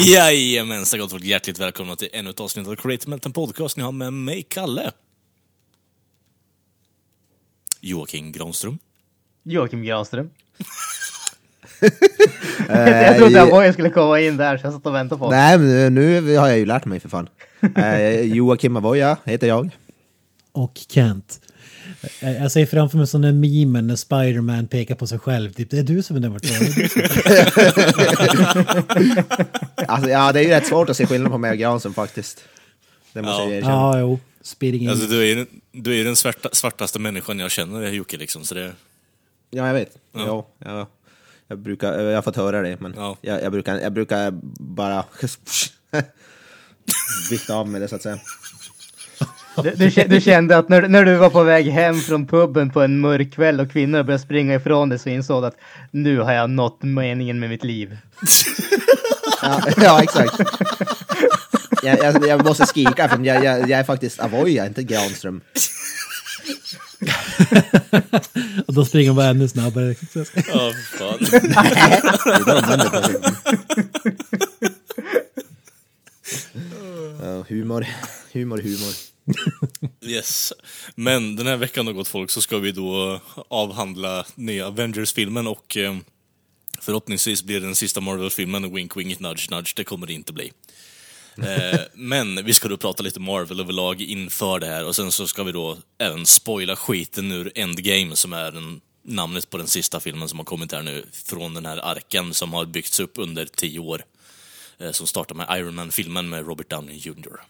Jajamensan gott folk, hjärtligt välkomna till ännu ett avsnitt av Create Melt, en podcast ni har med mig, Kalle. Joakim Granström. Joakim Granström. jag trodde att jag skulle komma in där så jag satt och väntade på Nej, men nu har jag ju lärt mig för fan. Eh, Joakim Avoya heter jag. och Kent. Jag jag ser framför mig där memen när Spiderman pekar på sig själv. Typ, det är du som är nummer två. Alltså, ja, det är ju rätt svårt att se skillnad på mig och Granström faktiskt. Det måste Ja. jag erkänna. ja, jo. Speeding. Alltså, du är ju du är den svarta, svartaste människan jag känner, Jocke, liksom, så det... Ja, jag vet. Ja. Jo, ja. Jag, brukar, jag har fått höra det, men Ja. jag, jag, brukar, jag brukar bara vifta av med det så att säga. Du, du, kä- du kände att när, när du var på väg hem från puben på en mörk kväll och kvinnorna började springa ifrån dig så insåg du att nu har jag nått meningen med mitt liv. Ja, ja exakt. Jag, jag, jag måste skrika, för jag, jag, jag är faktiskt Avoya, inte Granström. Och då springer man bara ännu snabbare. Ja, fan. Det är på sig. Ja, humor, humor, humor. Yes. Men den här veckan då gott folk så ska vi då avhandla nya Avengers-filmen och eh, förhoppningsvis blir det den sista Marvel-filmen, wink wink nudge nudge, det kommer det inte bli. Eh, men vi ska då prata lite Marvel överlag inför det här och sen så ska vi då även spoila skiten ur Endgame som är den, namnet på den sista filmen som har kommit här nu från den här arken som har byggts upp under tio år. Eh, som startar med Iron Man-filmen med Robert Downey Jr.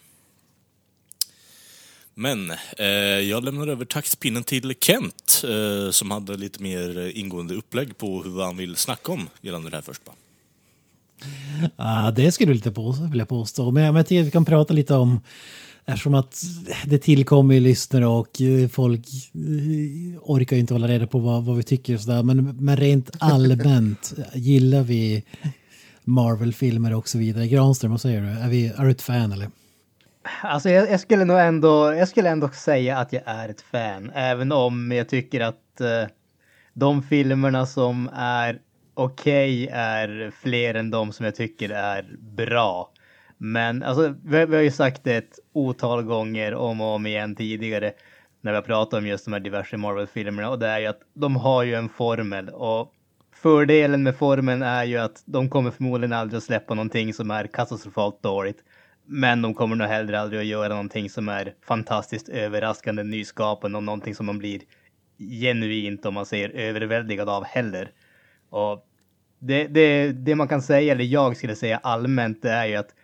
Men eh, jag lämnar över taktpinnen till Kent eh, som hade lite mer ingående upplägg på hur han vill snacka om gällande det här först. Bara. Ja, det skulle du lite på, vill jag påstå. Men men jag tycker att vi kan prata lite om, eftersom att det tillkommer lyssnare och eh, folk eh, orkar inte hålla reda på vad, vad vi tycker och sådär. Men, men rent allmänt, gillar vi Marvel-filmer och så vidare? Granström, vad säger du? Är, vi, är du ett fan eller? Alltså jag, jag skulle nog ändå, jag skulle ändå säga att jag är ett fan, även om jag tycker att eh, de filmerna som är okej är fler än de som jag tycker är bra. Men alltså, vi, vi har ju sagt det ett otal gånger om och om igen tidigare när vi har pratat om just de här diverse Marvel-filmerna och det är ju att de har ju en formel och fördelen med formeln är ju att de kommer förmodligen aldrig att släppa någonting som är katastrofalt dåligt. Men de kommer nog hellre aldrig att göra någonting som är fantastiskt överraskande, nyskapande och någonting som man blir genuint, om man säger överväldigad av heller. Och det, det, det man kan säga, eller jag skulle säga allmänt, det är ju att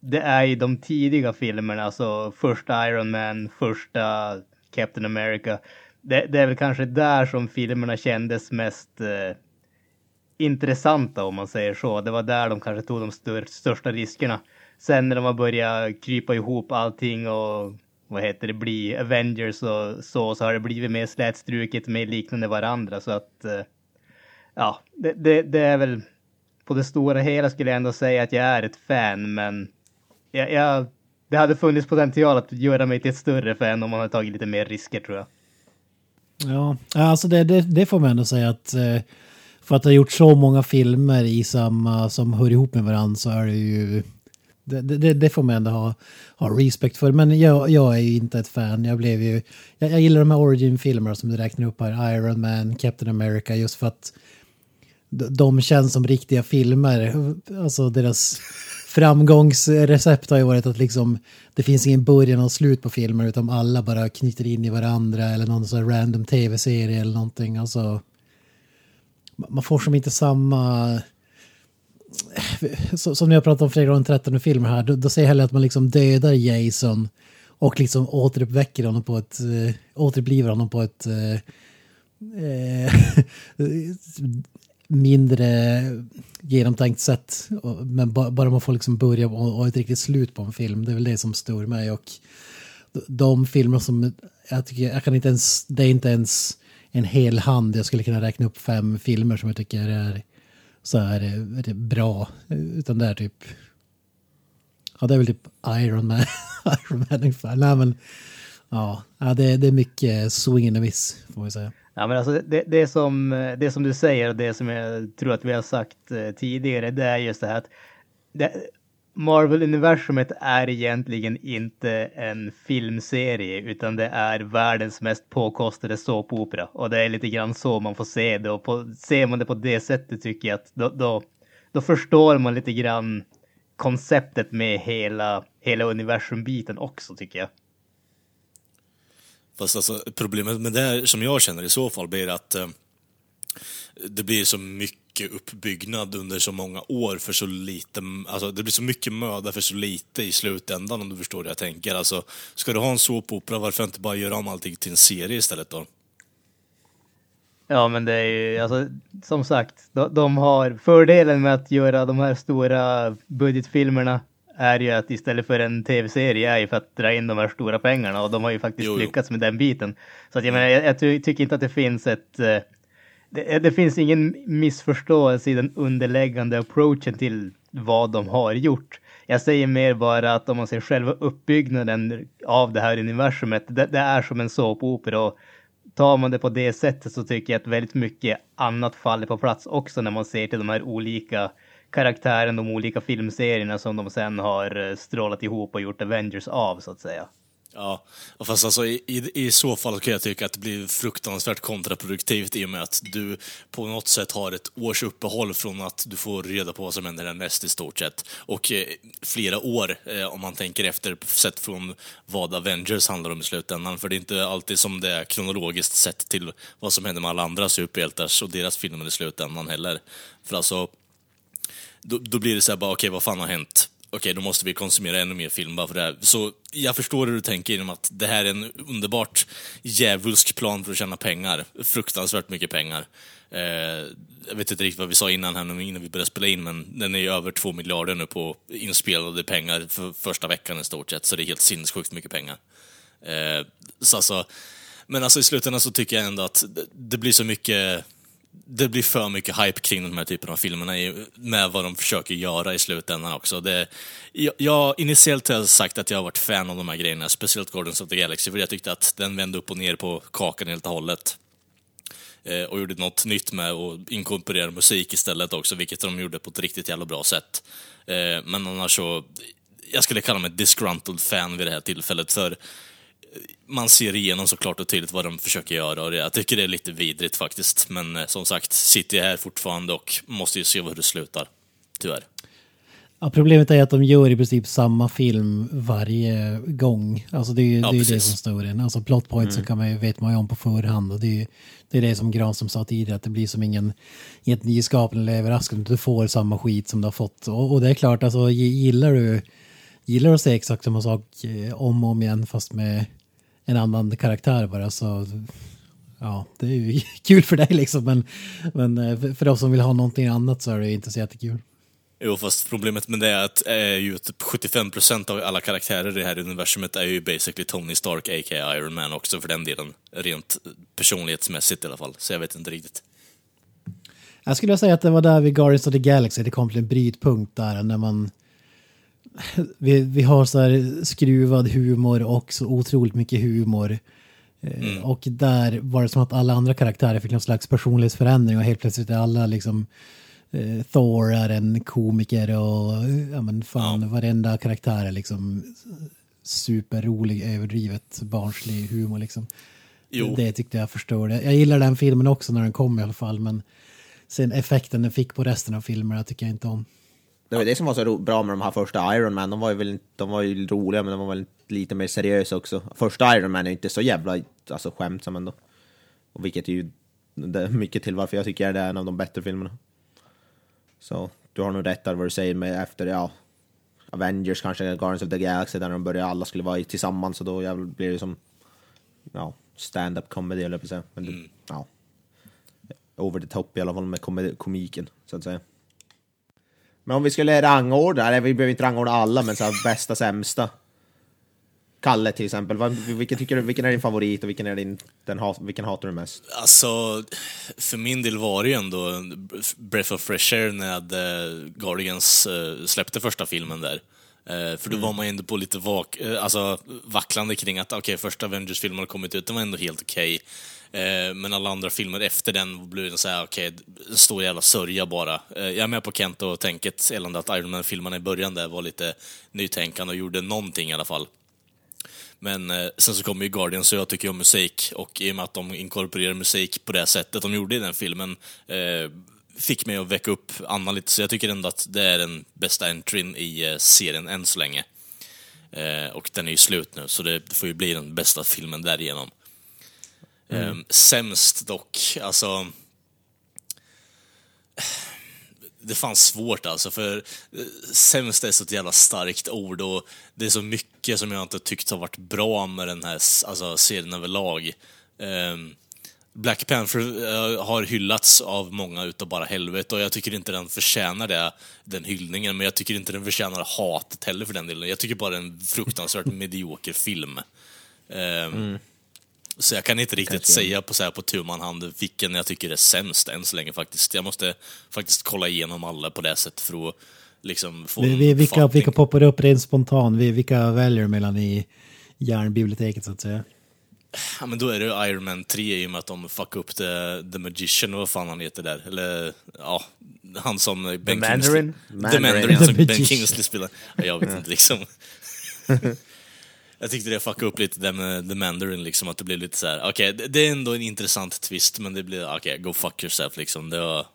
det är ju de tidiga filmerna, alltså första Iron Man, första Captain America. Det, det är väl kanske där som filmerna kändes mest eh, intressanta om man säger så. Det var där de kanske tog de stör, största riskerna. Sen när de har börjat krypa ihop allting och vad heter det, bli Avengers och så, så har det blivit mer slätstruket, mer liknande varandra. Så att eh, ja, det, det, det är väl på det stora hela skulle jag ändå säga att jag är ett fan, men jag, jag, det hade funnits potential att göra mig till ett större fan om man hade tagit lite mer risker tror jag. Ja, alltså det, det, det får man ändå säga att eh, för att ha gjort så många filmer i samma som hör ihop med varandra så är det ju det, det, det får man ändå ha, ha respekt för. Men jag, jag är ju inte ett fan. Jag blev ju... Jag, jag gillar de här origin-filmerna som du räknar upp här. Iron Man, Captain America, just för att de, de känns som riktiga filmer. Alltså deras framgångsrecept har ju varit att liksom det finns ingen början och slut på filmer utan alla bara knyter in i varandra eller någon sån här random tv-serie eller någonting. Alltså, man får som inte samma... Som ni har pratat om flera gånger 13 filmer här, då, då säger jag hellre att man liksom dödar Jason och liksom återuppväcker honom på ett... Äh, återupplivar honom på ett... Äh, mindre genomtänkt sätt. Men ba- bara man får liksom börja och, och ett riktigt slut på en film, det är väl det som stör mig. Och de- de filmer som jag tycker, jag kan inte ens, det är inte ens en hel hand, jag skulle kunna räkna upp fem filmer som jag tycker är så här är det bra. Utan det är typ, ja det är väl typ Iron Man, Iron Man ungefär. Nej men, ja, det, det är mycket swing and a miss får man säga. Ja, men alltså det, det, som, det som du säger och det som jag tror att vi har sagt eh, tidigare, det är just det här att det, Marvel-universumet är egentligen inte en filmserie, utan det är världens mest påkostade såpopera. Och det är lite grann så man får se det. Och på, ser man det på det sättet tycker jag att då, då, då förstår man lite grann konceptet med hela, hela universumbiten också, tycker jag. Fast alltså, problemet med det här, som jag känner i så fall blir att eh, det blir så mycket uppbyggnad under så många år för så lite, alltså det blir så mycket möda för så lite i slutändan om du förstår hur jag tänker. Alltså, ska du ha en såpopera, varför inte bara göra om allting till en serie istället då? Ja, men det är ju alltså som sagt, de, de har fördelen med att göra de här stora budgetfilmerna är ju att istället för en tv-serie är ju för att dra in de här stora pengarna och de har ju faktiskt Jo, jo. lyckats med den biten. Så att jag menar, jag, jag ty- tycker inte att det finns ett eh, det, det finns ingen missförståelse i den underläggande approachen till vad de har gjort. Jag säger mer bara att om man ser själva uppbyggnaden av det här universumet, det, det är som en såpopera och tar man det på det sättet så tycker jag att väldigt mycket annat faller på plats också när man ser till de här olika karaktärerna, de olika filmserierna som de sen har eh, strålat ihop och gjort Avengers av så att säga. Ja, fast alltså i, i, i så fall kan jag tycka att det blir fruktansvärt kontraproduktivt i och med att du på något sätt har ett års uppehåll från att du får reda på vad som händer härnäst i stort sett. Och eh, flera år eh, om man tänker efter, sett från vad Avengers handlar om i slutändan. För det är inte alltid som det är kronologiskt sett till vad som händer med alla andra superhjältars och deras filmer i slutändan heller. För alltså, då, då blir det så här bara, okej vad fan har hänt? Okej, då måste vi konsumera ännu mer film bara för det här. Så jag förstår hur du tänker genom att det här är en underbart djävulsk plan för att tjäna pengar. Fruktansvärt mycket pengar. Eh, jag vet inte riktigt vad vi sa innan här innan vi började spela in, men den är ju över två miljarder nu på inspelade pengar för första veckan i stort sett, så det är helt sinnessjukt mycket pengar. Eh, så alltså, men alltså i slutändan så tycker jag ändå att det- det blir så mycket det blir för mycket hype kring den här typen av filmerna med vad de försöker göra i slutändan också. Det, jag, jag, initiellt har jag sagt att jag har varit fan av de här grejerna, speciellt Guardians of the Galaxy, för jag tyckte att den vände upp och ner på kakan helt och hållet. Eh, och gjorde något nytt med att inkorporera musik istället också, vilket de gjorde på ett riktigt jävla bra sätt. Eh, men annars så, jag skulle kalla mig ett disgruntled fan vid det här tillfället, för man ser igenom så klart och tydligt vad de försöker göra och jag tycker det är lite vidrigt faktiskt. Men eh, som sagt, sitter jag här fortfarande och måste ju se hur det slutar. Tyvärr. Ja, problemet är att de gör i princip samma film varje gång. Alltså det är ju Ja, det, är det som står den. Alltså plot points så kan man ju, vet man ju om på förhand. Och det är det, är det som Granström sa tidigare, att det blir som ingen, inget nyskapande eller överraskande. Du får samma skit som du har fått. Och, och det är klart, alltså gillar du, gillar du att se exakt samma sak eh, om och om igen fast med en annan karaktär bara så ja, det är ju kul för dig liksom. Men, men eh, för- de som vill ha någonting annat så är det inte så jättekul. Jo, fast problemet med det är att är ju typ 75% av alla karaktärer i det här universumet är ju basically Tony Stark, a.k.a. Iron Man också för den delen. Rent personlighetsmässigt i alla fall. Så jag vet inte riktigt. Jag skulle säga att det var där vid Guardians of the Galaxy det kom till en brytpunkt där när man... Vi, vi har så här skruvad humor och så otroligt mycket humor. Eh, Och där var det som att alla andra karaktärer fick någon slags personlighetsförändring och helt plötsligt är alla liksom... Eh, Thor är en komiker och ja men fan varenda karaktär är liksom superrolig, överdrivet, barnslig humor liksom. Jo. Det tyckte jag förstörde. Jag gillar den filmen också när den kom i alla fall, men sen effekten den fick på resten av filmerna tycker jag inte om. Det var det som var så bra med de här första Iron Man. De var ju, väl, de var ju roliga, men de var väl lite mer seriösa också. Första Iron Man är inte så jävla alltså, skämtsam ändå. Och vilket är ju det är mycket till varför jag tycker det är en av de bättre filmerna. Så du har nog rätt där vad du säger med efter, ja, Avengers kanske, Guardians of the Galaxy, där de började alla skulle vara tillsammans och då jävlar blir det som, ja, stand-up comedy eller på säga. Men det, ja. over the top i alla fall med kom komiken, så att säga. Men om vi skulle rangordna, eller vi behöver inte rangordna alla, men så här, bästa, sämsta. Kalle till exempel, vilken, tycker du, vilken är din favorit och vilken, är din, den, hat- vilken hatar du mest? Alltså, för min del var det ju ändå Breath of Fresh Air när eh, Guardians eh, släppte första filmen där. Eh, För då var man ju ändå på lite vak alltså, vacklande kring att okej, första Avengers-filmen har kommit ut, den var ändå helt okej. Eh, Eh, men alla andra filmer efter den blev det så här, okej, en stor jävla sörja bara. Eh, Jag är med på Kent och tänket gällande att Iron Man-filmerna i början där var lite nytänkande och gjorde någonting i alla fall. Men eh, sen så kommer ju Guardians och jag tycker om musik och i och med att de inkorporerar musik på det sättet de gjorde i den filmen eh, fick mig att väcka upp Anna lite, så jag tycker ändå att det är den bästa entryn i eh, serien än så länge. Eh, och den är ju slut nu, så det får ju bli den bästa filmen därigenom. Eh, sämst dock, alltså det fanns svårt alltså, för eh, sämst är så ett jävla starkt ord och det är så mycket som jag inte tyckt har varit bra med den här alltså, serien överlag. Ehm, Black Panther eh, har hyllats av många utav bara helvete och jag tycker inte den förtjänar det, den hyllningen, men jag tycker inte den förtjänar hatet heller för den delen. Jag tycker bara det är en fruktansvärt medioker film. Ehm, Så jag kan inte riktigt säga på, så här, på tu man hand vilken jag tycker är sämst än så länge faktiskt. Jag måste faktiskt kolla igenom alla på det sättet för att liksom få Vi, vi, vilka, vilka poppar upp rent spontant? Vi, vilka väljer mellan i järnbiblioteket så att säga? Ja, men då är det ju Iron Man 3 i och med att de fuckade upp the, the Magician, och vad fan han heter där. Eller, ja, han som Ben Mandarin? Kingsley... The Mandarin, Mandarin ja. som The Ben. Kingsley spelar. Ja, jag vet inte liksom. Jag tyckte det fuckade upp lite det med The Mandarin, liksom, att det blev lite så här. okej, det, det är ändå en intressant twist, men det blev, okej, go fuck yourself liksom. Det var,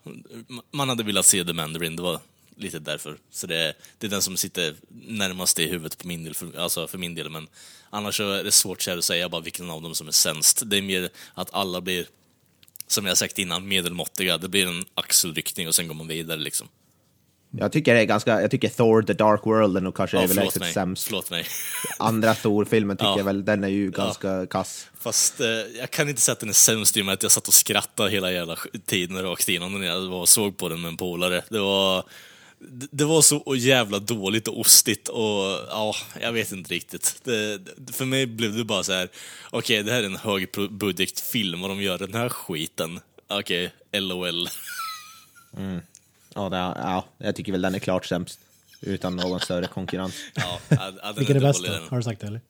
man hade velat se The Mandarin, det var lite därför. Så det, det är den som sitter närmast i huvudet på min del, för, alltså för min del, men annars så är det svårt att säga bara vilken av dem som är sämst. Det är mer att alla blir, som jag sagt innan, medelmåttiga. Det blir en axelryckning och sen går man vidare liksom. Jag tycker det är ganska, jag tycker Thor The Dark World är nog kanske Ja, överlägset mig. sämst. Förlåt mig. Andra Thor-filmen tycker Ja. jag väl, den är ju ganska kass. Fast eh, jag kan inte säga att den är sämst i och med att jag satt och skrattade hela jävla tiden rakt igenom när jag var och såg på den med en polare. Det var, det det var så jävla dåligt och ostigt och ja, jag vet inte riktigt. Det, för mig blev det bara så här: okej det här är en högbudgetfilm och de gör den här skiten. Okej, LOL. Ja, det, är- ja, jag tycker väl den är klart sämst. Utan någon större konkurrens. Ja, ja, Vilken är bäst då? Har du sagt det eller?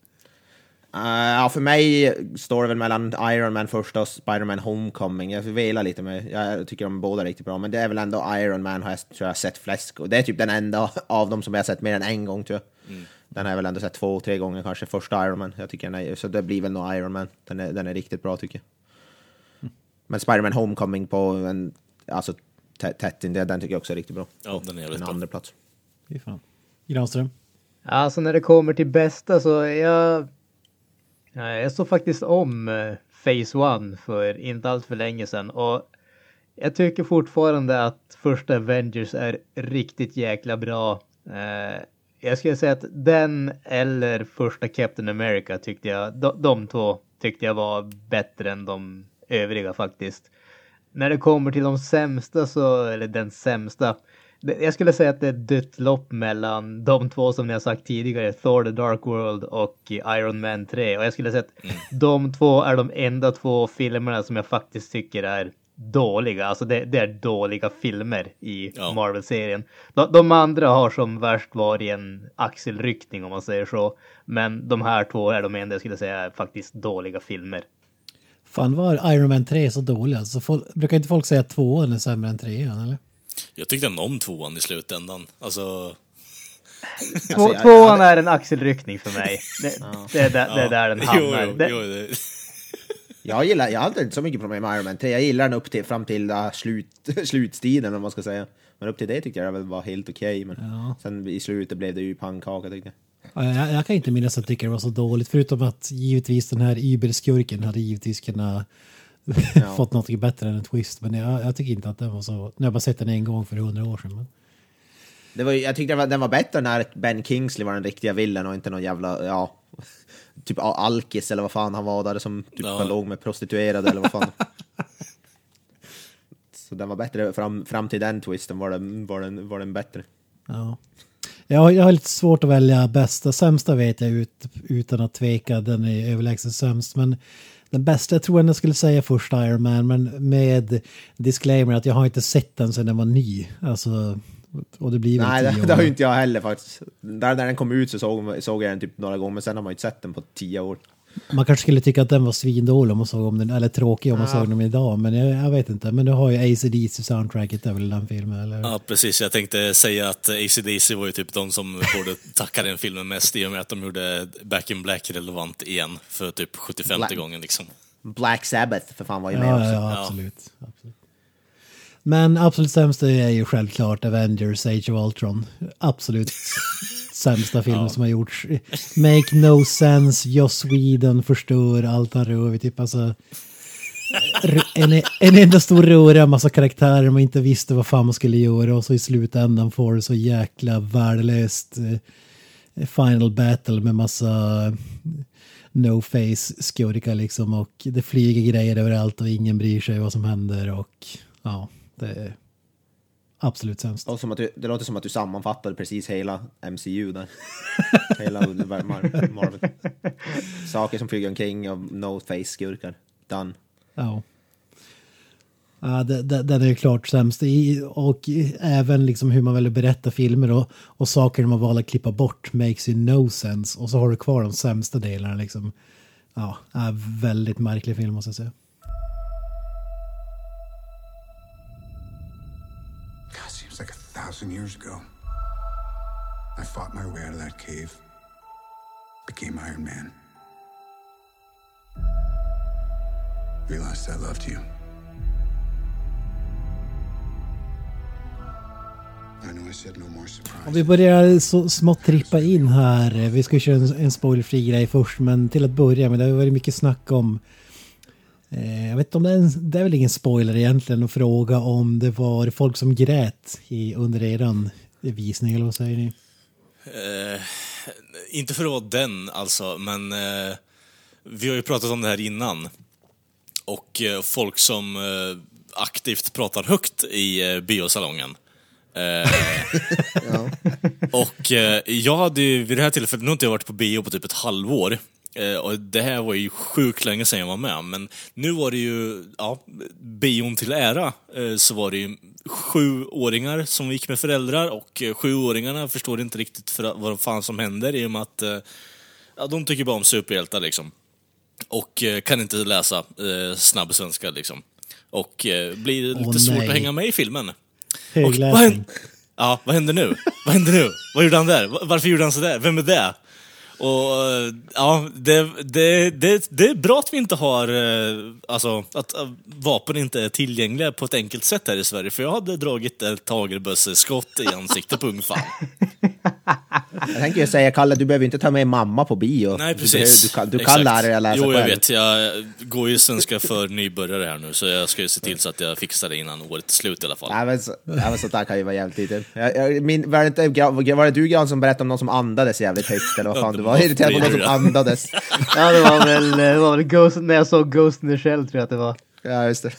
Ja, för mig står det väl mellan Iron Man första och Spider-Man Homecoming. Jag velar lite med, jag tycker de är båda riktigt bra, men det är väl ändå Iron Man har jag, tror jag sett flest. Och det är typ den enda av dem som jag har sett mer än en gång tror jag. Den har jag väl ändå sett två, tre gånger kanske, första Iron Man. Jag tycker den är, så det blir väl nog Iron Man. Den är, den är riktigt bra tycker jag. Men Spider-Man Homecoming på en, alltså tätt in, den tycker jag också är riktigt bra. Ja, den är jävligt en bra. andra plats. Fy fan. Granström? Alltså när det kommer till bästa så jag... Nej, Jag såg faktiskt om eh, Phase One för inte allt för länge sedan och jag tycker fortfarande att första Avengers är riktigt jäkla bra. Eh, jag skulle säga att den eller första Captain America tyckte jag, de, de två tyckte jag var bättre än de övriga faktiskt. När det kommer till de sämsta så, eller den sämsta. Jag skulle säga att det är ett dött lopp mellan de två som ni har sagt tidigare, Thor the Dark World och Iron Man 3. Och jag skulle säga att de två är de enda två filmerna som jag faktiskt tycker är dåliga. Alltså det, det är dåliga filmer i Ja. Marvel-serien. De, de andra har som värst varit en axelryckning om man säger så. Men de här två är de enda jag skulle säga är faktiskt dåliga filmer. Fan var Iron Man 3 så dålig alltså? Folk, brukar inte folk säga att tvåan är sämre än trean eller? Jag tyckte ändå om tvåan i slutändan. Alltså, Två, Alltså, jag- tvåan är en axelryckning för mig. Det, det, är, där, det är där den hamnar. jo, jo, det, Jag gillar, jag hade inte så mycket problem med Iron Man 3. Jag gillar den upp till, fram till uh, slut, slutstiden om man ska säga. Men upp till det tyckte jag det var helt okej. men Ja. sen i slutet blev det ju pannkaka tyckte jag. Ja, Jag, jag kan inte minnas att tycker det var så dåligt. Förutom att givetvis den här Uber-skurken hade givetvis kunnat fått något bättre än en twist. Men jag, jag tycker inte att den var så... Nu har jag bara sett den en gång för hundra år sedan. Men... Det var, jag tyckte den var, den var bättre när Ben Kingsley var den riktiga villen och inte någon jävla, ja, typ alkis eller vad fan han var där som typ Ja. låg med prostituerade eller vad fan. Så den var bättre, fram, fram till den twisten var den, var den, var den bättre. Ja. Jag, har- jag har lite svårt att välja bästa. Sämsta vet jag ut, utan att tveka. Den är överlägset sämst. Men den bästa, jag tror jag skulle säga första Iron Man. Men med disclaimer att jag har inte sett den sedan den var ny. Alltså, och det blir väl Nej, det, det har ju inte jag heller faktiskt. Där när den kom ut så såg, såg jag den typ några gånger, men sen har man ju inte sett den på tio år. Man kanske skulle tycka att den var svindålig om man såg om den, eller tråkig om man såg den idag. Men jag, jag vet inte. Men du har ju ACDC soundtracket, väl den filmen? Eller? Ja, precis. Jag tänkte säga att AC/DC var ju typ de som borde tacka den filmen mest i och med att de gjorde Back in Black relevant igen för typ 75 Black- gången liksom. Black Sabbath för fan var ju med Ja, också. ja, absolut, absolut. Men absolut sämsta är ju självklart Avengers Age of Ultron. Absolut sämsta filmen som har gjorts. Make no sense, Joss Whedon förstör allt han rör vid. Typ alltså, en, en enda stor röra, massa karaktärer man inte visste vad fan man skulle göra och så i slutändan får det så jäkla värdelöst eh, final battle med massa no face skurkar liksom och det flyger grejer överallt och ingen bryr sig vad som händer och ja, det är absolut sämst. Och som att du, det låter som att du sammanfattade precis hela MCU där. hela Mar- Marvel. Saker som flyger omkring och no face skurkar. Done. Ja. Ja, det, det, den är ju klart sämst. I, och även liksom hur man väljer att berätta filmer och, och saker man valde att klippa bort makes you no sense. Och så har du kvar de sämsta delarna liksom. Ja, är väldigt märklig film måste jag säga. Thousand years ago. I fought my way out of that cave, became Iron Man. Realized I loved you. Om vi börjar så smått trippa in här. Vi ska köra en spoilerfri grej först, men till att börja med, det har varit mycket snack om... Eh, jag vet inte om det är, en, det är väl ingen spoiler egentligen att fråga om det var folk som grät i, under eran visning, eller vad säger ni? Eh, inte för att vara den alltså, men eh, vi har ju pratat om det här innan. Och eh, folk som eh, aktivt pratar högt i eh, biosalongen. Eh, Och eh, jag hade ju vid det här tillfället, nu har inte jag varit på bio på typ ett halvår. Eh, och det här var ju sjukt länge sedan jag var med, men nu var det ju, ja, bion till ära, eh, så var det ju sjuåringar som gick med föräldrar och eh, sjuåringarna förstår inte riktigt för, vad fan som händer i och med att ja, de tycker bara om superhjältar liksom. Och kan inte läsa eh, snabb svenska liksom. Och eh, blir lite Åh, svårt nej. att hänga med i filmen. Och vad Högläsning. händer? Ja, vad händer nu? Vad händer nu? Vad gjorde han där? Va- Varför gjorde han sådär? Vem är det? Och ja, det, det, det, det är bra att vi inte har, eh, alltså att eh, vapen inte är tillgängliga på ett enkelt sätt här i Sverige. För jag hade dragit ett hagelbösseskott i ansiktet på ungfär. Jag tänker säga, Kalle, du behöver inte ta med mamma på bio. Nej, Du, precis. behöver- du kan, du kan lära dig att läsa Jo, jag själv. vet. Jag går ju svenska för nybörjare här nu, så jag ska ju se till så att jag fixar det innan året är slut i alla fall. Nej, men, så, nej, men sånt där kan ju vara jävligt lite. Jag, jag, min, var, det inte, var det du Gran som berättade om någon som andades jävligt högt? Eller vad fan, du var irriterad på det någon som jag. andades. Ja, det var väl, det var väl Ghost, när jag såg Ghost in the Shell tror jag att det var. Ja, just det.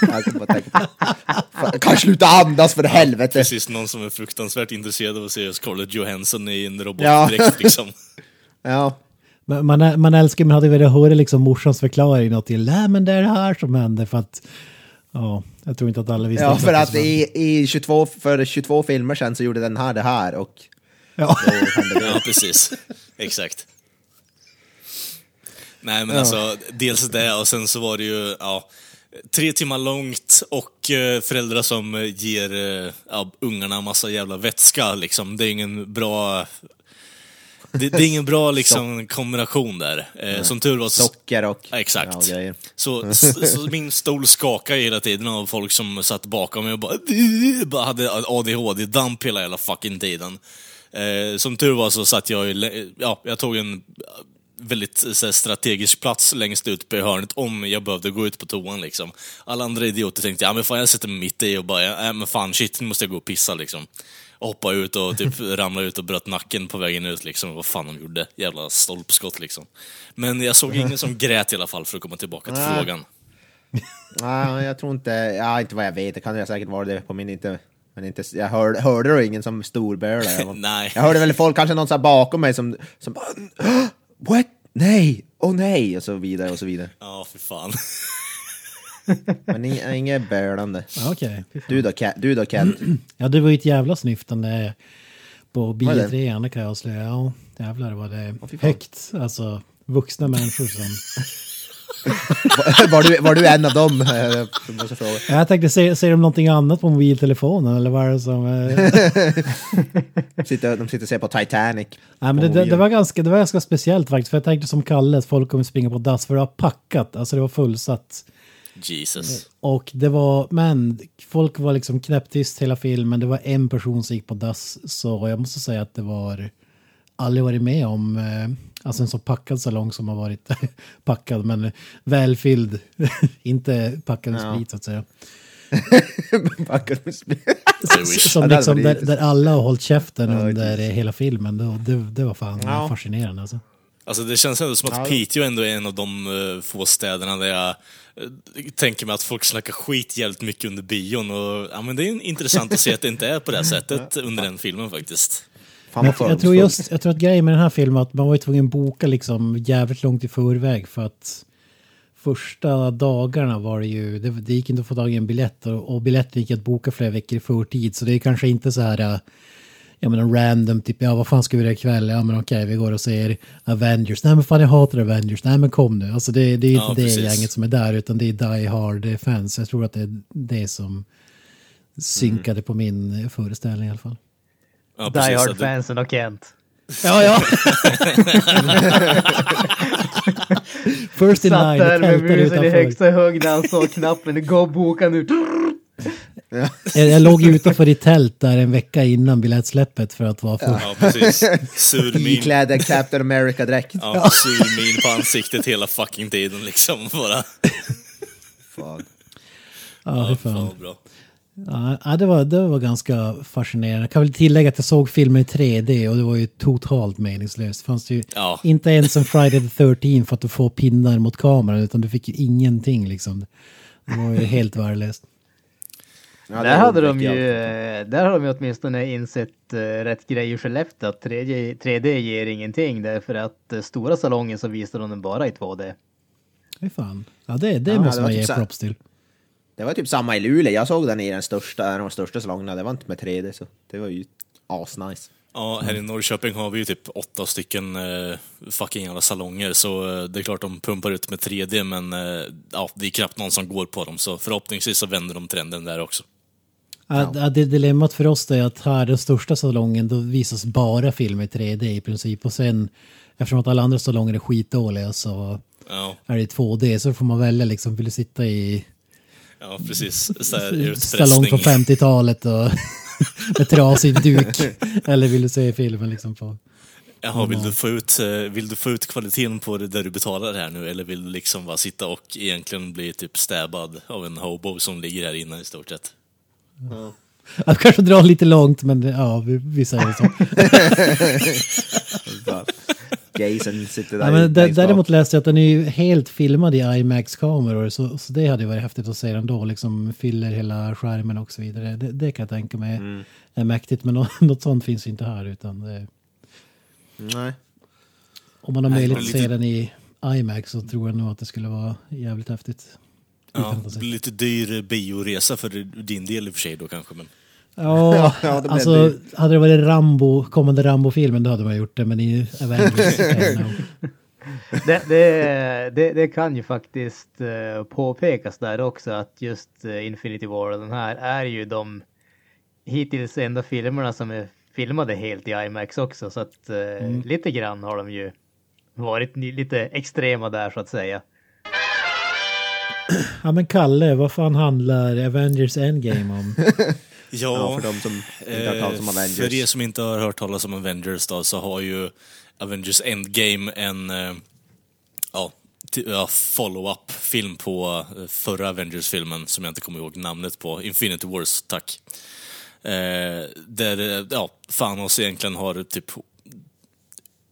jag kan bara tänka på. Fan, Kan sluta andas för helvete! Precis, någon som är fruktansvärt intresserad av att se Scarlett Johansson i en Ja. robotdräkt liksom. Ja. Men Man, man älskar, man hade velat höra liksom morsans förklaring något till, nej men det är det här som händer för att, ja, jag tror inte att alla visste Ja, för att i, i 22, för 22 filmer sen så gjorde den här det här och Ja. hände det. Ja, precis. Exakt. Nej, men alltså, dels det och sen så var det ju, ja, tre timmar långt och eh, föräldrar som eh, ger eh, ja, ungarna massa jävla vätska liksom. Det är ingen bra... Det, det är ingen bra liksom kombination där. Eh, som tur var så... Socker och Ja, exakt. Ja. Så, s- så min stol skakade hela tiden av folk som satt bakom mig och bara, bara hade ADHD-damp hela jävla fucking tiden. Eh, som tur var så satt jag i, ja, jag tog en väldigt så här, strategisk plats längst ut på hörnet om jag behövde gå ut på toan liksom. Alla andra idioter tänkte, ja men fan jag sätter mig mitt i och bara, ja men fan shit, nu måste jag gå och pissa liksom. Hoppa ut och typ ramla ut och bröt nacken på vägen ut liksom. Vad fan de gjorde. Jävla stolpskott liksom. Men jag såg ingen som grät i alla fall för att komma tillbaka till Nej. frågan. Nej, jag tror inte, ja inte vad jag vet, det kan jag säkert vara det på min inte, men inte, jag hörde, hörde då ingen som storbölade. Jag, Nej. jag hörde väl folk, kanske någon så bakom mig som, som bara, "Åh, what? Nej, åh oh, nej, och så vidare och så vidare. Ja, för fan. Men i- inget bölande. Ja, Okej. Du då, Ken? Du då, Ken? Ja, det var ju ett jävla snyftande på Var det? 3, det kan jag avslöja. Ja, jävlar var det Åh, fy fan. högt. Alltså, vuxna människor som... var, du, var du en av dem? Jag tänkte, ser, ser de någonting annat på mobiltelefonen eller vad är det som... Eh... Sitter, de sitter och ser på Titanic. Nej, men det, det, det, var ganska, det var ganska speciellt faktiskt. För jag tänkte som Kalle att folk kommer springa på dass för det var packat. Alltså det var fullsatt. Jesus. Och det var, men folk var liksom knäpptyst hela filmen. Det var en person som gick på dass. Så jag måste säga att det var, aldrig varit med om, eh, alltså en så packad salong som har varit packad men välfylld. Inte packad med Ja. sprit så att säga. Packat med wish. Som liksom, där, där alla har hållit käften under hela filmen. Det, det, det var fan Ja. fascinerande alltså. Alltså det känns ändå som att. Piteå ändå är en av de eh, få städerna där jag eh, tänker mig att folk snackar skit jävligt mycket under bion och ja men det är intressant att se att det inte är på det sättet under den filmen faktiskt. Fan Men jag, jag, tror just, jag tror att grejen med den här filmen att man var ju tvungen att boka liksom jävligt långt i förväg för att första dagarna var det ju, det, det gick inte att få tag i en biljett och, och biljetten gick att boka flera veckor i förtid så det är kanske inte så här äh, jag menar random, typ ja vad fan ska vi göra ikväll? Ja men okej vi går och ser Avengers. Nej men fan jag hatar Avengers. Nej men kom nu. Alltså det, det är inte Ja, det precis. gänget som är där utan det är Die Hard fans. Jag tror att det är det som synkade på min föreställning i alla fall. Ja, Die precis, Hard att det- fansen och Kent. Ja, ja. First in Satt line där med musen i högsta hugg när han såg knappen. Gå och boka nu. Jag, jag låg utanför i tält där en vecka innan biljettsläppet för att vara full. Ja, precis. Sur min. Iklädd Captain America-dräkt. Ja, sur min på ansiktet hela fucking tiden liksom. Bara. Fan. Ja, fy Fan fan. bra. Ja, det, var, det var ganska fascinerande. Jag kan väl tillägga att jag såg filmen i 3D och det var ju totalt meningslöst. Det fanns ju Ja. inte ens en Friday the 13 för att du får pinnar mot kameran utan du fick ju ingenting liksom. Det var ju helt värdelöst. Ja, där, hade de ju, där har de ju åtminstone insett uh, rätt grej ur Skellefteå att 3D, 3D ger ingenting därför att uh, stora salongen så visar de den bara i 2D. Fy fan. Ja, det, det Ja, måste det man typ ge props till. Det var typ samma i Luleå. Jag såg den i den största, en av de största salongerna. Det var inte med 3D, så det var ju asnice. Ja, här i Norrköping har vi ju typ åtta stycken eh, fucking alla salonger, så eh, det är klart de pumpar ut med 3D, men eh, ja, det är knappt någon som går på dem, så förhoppningsvis så vänder de trenden där också. Ja. Ja, det dilemmat för oss är att här, den största salongen, då visas bara film i 3D i princip. Och sen, eftersom att alla andra salonger är skitdåliga så Ja, är det 2D. Så får man välja liksom, vill du sitta i ja precis. Så här, utpressning. från 50-talet och med trasig duk? Eller vill du se filmen liksom på... Jaha, vill du, få ut, eh, vill du få ut kvaliteten på det där du betalar här nu, eller vill du liksom bara sitta och egentligen bli typ stabbad av en hobo som ligger här inne i stort sett? Jag kanske drar lite långt men ja, vi, vi säger så. Gaysen sitter där Ja, men däremot läste jag att den är ju helt filmad i IMAX-kameror så, så det hade ju varit häftigt att se den då, liksom fyller hela skärmen och så vidare. Det, det kan jag tänka mig Mm. är mäktigt men nå- något sånt finns ju inte här utan det, Nej. om man har Nej, möjlighet att lite- se den i IMAX så tror jag nog att det skulle vara jävligt häftigt. Ja, lite dyr bioresa för din del i och för sig då kanske, men... Ja, Ja, det alltså dyrt. hade det varit Rambo, kommande Rambo-filmen då hade man gjort det men i Avengers. Det, det, det, det kan ju faktiskt eh, påpekas där också att just uh, Infinity War och den här är ju de hittills enda filmerna som är filmade helt i IMAX också så att eh, lite grann har de ju varit lite extrema där så att säga. Ja men Kalle, vad fan handlar Avengers Endgame om? Ja, Ja, för de som inte har om eh, Avengers. För er som inte har hört talas om Avengers då, så har ju Avengers Endgame en eh, ja, ja, follow-up-film på eh, förra Avengers-filmen som jag inte kommer ihåg namnet på. Infinity Wars, tack. Där ja, Thanos egentligen har typ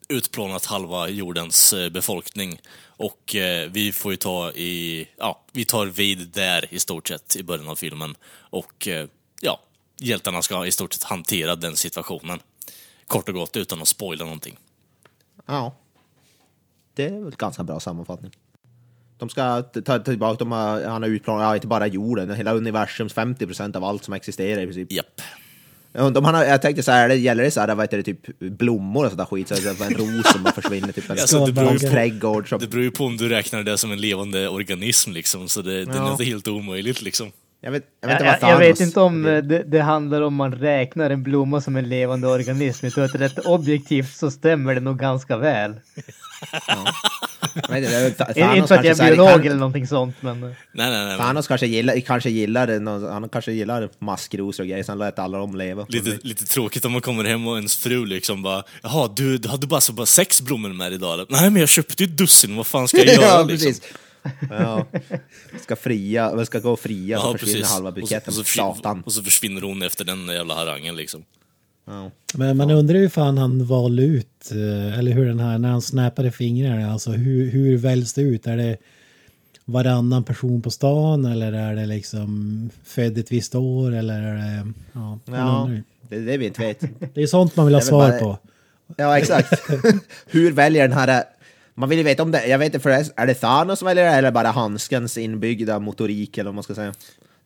utplånat halva jordens befolkning. Och eh, vi får ju ta i, ja, vi tar vid där i stort sett i början av filmen. Och eh, ja, hjältarna ska i stort sett hantera den situationen. Kort och gott, utan att spoila någonting. Ja. Det är väl ganska bra sammanfattning. De ska ta tillbaka, de har, han har utplånat, ja, inte bara jorden, hela universums 50% av allt som existerar i princip. Japp. Ja, De har, jag tänkte så här, det gäller det så här, vad heter det, typ blommor och sådär skit, så det en ros som bara försvinner, typ en Alltså, det beror på- trädgård som... Det beror ju på om du räknar det som en levande organism liksom, så det, det är Ja. inte helt omöjligt liksom. Jag vet, jag vet inte jag, vad jag vet inte om eh, det, det handlar om man räknar en blomma som en levande organism. Jag tror att rätt objektivt så stämmer det nog ganska väl. Inte, för att jag är biolog eller någonting sånt, men... eh, Nej, nej, nej. Thanos kanske gillar, kanske gillar, han kanske gillar maskrosor och grejer, så han lät alla dem leva. Lite, lite tråkigt om man kommer hem och ens fru liksom bara Jaha, du, du hade bara, så bara sex blommor med idag eller? Nej men jag köpte ju ett dussin, vad fan ska jag göra ja, liksom? Ja. Ska fria, men ska gå fria, Ja, så försvinner precis. halva Och så, buketten. och, så försvinner, Satan. och så försvinner hon efter den jävla harangen liksom. Ja. Men man undrar ju fan han valde ut, eh, eller hur den här, när han snappade fingrarna, alltså hur, hur väljs det ut? Är det varannan person på stan eller är det liksom född ett visst år eller är det, ja, Ja, det är det vi inte vet. Det är sånt man vill ha svar bara- på. Ja, exakt. Hur väljer den här... Man vill ju veta om det, jag vet inte, för det är är det Thanos som väljer det eller bara handskens inbyggda motorik eller vad man ska säga?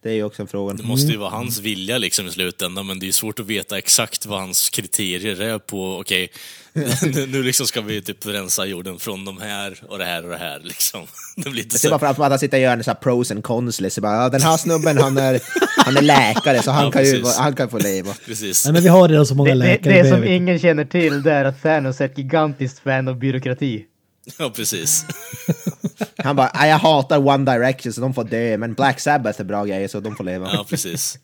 Det är ju också en fråga. Det måste ju vara hans vilja liksom i slutändan, men det är svårt att veta exakt vad hans kriterier är på, okej, nu nu liksom ska vi typ rensa jorden från de här och det här och det här liksom. Det blir lite Jag ser bara så. framför mig att han sitter och gör en sån här pros and cons list. Bara, ja, den här snubben han är, han är läkare så han, Ja, kan ju, han kan få leva. Precis. Nej men vi har redan så många Det, det, läkare. det som ingen känner till det är att Thanos är ett gigantiskt fan av byråkrati. Ja, precis. Han bara, "Nej, jag hatar One Direction så de får dö, men Black Sabbath är bra grejer så de får leva. Ja, precis.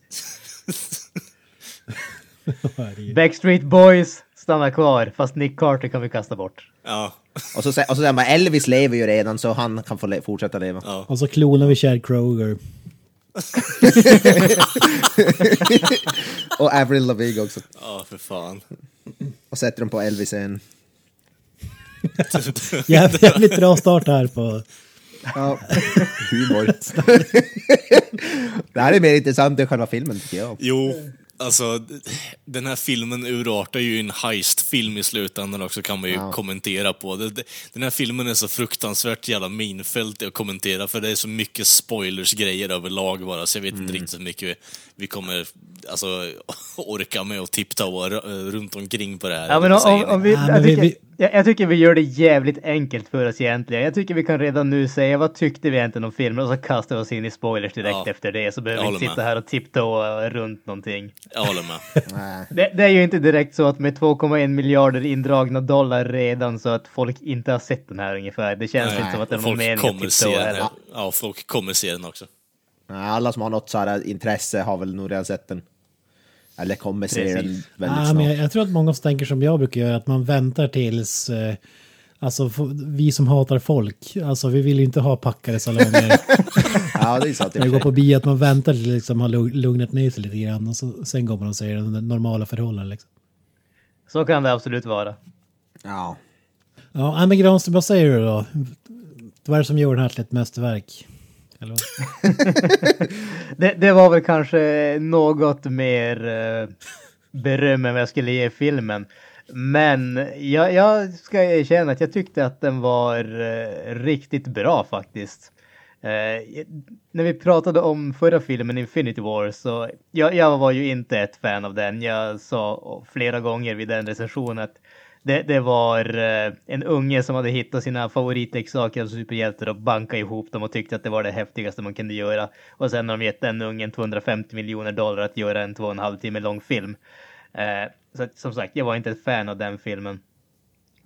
Backstreet Boys stannar kvar, fast Nick Carter kan vi kasta bort. Ja, Och så, sä- och så säger han bara, Elvis lever ju redan så han kan få le- fortsätta leva. ja. Och så klonar vi Chad Kroger. Och Avril Lavigne också. ja för fan. Och sätter dem på Elvis en. Jävligt, jävligt bra start här på... Ja, humor. det här är mer intressant än själva filmen tycker jag. Jo, alltså den här filmen urartar ju en heist-film i slutändan också kan man ju Ja. kommentera på. Det- det- Den här filmen är så fruktansvärt jävla minfält att kommentera för det är så mycket spoilers-grejer överlag bara så jag vet Mm. inte riktigt hur mycket vi, kommer alltså, orka med att tiptoa r- runt omkring på det här. Ja, men om, om vi, jag, tycker, vi- jag, jag tycker vi gör det jävligt enkelt för oss egentligen. Jag tycker vi kan redan nu säga vad tyckte vi egentligen om filmen och så kastar vi oss in i spoilers direkt Ja, efter det så behöver vi inte sitta med. här och tiptoa runt någonting. Jag håller med. Det, det är ju inte direkt så att med 2,1 miljarder indragna dollar redan så att folk inte har sett den här ungefär. Det känns Nej, inte som att det är någon mening att här. Ja, folk kommer se den också. Alla som har något så här intresse har väl nog redan sett den. Eller kommer se den väldigt Ah, snart. men jag, jag tror att många som tänker som jag brukar göra, att man väntar tills... Eh, alltså vi som hatar folk, alltså vi vill ju inte ha packade salonger Ja, det är sant. när vi går på bio, att man väntar tills liksom har lugn- lugnat ner sig lite grann och så, sen går man och säger den normala förhållanden. Liksom. Så kan det absolut vara. Ja. Ja, men Granström, vad säger du då? Vad är det som gör den här till ett mästerverk? Eller? vad? Det, det var väl kanske något mer eh, beröm än vad jag skulle ge filmen. Men jag, jag ska erkänna att jag tyckte att den var eh, riktigt bra faktiskt. Eh, när vi pratade om förra filmen Infinity War så jag, jag var ju inte ett fan av den. Jag sa flera gånger vid den recensionen att det, det var eh, en unge som hade hittat sina favoritleksaker av alltså superhjältar och bankat ihop dem och tyckte att det var det häftigaste man kunde göra. Och sen har de gett den ungen 250 miljoner dollar att göra en två och en halv timme lång film. Eh, så att, som sagt, jag var inte ett fan av den filmen.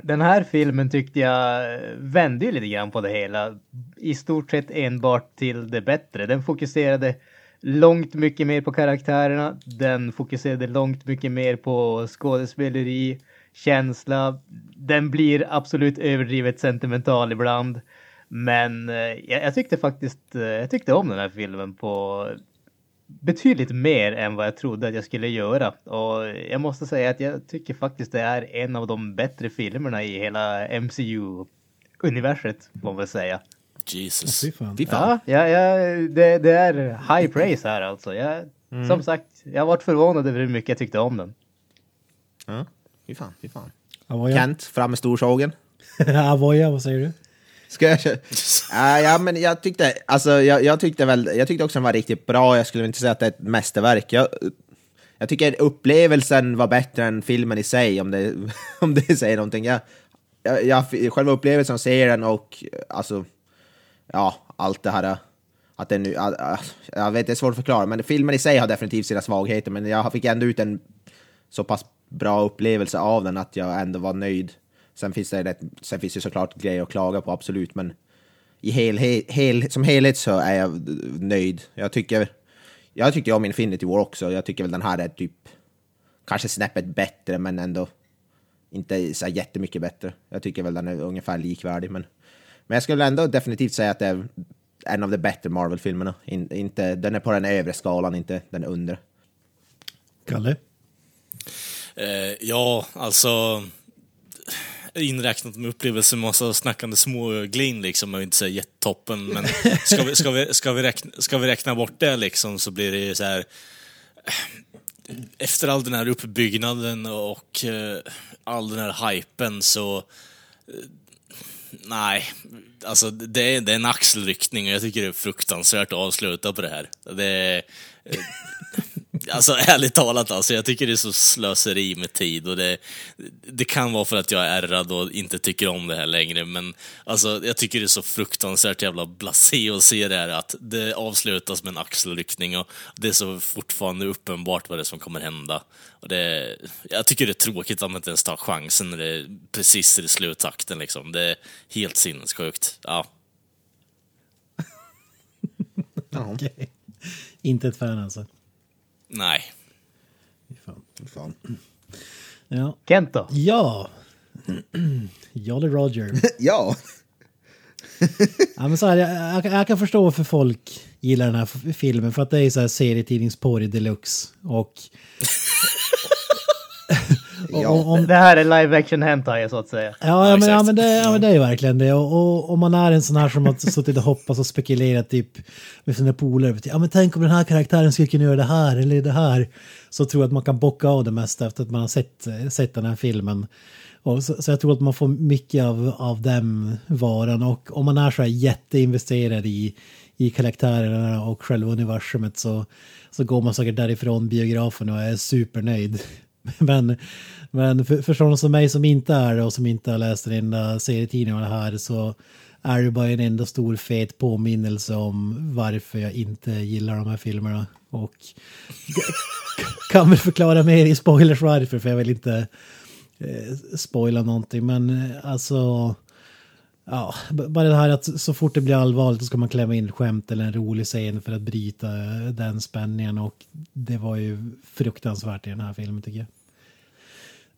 Den här filmen tyckte jag eh, vände lite grann på det hela. I stort sett enbart till det bättre. Den fokuserade långt mycket mer på karaktärerna. Den fokuserade långt mycket mer på skådespeleri, känsla. Den blir absolut överdrivet sentimental ibland. Men eh, jag, jag tyckte faktiskt, eh, jag tyckte om den här filmen på betydligt mer än vad jag trodde att jag skulle göra. Och jag måste säga att jag tycker faktiskt det är en av de bättre filmerna i hela MCU-universet, får man väl säga. Jesus. Fy fan. Fy fan. Ja, ja, ja det, det är high praise här alltså. Jag, Som sagt, jag har varit förvånad över hur mycket jag tyckte om den. Ja, fy fan, fy fan. Avoya, Kent, fram med storsågen. Avoya, vad säger du? Ska jag köra? Ja, ja, men jag tyckte, alltså, jag, jag, tyckte väl, jag tyckte också den var riktigt bra. Jag skulle inte säga att det är ett mästerverk. Jag, jag tycker upplevelsen var bättre än filmen i sig, om det, om det säger någonting. Jag, jag, jag, själva upplevelsen av serien och alltså, ja, allt det här. Att det nu, jag vet, det är svårt att förklara, men filmen i sig har definitivt sina svagheter, men jag fick ändå ut en så pass bra upplevelse av den att jag ändå var nöjd. Sen finns det, rätt, sen finns det såklart grejer att klaga på, absolut, men i hel, hel, som helhet så är jag nöjd. Jag tycker, jag tyckte om Infinity War också. Jag tycker väl den här är typ kanske snäppet bättre, men ändå inte så jättemycket bättre. Jag tycker väl den är ungefär likvärdig, men, men jag skulle ändå definitivt säga att det är en av de bättre Marvel-filmerna. In, inte, den är på den övre skalan, inte den undre. Kalle? Eh, ja, alltså inräknat med upplevelsen massa snackande små glin liksom, vill inte säga jättetoppen, men ska vi, ska, vi, ska, vi räkna, ska vi räkna bort det liksom så blir det ju så här efter all den här uppbyggnaden och uh, all den här hypen så uh, nej, alltså det är, det är en axelryckning och jag tycker det är fruktansvärt att avsluta på det här. Det är, uh, Alltså ärligt talat alltså, jag tycker det är så slöseri med tid och det, det kan vara för att jag är ärrad och inte tycker om det här längre, men alltså jag tycker det är så fruktansvärt jävla blasé att se det här att det avslutas med en axelryckning och det är så fortfarande uppenbart vad det är som kommer hända. Och det, jag tycker det är tråkigt att man inte ens tar chansen när det är precis i sluttakten liksom. Det är helt sinnessjukt. Ja. Okej. Inte ett fan alltså. Nej. Fan. Fan. Ja. Kent då? Ja. Jolly Roger. Ja. Ja, men så här, jag, jag, jag kan förstå varför folk gillar den här filmen. För att det är så här serietidningsporr deluxe. Och... Ja. och om, Det här är live action hentai så att säga. Ja, ja, men, ja, men, det, ja men det är ju verkligen det. Och, och om man är en sån här som har suttit och hoppats och spekulerat typ med sina polare. Ja men tänk om den här karaktären skulle kunna göra det här eller det här. Så tror jag att man kan bocka av det mesta efter att man har sett, sett den här filmen. Och så, så jag tror att man får mycket av, av den varan. Och om man är så här jätteinvesterad i, i karaktärerna och själva universumet så, så går man säkert därifrån biografen och är supernöjd. Men, men för, för sådana som mig som inte är det och som inte har läst en enda serietidning av det här så är det bara en enda stor fet påminnelse om varför jag inte gillar de här filmerna. Och kan väl förklara mer i spoilers varför, för jag vill inte eh, spoila någonting. Men eh, alltså, ja, bara det här att så fort det blir allvarligt så ska man klämma in ett skämt eller en rolig scen för att bryta eh, den spänningen. Och det var ju fruktansvärt i den här filmen tycker jag.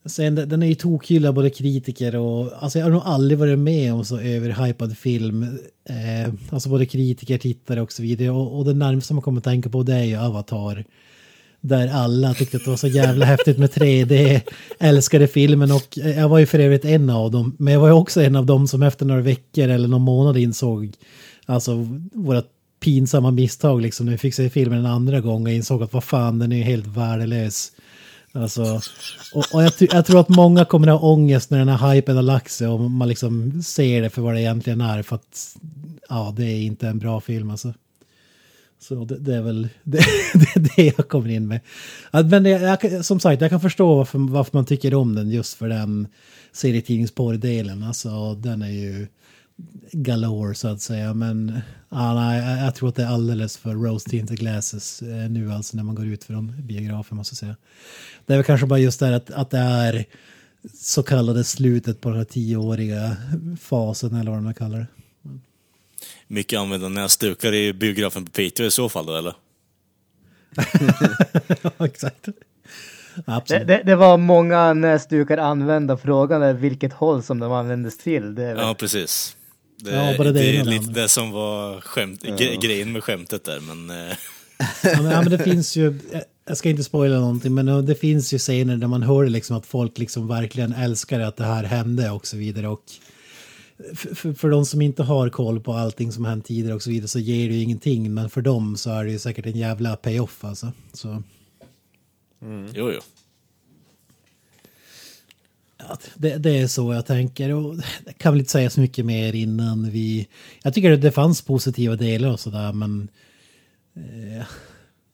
Alltså, Sen, den är ju tokhyllad både kritiker och... Alltså jag har nog aldrig varit med om så överhypad film. Eh, alltså både kritiker, tittare och så vidare. Och, och det närmaste man kommer att tänka på det är ju Avatar. Där alla tyckte att det var så jävla häftigt med 3D, älskade filmen och eh, jag var ju för övrigt en av dem. Men jag var ju också en av dem som efter några veckor eller någon månad insåg alltså våra pinsamma misstag liksom när vi fick se filmen en andra gång och insåg att vad fan den är ju helt värdelös. Alltså, och, och jag, jag tror att många kommer att ha ångest när den här hypen har lagt sig och man liksom ser det för vad det egentligen är. För att ja, det är inte en bra film alltså. Så det, det är väl det, det, det jag kommer in med. Men jag, jag, som sagt, jag kan förstå varför, varför man tycker om den just för den serietidningsporrdelen. Alltså den är ju galore så att säga. Men ja, nej, jag, jag tror att det är alldeles för rose tinted glasses eh, nu alltså när man går ut från biografen måste jag säga. Det är väl kanske bara just det här att, att det är så kallade slutet på den här tioåriga fasen eller vad man kallar det. Mycket använda näsdukar i biografen på Piteå i så fall då, eller? Ja, exakt. Det, Absolut. det, det var många näsdukar använda. Frågan är vilket håll som de användes till. Det är väl... Ja, precis. Det, Ja, bara det det är lite det som var skämt, gre- grejen med skämtet där, men... eh, Ja, men, ja, men det finns ju, jag ska inte spoila någonting, men det finns ju scener där man hör liksom att folk liksom verkligen älskar att det här hände och så vidare. Och för, för, de som inte har koll på allting som hänt tidigare och så vidare så ger det ju ingenting, men för dem så är det ju säkert en jävla payoff alltså. Så, Jo, jo det, det är så jag tänker och jag kan väl inte säga så mycket mer innan vi... Jag tycker att det fanns positiva delar och sådär, men... Eh,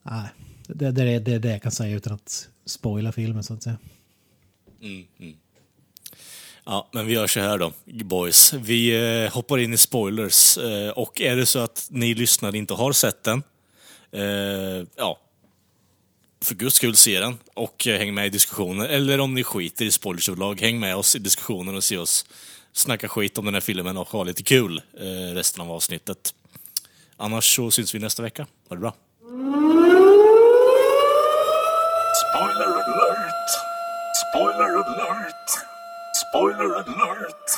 nej, det, det, är- det är det jag kan säga utan att spoila filmen så att säga. Mm, mm. Ja, men vi gör så här då, boys. Vi eh, hoppar in i spoilers. Eh, och är det så att ni lyssnare inte har sett den, eh, ja, för guds skull se den och eh, häng med i diskussionen. Eller om ni skiter i spoilers överlag, häng med oss i diskussionen och se oss snacka skit om den här filmen och ha lite kul eh, resten av avsnittet. Annars så syns vi nästa vecka. Ha det bra. Spoiler alert! Spoiler alert! Spoiler alert!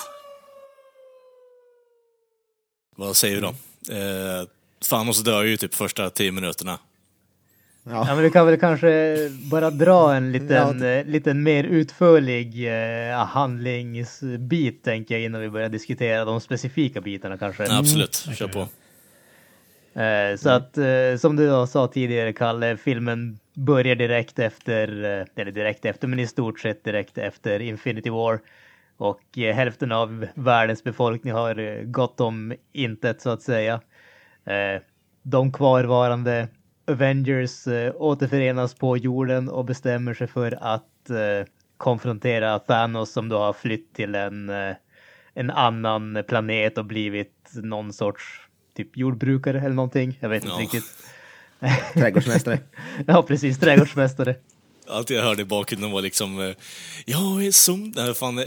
Vad säger vi då? Eh, Thanos dör ju typ första tio minuterna. Ja, men vi kan väl kanske bara dra en liten, eh, liten mer utförlig eh, handlingsbit tänker jag innan vi börjar diskutera de specifika bitarna kanske. Ja, absolut, kör på. Eh, så att eh, som du då sa tidigare Kalle, filmen börjar direkt efter, eller direkt efter, men i stort sett direkt efter Infinity War. Och hälften av världens befolkning har gått om intet så att säga. De kvarvarande Avengers eh, återförenas på jorden och bestämmer sig för att eh, konfrontera Thanos som då har flytt till en, eh, en annan planet och blivit någon sorts typ jordbrukare eller någonting. Jag vet inte Ja. riktigt. Trädgårdsmästare. Ja, precis. Trädgårdsmästare. Allt jag hörde i bakgrunden var liksom eh, Jag är som... Nej, fan,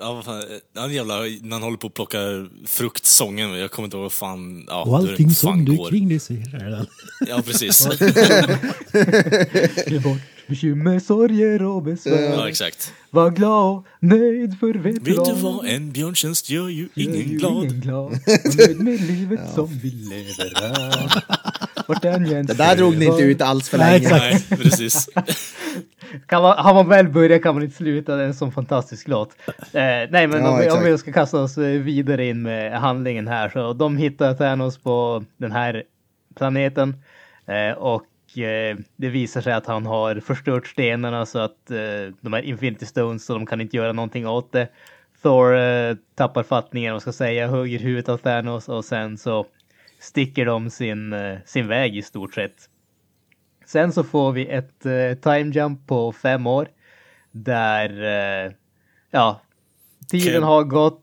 ja, vad fan, ja, jävla, när han håller på att plocka fruktsången, jag kommer inte ihåg vad fan... Ja, Och allting fan som du går. kring dig den. Ja, precis. Ge bort bekymmer, sorger och besvär. ja, exakt. Var glad nöjd för vet, Vet du vad? En björntjänst gör ju Jag är ingen ju glad. Ingen glad. Och nöjd med livet som vi lever här. Det där drog ni inte ut alls för Nej, länge. exakt. Nej, precis. Kan man, har man väl börjat kan man inte sluta, det är en sån fantastisk låt. Eh, nej men Ja, om, vi, om vi ska kasta oss eh, vidare in med handlingen här så de hittar Thanos på den här planeten eh, och eh, det visar sig att han har förstört stenarna så att eh, de är Infinity Stones så de kan inte göra någonting åt det. Thor eh, tappar fattningen, vad ska säga, hugger huvudet av Thanos och sen så sticker de sin, sin väg i stort sett. Sen så får vi ett eh, time jump på fem år. Där, eh, ja, tiden Kan- har gått.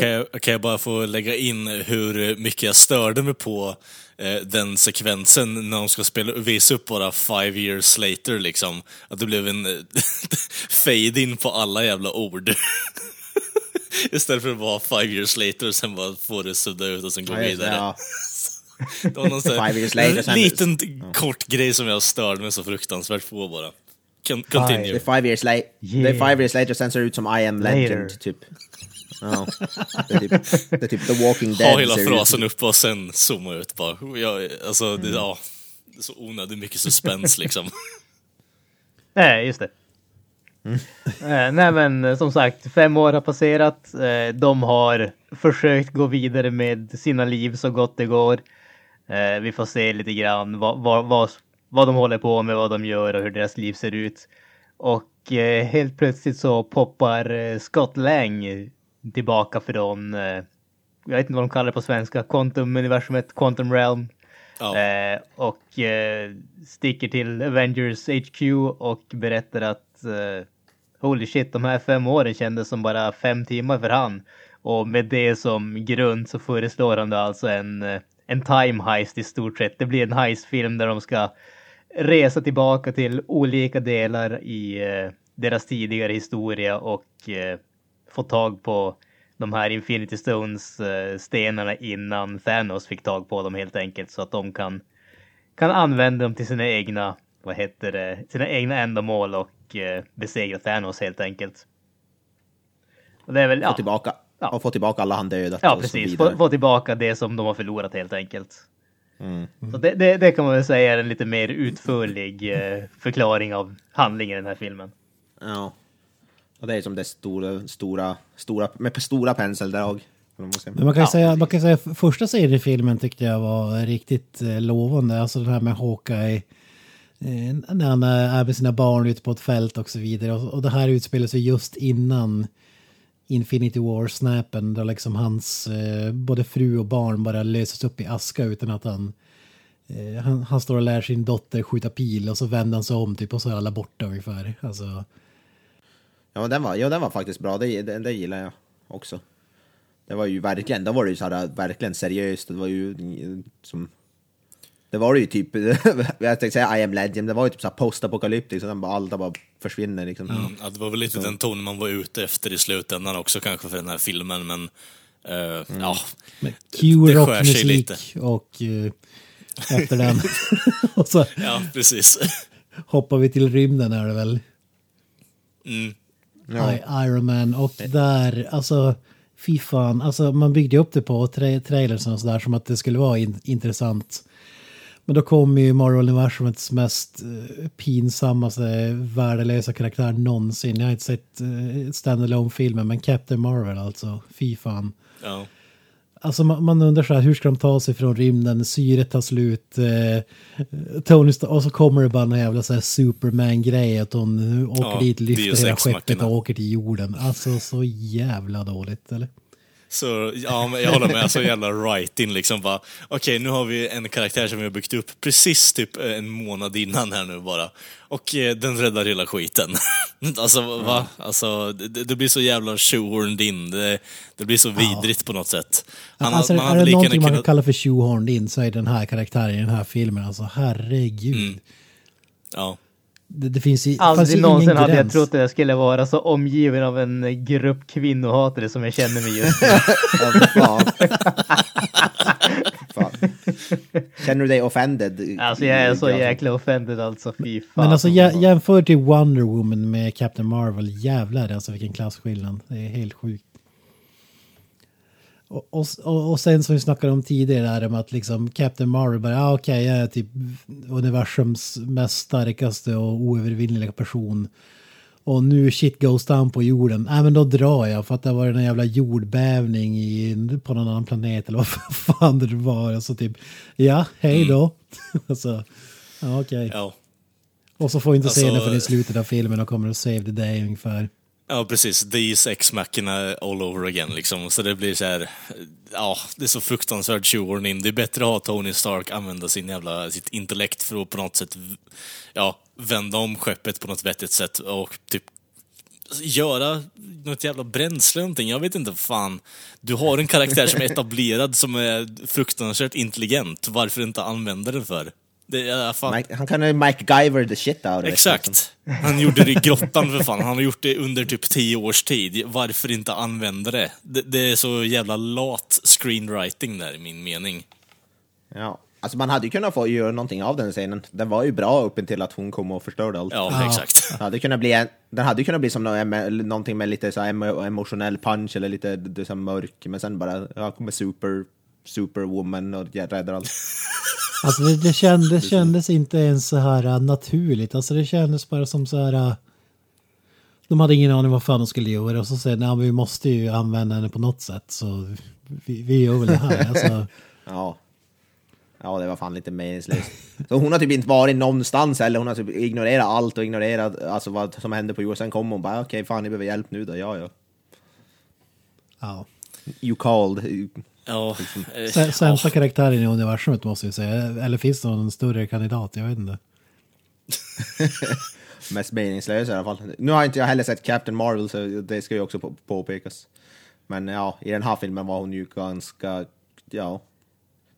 Kan jag, kan jag bara få lägga in hur mycket jag störde mig på eh, den sekvensen när de ska spela, visa upp bara five years later liksom. Att det blev en eh, fade in på alla jävla ord. Istället för att vara five years later och sen bara få det sudda ut och sen gå Ja, vidare. ja. Det var någon sån här- later, liten kort grej som jag störde mig så fruktansvärt på bara. Con- Det Continue. är five years late. Yeah. Är five years later, sen ser det ut som I am legend, Later. typ. Ja. Det är typ, det är typ The Walking Dead. Ha hela frasen uppe och sen zooma ut bara. Jag, alltså, det, ja, det är så onödigt mycket suspens liksom. Nej, just det. Eh, nej men eh, som sagt, fem år har passerat. Eh, de har försökt gå vidare med sina liv så gott det går. Eh, vi får se lite grann vad, vad, vad, vad de håller på med, vad de gör och hur deras liv ser ut. Och eh, helt plötsligt så poppar eh, Scott Lang tillbaka från, eh, jag vet inte vad de kallar det på svenska, Quantum-universumet, Quantum Realm. Eh, och eh, sticker till Avengers HQ och berättar att eh, holy shit, de här fem åren kändes som bara fem timmar för han. Och med det som grund så föreslår han då alltså en, en time heist i stort sett. Det blir en heistfilm där de ska resa tillbaka till olika delar i eh, deras tidigare historia och eh, få tag på de här Infinity Stones eh, stenarna innan Thanos fick tag på dem helt enkelt så att de kan, kan använda dem till sina egna, vad heter det, sina egna ändamål och eh, besegra Thanos helt enkelt. Och det är väl, ja, tillbaka. Ja. Och få tillbaka alla han dödat. ja precis, få, få tillbaka det som de har förlorat helt enkelt. Så det, det, det kan man väl säga är en lite mer utförlig eh, förklaring av handlingen i den här filmen. Ja. Och det är som det stora, stora, stora, med stora penseldrag. Men man kan Ja, säga, man kan säga första serien i filmen tyckte jag var riktigt eh, lovande. Alltså det här med Hawkeye. Eh, när han är med sina barn ute på ett fält och så vidare. Och, och det här utspelar sig just innan Infinity War-snappen. Då liksom hans eh, både fru och barn bara löses upp i aska utan att han... Eh, han, han står och lär sin dotter skjuta pil och så vänder han sig om typ och så är alla borta ungefär. Alltså, Ja, den var, ja, den var faktiskt bra. Det, det, det gillar jag också. Det var ju verkligen, då var det ju så här, verkligen seriöst. Det var ju eh, som... Det var ju typ, jag tänkte säga I am legend, det var ju typ så här postapokalyptiskt, så bara, allt bara försvinner liksom. Mm, ja, det var väl lite den tonen man var ute efter i slutändan också kanske för den här filmen, men eh, ja, med det Q skär sig lite. och eh, efter den. och så ja, precis. hoppar vi till rymden är det väl. Mm. Ja. I, Iron Man och där, alltså fy fan, alltså man byggde upp det på tra trailers och sådär som att det skulle vara in intressant. Men då kom ju Marvel-universumets mest uh, pinsammaste, värdelösa karaktär någonsin. Jag har inte sett uh, stand filmen men Captain Marvel alltså, fy fan. Ja. Alltså man, man undrar så här, hur ska de ta sig från rymden? Syret tar slut. Eh, Tony Stark, och så kommer det bara en jävla så här Superman-grej att hon åker Ja, dit, lyfter hela skeppet och åker till jorden. Alltså så jävla dåligt, eller? Så ja, men jag håller med. Så jävla writing liksom bara. Okej, nu har vi en karaktär som vi har byggt upp precis typ eh, en månad innan här nu bara. Och eh, den räddar hela skiten. alltså va? Alltså det, det blir så jävla shoehorned in. Det, det blir så vidrigt på något sätt. Han, alltså, man är det någonting gärna man kan kalla för shoehorned in så är den här karaktären i den här filmen. Alltså herregud. Mm. Ja. Det, det finns i, Aldrig någonsin hade jag trott att jag skulle vara så omgiven av en grupp kvinnohatare som jag känner mig just nu. Ja, men fan. fan. Känner du dig offended? Alltså jag är så jäkla offended alltså, fy fan. Men alltså jä- jämför till Wonder Woman med Captain Marvel, jävlar alltså vilken klasskillnad. Det är helt sjukt. Och, och, och, sen som vi snackade om tidigare där om att liksom Captain Marvel bara, ja okej jag är typ universums mest starkaste och oövervinneliga person. Och nu shit goes down på jorden. Nej men då drar jag för att det var en jävla jordbävning i, på någon annan planet eller vad fan det var. Och så typ, ja hej då. alltså, ja okej. Ja. Och så får vi inte se Alltså- den förrän i slutet av filmen och kommer att save the day ungefär. Ja, precis. These X-mackorna all over again liksom. Så det blir så här, ja, det är så fruktansvärt shoehorn. Det är bättre att ha Tony Stark använda sin jävla, sitt intellekt för att på något sätt, ja, vända om skeppet på något vettigt sätt och typ göra något jävla bränsle eller någonting. Jag vet inte, fan. Du har en karaktär som är etablerad, som är fruktansvärt intelligent. Varför inte använda den för? Det är fan... Mike, han kan ju Mike Giver the shit out of it, liksom. Exakt. Han gjorde det i grottan för fan. Han har gjort det under typ tio års tid. Varför inte använda det? Det, det är så jävla lat screenwriting där i min mening. Ja. Alltså man hade ju kunnat få göra någonting av den scenen. Den var ju bra upp till att hon kom och förstörde allt. Ja, exakt. Den hade kunnat bli, en, den hade ju kunnat bli som någonting med lite så emotionell punch eller lite det, så mörk, men sen bara, ja, kommer super, superwoman och räddar allt. Alltså det, det, kändes, det kändes inte ens så här äh, naturligt. Alltså det kändes bara som så här... äh, De hade ingen aning vad fan de skulle göra och så säger de, "Nej, men vi måste ju använda henne på något sätt så vi, vi gör väl det här. Alltså, Ja. Ja, det var fan lite meningslöst. Så hon har typ inte varit någonstans eller hon har typ ignorerat allt och ignorerat alltså, vad som hände på jorden. Sen kom hon bara, okej, fan ni behöver hjälp nu då, ja ja. ja. You called. Ja, eh, Sä- Sämsta ja. karaktären i universumet måste vi säga. Eller finns det någon större kandidat? Jag vet inte. Mest meningslösa i alla fall. Nu har inte jag heller sett Captain Marvel, så det ska ju också på- påpekas. Men ja, i den här filmen var hon ju ganska, ja.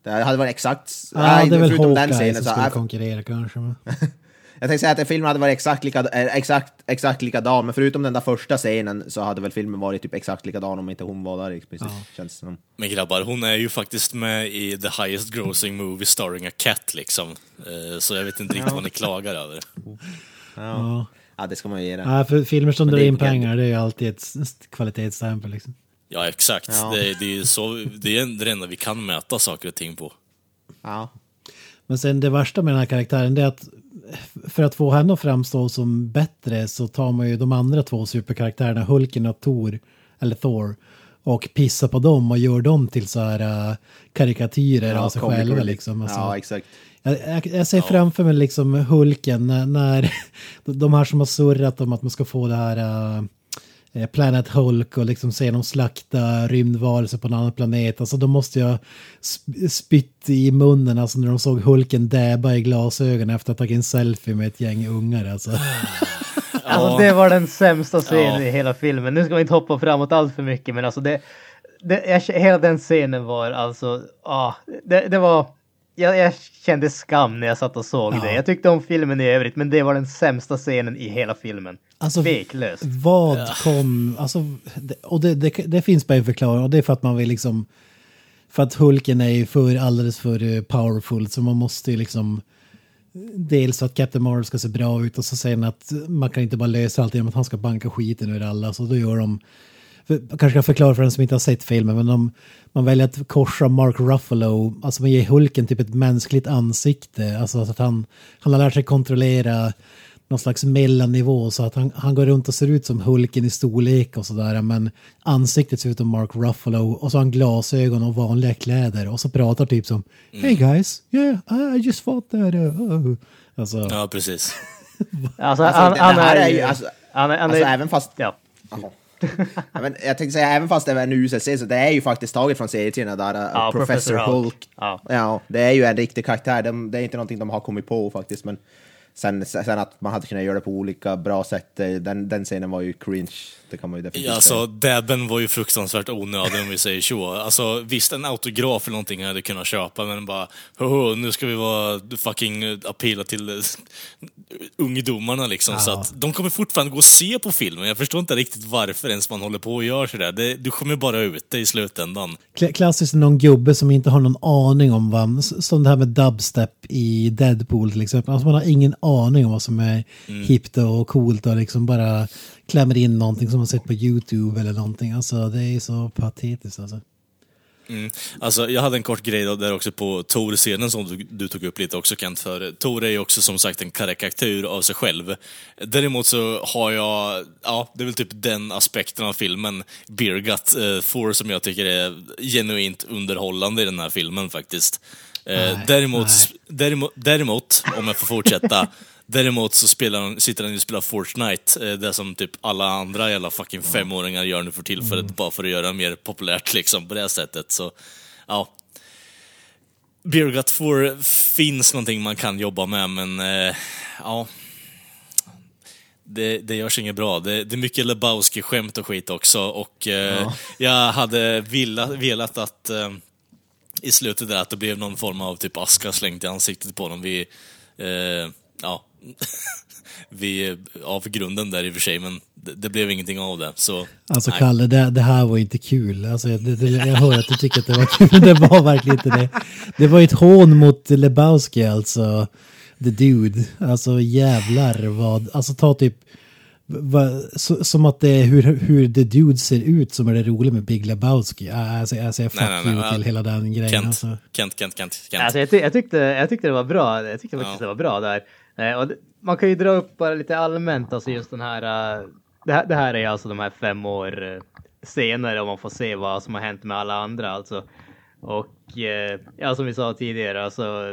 Det hade varit exakt... Ja, nej, det är väl Hawkeye som så... skulle konkurrera kanske. Jag tänkte säga att filmen hade varit exakt, lika, eh, exakt, exakt likadan, men förutom den där första scenen så hade väl filmen varit typ exakt likadan om inte hon var där i princip, känns som. Men grabbar, hon är ju faktiskt med i the highest grossing movie starring a cat liksom. Eh, Så jag vet inte riktigt vad ni klagar över. Ja. Ja, det ska man ju ge den. Ja, för filmer som drar det är in pengar det är ju alltid ett kvalitetsstämpel. Liksom. Ja, exakt. Ja. Det, det, är så, det är det enda vi kan mäta saker och ting på. Ja. Men sen det värsta med den här karaktären det är att för att få henne att framstå som bättre så tar man ju de andra två superkaraktärerna, Hulken och Thor, eller Thor, och pissar på dem och gör dem till så här uh, karikatyrer av sig själva liksom. Alltså, Ja, exakt. jag, jag, jag ser framför mig liksom Hulken när, när de här som har surrat om att man ska få det här uh, Planet Hulk och liksom se dem slakta rymdvarelser på en annan planet. Alltså de måste sp- spytt i munnen alltså när de såg Hulken däba i glasögonen efter att ha tagit en selfie med ett gäng ungar. Alltså. Alltså det var den sämsta scenen Ja. i hela filmen. Nu ska vi inte hoppa framåt allt för mycket men alltså det... det jag, hela den scenen var alltså... Ah, det, det var... Jag, jag kände skam när jag satt och såg Ja. det. Jag tyckte om filmen i övrigt men det var den sämsta scenen i hela filmen. Alltså, Tveklöst. Vad kom, alltså, och det, det, det finns bara en förklaring och det är för att man vill liksom, för att Hulken är ju för, alldeles för eh, powerful så man måste ju liksom, dels för att Captain Marvel ska se bra ut och så säger han att man kan inte bara lösa allt genom att han ska banka skiten ur alla så då gör de, kanske ska förklara för den som inte har sett filmen men de, man väljer att korsa Mark Ruffalo, alltså man ger Hulken typ ett mänskligt ansikte, alltså så att han, han har lärt sig kontrollera någon slags mellannivå så att han, han går runt och ser ut som Hulken i storlek och sådär men ansiktet ser ut som Mark Ruffalo och så har han glasögon och vanliga kläder och så pratar typ som Hey guys, yeah, I just fought that. Uh, uh." Alltså, Ja, precis. Alltså, Alltså, han, det- han är ju... alltså- han är, han Alltså är, även fast... ja. Jaha. Ja, men jag tänkte säga, även fast det var en serie, så det är ju faktiskt taget från serietidningarna där Ja, Professor Professor Hulk. Hulk. Ja. ja, det är ju en riktig karaktär. De, det är inte någonting de har kommit på faktiskt, men sen, sen att man hade kunnat göra det på olika bra sätt, eh, den, den scenen var ju cringe. Det kan man ju definitivt Ja, alltså, dabben var ju fruktansvärt onödig om vi säger så. Alltså, visst, en autograf eller någonting jag hade kunnat köpa, men bara, "Hoho, nu ska vi vara fucking appella till eh, ungdomarna liksom. Så att de kommer fortfarande gå och se på filmen. Jag förstår inte riktigt varför ens man håller på och gör sådär. Det, du kommer bara ut det i slutändan. Kla- Klassiskt någon gubbe som inte har någon aning om vad, som det här med dubstep i Deadpool till exempel. Alltså man har ingen aning om vad som är hippt och coolt och liksom bara klämmer in någonting som man sett på YouTube eller någonting. Alltså det är så patetiskt alltså. Alltså, jag hade en kort grej där också på Tor-scenen som du, du tog upp lite också Kent, för Tor är ju också som sagt en karikatyr av sig själv. Däremot så har jag, ja, det är väl typ den aspekten av filmen, Beer Gut, eh, Thor, som jag tycker är genuint underhållande i den här filmen faktiskt. Eh, däremot, däremot, däremot, om jag får fortsätta, Däremot så spelar han, sitter han och spelar Fortnite, eh, det som typ alla andra jävla fucking femåringar gör nu för tillfället, bara för att göra det mer populärt liksom på det sättet. Så, ja. Beer Gut 4 finns någonting man kan jobba med, men eh, ja. Det, det görs inget bra. Det, det är mycket Lebowski-skämt och skit också, och eh, jag hade velat, velat att eh, i slutet där att det blev någon form av typ aska slängt i ansiktet på dem vid, eh, ja, vid avgrunden där i och för sig, men det, det blev ingenting av det. Så, Alltså nej. Kalle, det, det här var inte kul. Alltså, det, det, jag hör att du tycker att det var kul, men det var verkligen inte det. Det var ett hån mot Lebowski alltså. The Dude. Alltså jävlar vad, alltså ta typ, va, så, som att det är hur, hur The Dude ser ut som är det roliga med Big Lebowski. Alltså, jag säger fuck Nej, nej, nej, till hela den grejen. Kent, Alltså. Kent, Kent, Kent, Kent. Alltså jag, ty jag, tyckte, jag tyckte det var bra. Jag tyckte faktiskt Ja. det var bra där. Eh, och det, man kan ju dra upp bara lite allmänt, alltså just den här. eh, det, här det här är alltså de här fem år eh, senare och man får se vad som har hänt med alla andra alltså. Och ja, som vi sa tidigare, alltså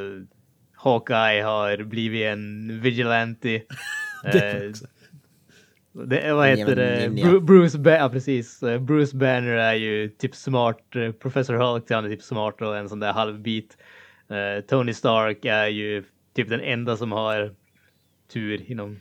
Hawkeye har blivit en vigilante. Eh, det, vad heter det? Bru- Bruce Banner, ja precis. Bruce Banner är ju typ smart. Professor Hulk han är typ smart och en sån där halvbit. Tony Stark är ju typ den enda som har tur inom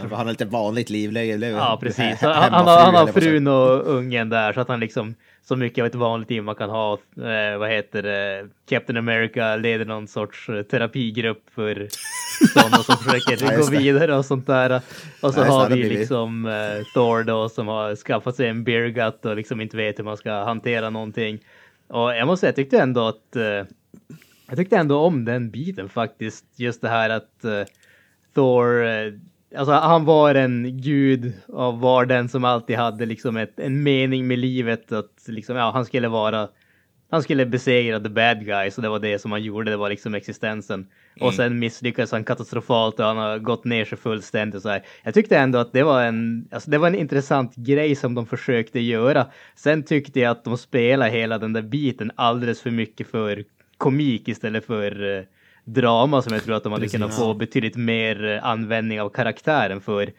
Han har lite vanligt liv. Ja, precis. Han, han, har, han har frun och ungen där så att han liksom så mycket av ett vanligt liv man kan ha. Eh, vad heter det? Captain America leder någon sorts eh, terapigrupp för sådana som Ja, försöker gå just det. vidare och sånt där. Och så Ja, har vi. liksom eh, Thor då som har skaffat sig en beer gut och liksom inte vet hur man ska hantera någonting. Och jag måste säga, jag tyckte ändå att eh, jag tyckte ändå om den biten faktiskt. Just det här att eh, Thor, eh, alltså han var en gud och var den som alltid hade liksom ett, en mening med livet. Att liksom, ja, han skulle vara han skulle besegra the bad guys och det var det som han gjorde, det var liksom existensen. Och sen misslyckades han katastrofalt och han har gått ner sig fullständigt och så här. Jag tyckte ändå att det var en, alltså det var en intressant grej som de försökte göra. Sen tyckte jag att de spelade hela den där biten alldeles för mycket för komik istället för eh, drama som jag tror att de hade kunnat få betydligt mer eh, användning av karaktären för.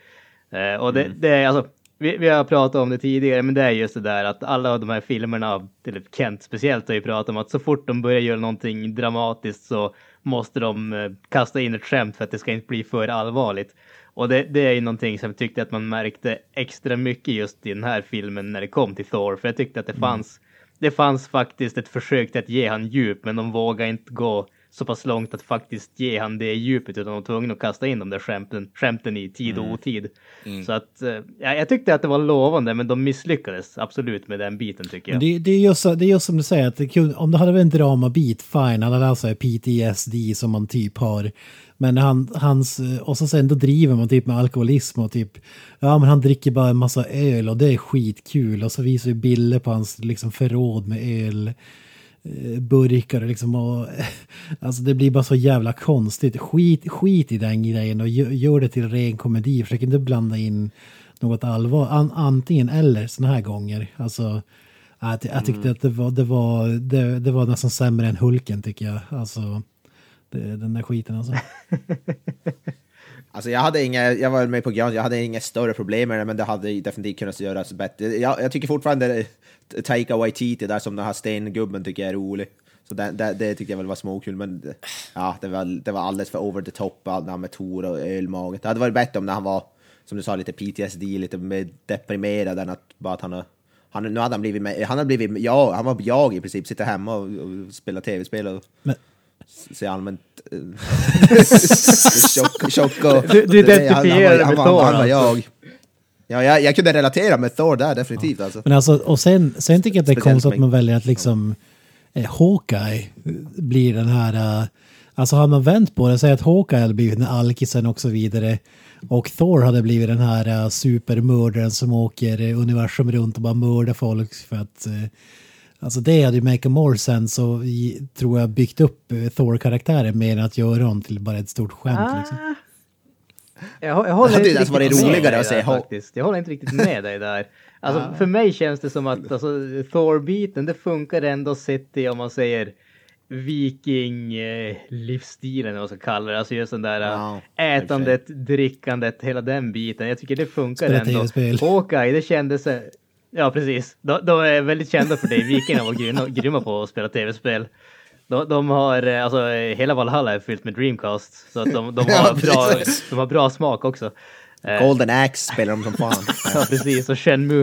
Eh, och det, det är alltså, vi, vi har pratat om det tidigare, men det är just det där att alla de här filmerna, eller Kent speciellt har ju pratat om att så fort de börjar göra någonting dramatiskt så måste de eh, kasta in ett skämt för att det ska inte bli för allvarligt. Och det, det är ju någonting som jag tyckte att man märkte extra mycket just i den här filmen när det kom till Thor, för jag tyckte att det fanns det fanns faktiskt ett försök till att ge han djup, men de vågade inte gå så pass långt att faktiskt ge han det djupet, utan de var tvungna att kasta in de där skämten, skämten i tid och otid. Så att, eh, ja, jag tyckte att det var lovande, men de misslyckades absolut med den biten tycker jag. Det, det, är just, så- det är just som du säger, att det kunde, om det hade varit en dramabit, fine, han hade alltså PTSD som man typ har. Men han, hans, och så sen då driver man typ med alkoholism och typ, ja men han dricker bara en massa öl och det är skitkul. Och så visar vi bilder på hans liksom förråd med öl eh, burkar och liksom och, alltså det blir bara så jävla konstigt. Skit, skit i den grejen och gö- gör det till ren komedi. Försök inte blanda in något allvar. An, antingen eller såna här gånger. Alltså, jag, jag tyckte att det var, det, var, det, det var nästan sämre än Hulken tycker jag. Alltså, den där skiten alltså. Alltså jag hade inga, jag var med på grund, jag hade inga större problem med det, men det hade definitivt kunnat göras bättre. Jag, jag tycker fortfarande Taika Waititi där som den här stengubben tycker jag är rolig. Så det, det, det tyckte jag väl var småkul, men det- ja, det var, det var alldeles för over the top, allt det här med Tor och ölmaget. Det hade varit bättre om när han var, som du sa, lite PTSD, lite mer deprimerad än att bara att han har han, nu hade han blivit, med, han hade blivit, ja, han var jag i princip, sitter hemma och, och spelar tv-spel och Men- ser allmänt eh, tjock, tjock och... Du- du identifierar dig med Thor, Han var alltså. jag. Ja, jag, jag kunde relatera med Thor där, definitivt alltså. Men alltså, och sen, sen tycker jag att det är konstigt att man väljer att liksom eh, Hawkeye blir den här... eh, alltså har man vänt på det, säg att Hawkeye hade blivit den alkisen och så vidare. Och Thor hade blivit den här uh, supermördaren som åker eh, universum runt och bara mördar folk för att... eh, alltså det hade ju make more sense och tror jag byggt upp eh, Thor-karaktären mer än att göra honom till bara ett stort skämt. Liksom. Jag, jag håller Det hade inte ju nästan riktigt varit med roligare dig att säga faktiskt. Jag håller inte riktigt med dig där. Alltså, För mig känns det som att alltså, Thor-biten, det funkar ändå sett till om man säger viking-livsstilen, eller vad man ska kalla det. Alltså just den där Ja, äh, ätandet, drickandet, hela den biten. Jag tycker det funkar Spela ändå. Hawkeye, det kändes... Ja, precis. De, de är väldigt kända för det. Vikingarna var grymma, grymma på att spela tv-spel. De, de har, eh, alltså hela Valhalla är fyllt med Dreamcast. Så att de, de, Ja, har, bra, de har bra smak också. Eh, Golden Axe spelar de som fan. Ja, precis. Och Shenmue.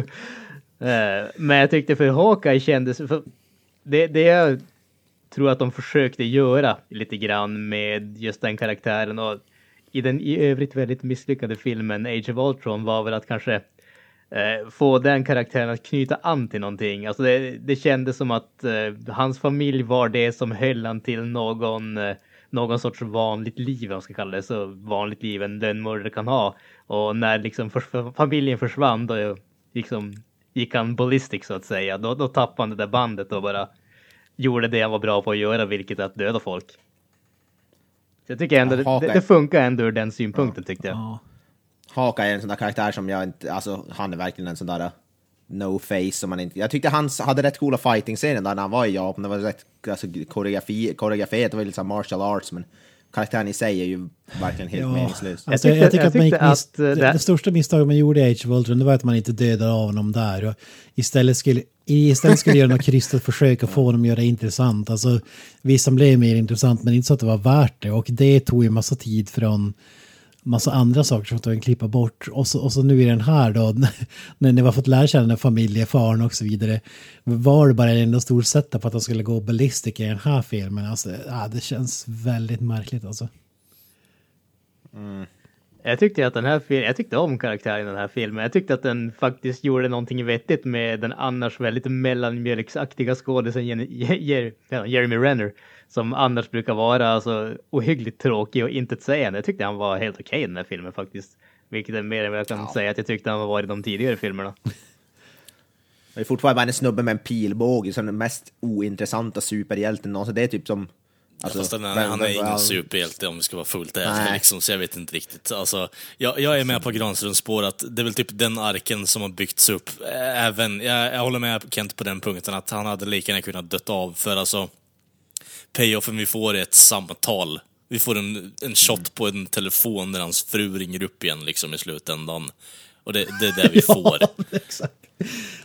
Eh, Men jag tyckte för Hawkeye kändes... För det, det jag tror att de försökte göra lite grann med just den karaktären och i den i övrigt väldigt misslyckade filmen Age of Ultron var väl att kanske eh, få den karaktären att knyta an till någonting. Alltså det, det kändes som att eh, hans familj var det som höll han till någon, eh, någon sorts vanligt liv, om man ska kalla det så vanligt liv en lönnmördare kan ha. Och när liksom för, familjen försvann då liksom gick han ballistic så att säga. Då, då tappade han det där bandet och bara gjorde det han var bra på att göra, vilket är att döda folk. Så jag tycker ändå Ja, det, Hawkeye. det funkar ändå ur den synpunkten tyckte jag. Ja. Haka är en sån där karaktär som jag inte, alltså han är verkligen en sån där uh, no face som man inte, jag tyckte han hade rätt coola fighting-scener där när han var i Japan, det var rätt alltså, koreografi, koreograferat, det var lite såhär martial arts, men karaktären i sig är ju verkligen helt Ja. meningslös. Alltså, Jag jag, tycker att man gick att, eh, det, det- det största misstaget man gjorde i Age of Ultron det var att man inte dödade av honom där. Och istället skulle, istället skulle göra något krystat försök att få honom att göra det intressant. Alltså, visst, han blev mer intressant, men inte så att det var värt det. Och det tog ju massa tid från massa andra saker som tog en klippa bort. Och så, och så nu i den här då, när ni har fått lära känna familjefaren och så vidare. Var det bara en enda stor setup på att de skulle gå ballistik i den här filmen? Alltså, ja, det känns väldigt märkligt alltså. Mm. Jag tyckte att den här filmen, jag tyckte om karaktären i den här filmen. Jag tyckte att den faktiskt gjorde någonting vettigt med den annars väldigt mellanmjölksaktiga skådisen Jenny- Jeremy Renner. Som annars brukar vara alltså, ohyggligt tråkig och intetsägande. Jag tyckte han var helt okej i den här filmen faktiskt. Vilket är mer än vad jag kan säga att jag tyckte han var i de tidigare filmerna. Det är fortfarande bara en snubbe med en pilbåge, som den mest ointressanta superhjälten någonsin. Det är typ som... Alltså, Fast den, vem- han är ingen superhjälte om vi ska vara fullt ärliga, Nej. liksom, så jag vet inte riktigt. Alltså, jag, jag är med på Granströms spår att det är väl typ den arken som har byggts upp. Även, jag, jag håller med Kent på den punkten att han hade lika gärna kunnat dött av, för alltså payoffen vi får är ett samtal. Vi får en, en shot på en telefon när hans fru ringer upp igen liksom i slutändan. Och det, det är det vi får. Exakt.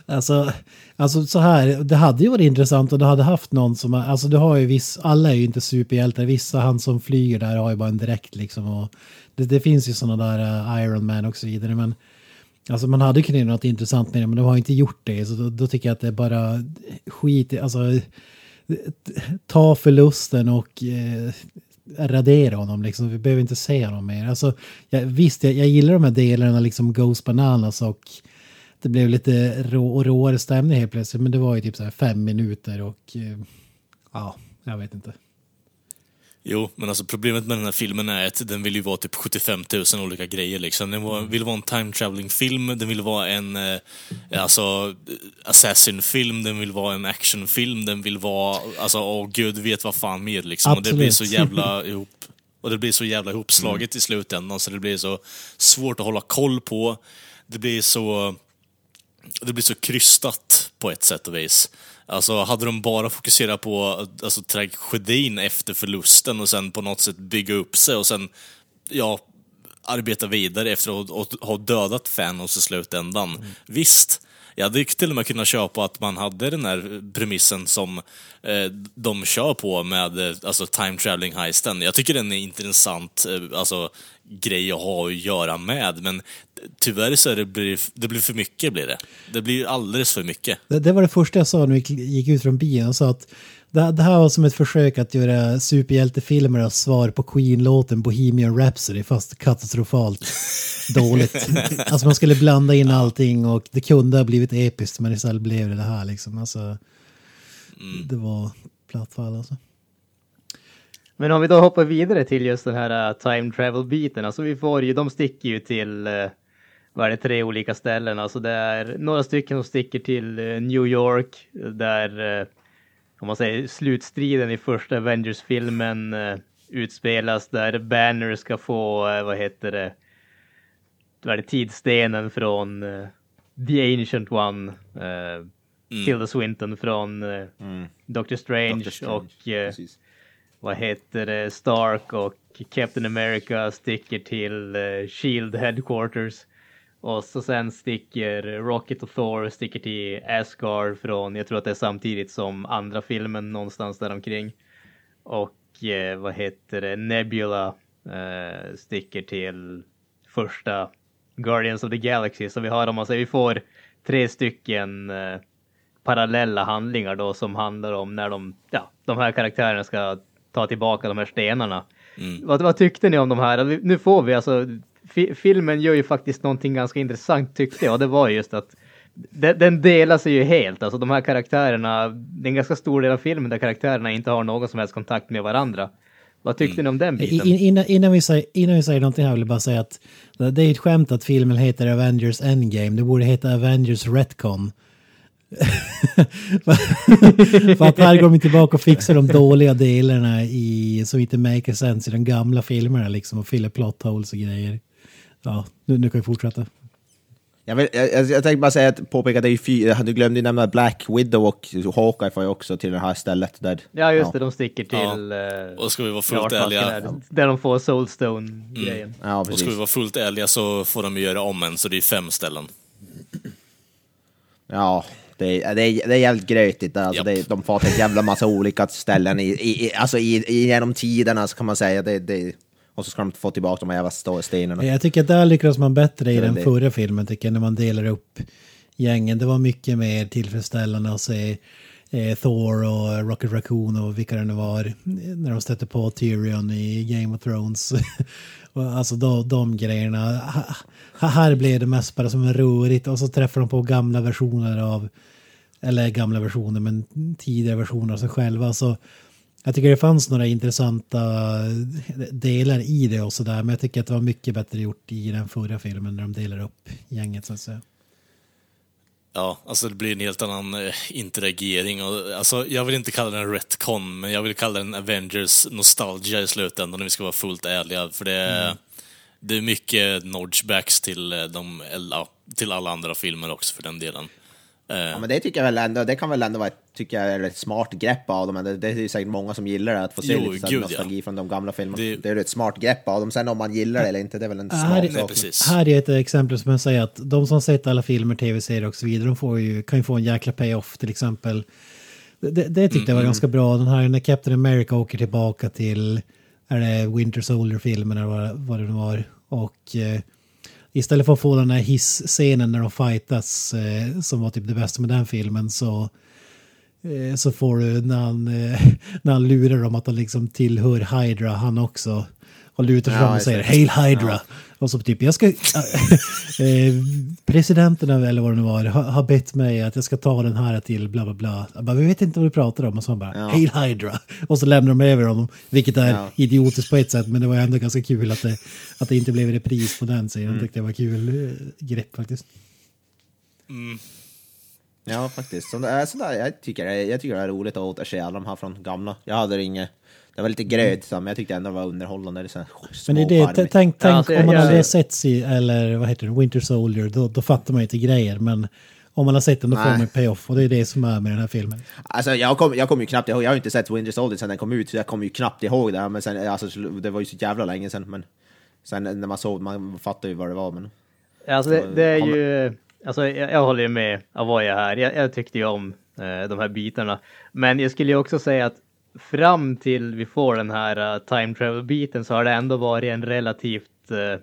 Alltså, alltså så här, det hade ju varit intressant och du hade haft någon som, alltså du har ju viss, alla är ju inte superhjältar, vissa han som flyger där har ju bara en direkt liksom och det, det finns ju sådana där uh, Iron Man och så vidare men alltså man hade kunnat göra något intressant med det men de har inte gjort det så då, då tycker jag att det är bara skit, alltså ta förlusten och eh, radera honom liksom. Vi behöver inte se honom mer. Alltså, jag, visst, jag, jag gillar de här delarna, liksom Ghost Bananas och det blev lite rå och råare stämning helt plötsligt. Men det var ju typ så här fem minuter och eh, ja, jag vet inte. Jo, men alltså problemet med den här filmen är att den vill ju vara typ 75 000 olika grejer liksom. Den var, vill vara en time traveling film den vill vara en eh, alltså, assassin-film, den vill vara en actionfilm, den vill vara, alltså, åh gud vet vad fan mer liksom. Och det blir så Absolut. jävla ihop, och det blir så jävla ihopslaget i slutändan så det blir så svårt att hålla koll på. Det blir så det blir så krystat på ett sätt och vis. Alltså, hade de bara fokuserat på alltså, tragedin efter förlusten och sen på något sätt bygga upp sig och sen, ja, arbeta vidare efter att ha- dödat Thanos i slutändan. Visst, jag hade till och med kunnat köpa att man hade den här premissen som eh, de kör på med eh, alltså, time traveling heisten. Jag tycker den är intressant, eh, alltså grej att ha att göra med, men tyvärr så är det, blir, det blir för mycket blir det. Det blir alldeles för mycket. Det, det var det första jag sa när vi gick ut från bion. Jag sa att det, det här var som ett försök att göra superhjältefilmer och svar på Queen-låten Bohemian Rhapsody fast katastrofalt dåligt. Alltså man skulle blanda in allting och det kunde ha blivit episkt men istället blev det det här liksom. Alltså, Det var platt fall alltså. Men om vi då hoppar vidare till just den här uh, time travel-biten, alltså vi får ju, de sticker ju till, uh, vad är det, tre olika ställen, alltså det är några stycken som sticker till uh, New York, där, om man säger slutstriden i första Avengers-filmen uh, utspelas, där Banner ska få, uh, vad heter det, vad är det, tidstenen från uh, The Ancient One, uh, Tilda Swinton från uh, Doctor Strange, Doctor Strange, och precis. vad heter det, Stark och Captain America sticker till eh, Shield Headquarters. Och så sen sticker Rocket och Thor sticker till Asgard från, jag tror att det är samtidigt som andra filmen någonstans där omkring. Och eh, vad heter det, Nebula eh, sticker till första Guardians of the Galaxy. Så vi har, om säger, vi får tre stycken eh, parallella handlingar då som handlar om när de, ja, de här karaktärerna ska ta tillbaka de här stenarna. Vad, vad tyckte ni om de här? Vi- Nu får vi alltså, fi, filmen gör ju faktiskt någonting ganska intressant tyckte jag det var just att den, den delar sig ju helt, alltså de här karaktärerna, det är en ganska stor del av filmen där karaktärerna inte har någon som helst kontakt med varandra. Vad tyckte ni om den biten? in- Innan, innan, vi säger, innan vi säger någonting här vill jag bara säga att det det är ett skämt att filmen heter Avengers Endgame. Det borde heta Avengers Retcon. För att här går de tillbaka och fixar de dåliga delarna i, som inte make sense i de gamla filmerna liksom och fyller plot holes och grejer. Ja, nu, nu kan vi fortsätta. Jag, vill, jag, jag, jag tänkte bara säga att påpeka att det är ju fy, du glömde ju nämna Black Widow och Hawkeye får ju också till det här stället. Där, Ja just det, de sticker till... Ja. eh, Och ska vi vara ja, fullt ärliga, vara? Där de får Soulstone-grejen. Ja, och ska vi vara fullt ärliga så får de ju göra om en, så det är fem ställen. Ja, det är, det är, det är jävligt grötigt där. Alltså, det de får till en jävla massa olika ställen i, i, i, alltså i, i, genom tiderna så kan man säga. Det, det, och så ska de få tillbaka de här jävla stenarna. Jag tycker att där lyckades man bättre i den det. förra filmen tycker jag, när man delar upp gängen. Det var mycket mer tillfredsställande att se eh, Thor och Rocket Raccoon och vilka det nu var när de stötte på Tyrion i Game of Thrones. Alltså de, de grejerna. Här blev det mest bara som rörigt och så träffar de på gamla versioner av, eller gamla versioner men tidigare versioner av sig själva. Så jag tycker det fanns några intressanta delar i det och sådär. Men jag tycker att det var mycket bättre gjort i den förra filmen när de delar upp gänget så att säga. Ja, alltså det blir en helt annan eh, interagering. Och, alltså, jag vill inte kalla den retcon, men jag vill kalla den Avengers nostalgia i slutändan om vi ska vara fullt ärliga. För det är, det är mycket nodgebacks till, eh, de, till alla andra filmer också för den delen. Eh, Ja, men det tycker jag väl ändå, det kan väl ändå vara ett, tycker jag, är ett smart grepp av dem. Men det, det är ju säkert många som gillar det, att få se Jo, lite gud, nostalgi ja. från de gamla filmerna. Det- Det, är ju ett smart grepp av dem. Sen om man gillar det eller inte, det är väl en här smart är- nej, sak. precis. Här är ett exempel som jag säger att de som sett alla filmer, tv-serier och så vidare, de får ju, kan ju få en jäkla payoff till exempel. Det, det, det tyckte jag var ganska bra, den här när Captain America åker tillbaka till, är det Winter Soldier-filmen eller vad, vad det nu var. Och eh, istället för att få den här hiss-scenen när de fightas, eh, som var typ det bästa med den filmen, så eh, så får du när han, eh, när han lurar dem att han liksom tillhör Hydra, han också. Och lutar sig Ja, fram och säger. Hail Hydra. Och så typ, jag ska... eh, presidenten eller vad det nu var har, har bett mig att jag ska ta den här till bla bla bla. Jag bara, vi vet inte vad du pratar om. Och så han bara, Ja. Hail Hydra. Och så lämnar de över honom. Vilket är Ja. idiotiskt på ett sätt, men det var ändå ganska kul att det, att det inte blev repris på den. Mm. Jag tyckte det var kul eh, grepp faktiskt. Ja, faktiskt. Så det är sådär, jag, tycker jag tycker det är roligt att återse alla de här från gamla. Jag hade det inget... Det var lite gröt, men jag tyckte ändå det var underhållande. Det Men det är det, tänk, tänk alltså, om man jag- hade sett sig, eller vad heter det, Winter Soldier, då, då fattar man ju inte grejer. Men om man har sett den då får man en payoff och det är det som är med den här filmen. Alltså jag kommer jag kom ju knappt ihåg, jag har ju inte sett Winter Soldier sen den kom ut, så jag kommer ju knappt ihåg det. här, Men sen, alltså, det var ju så jävla länge sen, men sen när man såg, man fattade ju vad det var. Men Alltså det, det är ju, alltså jag, jag håller ju med Avoya här. Jag, jag tyckte ju om eh, de här bitarna. Men jag skulle ju också säga att fram till vi får den här uh, time travel-biten så har det ändå varit en relativt, eh,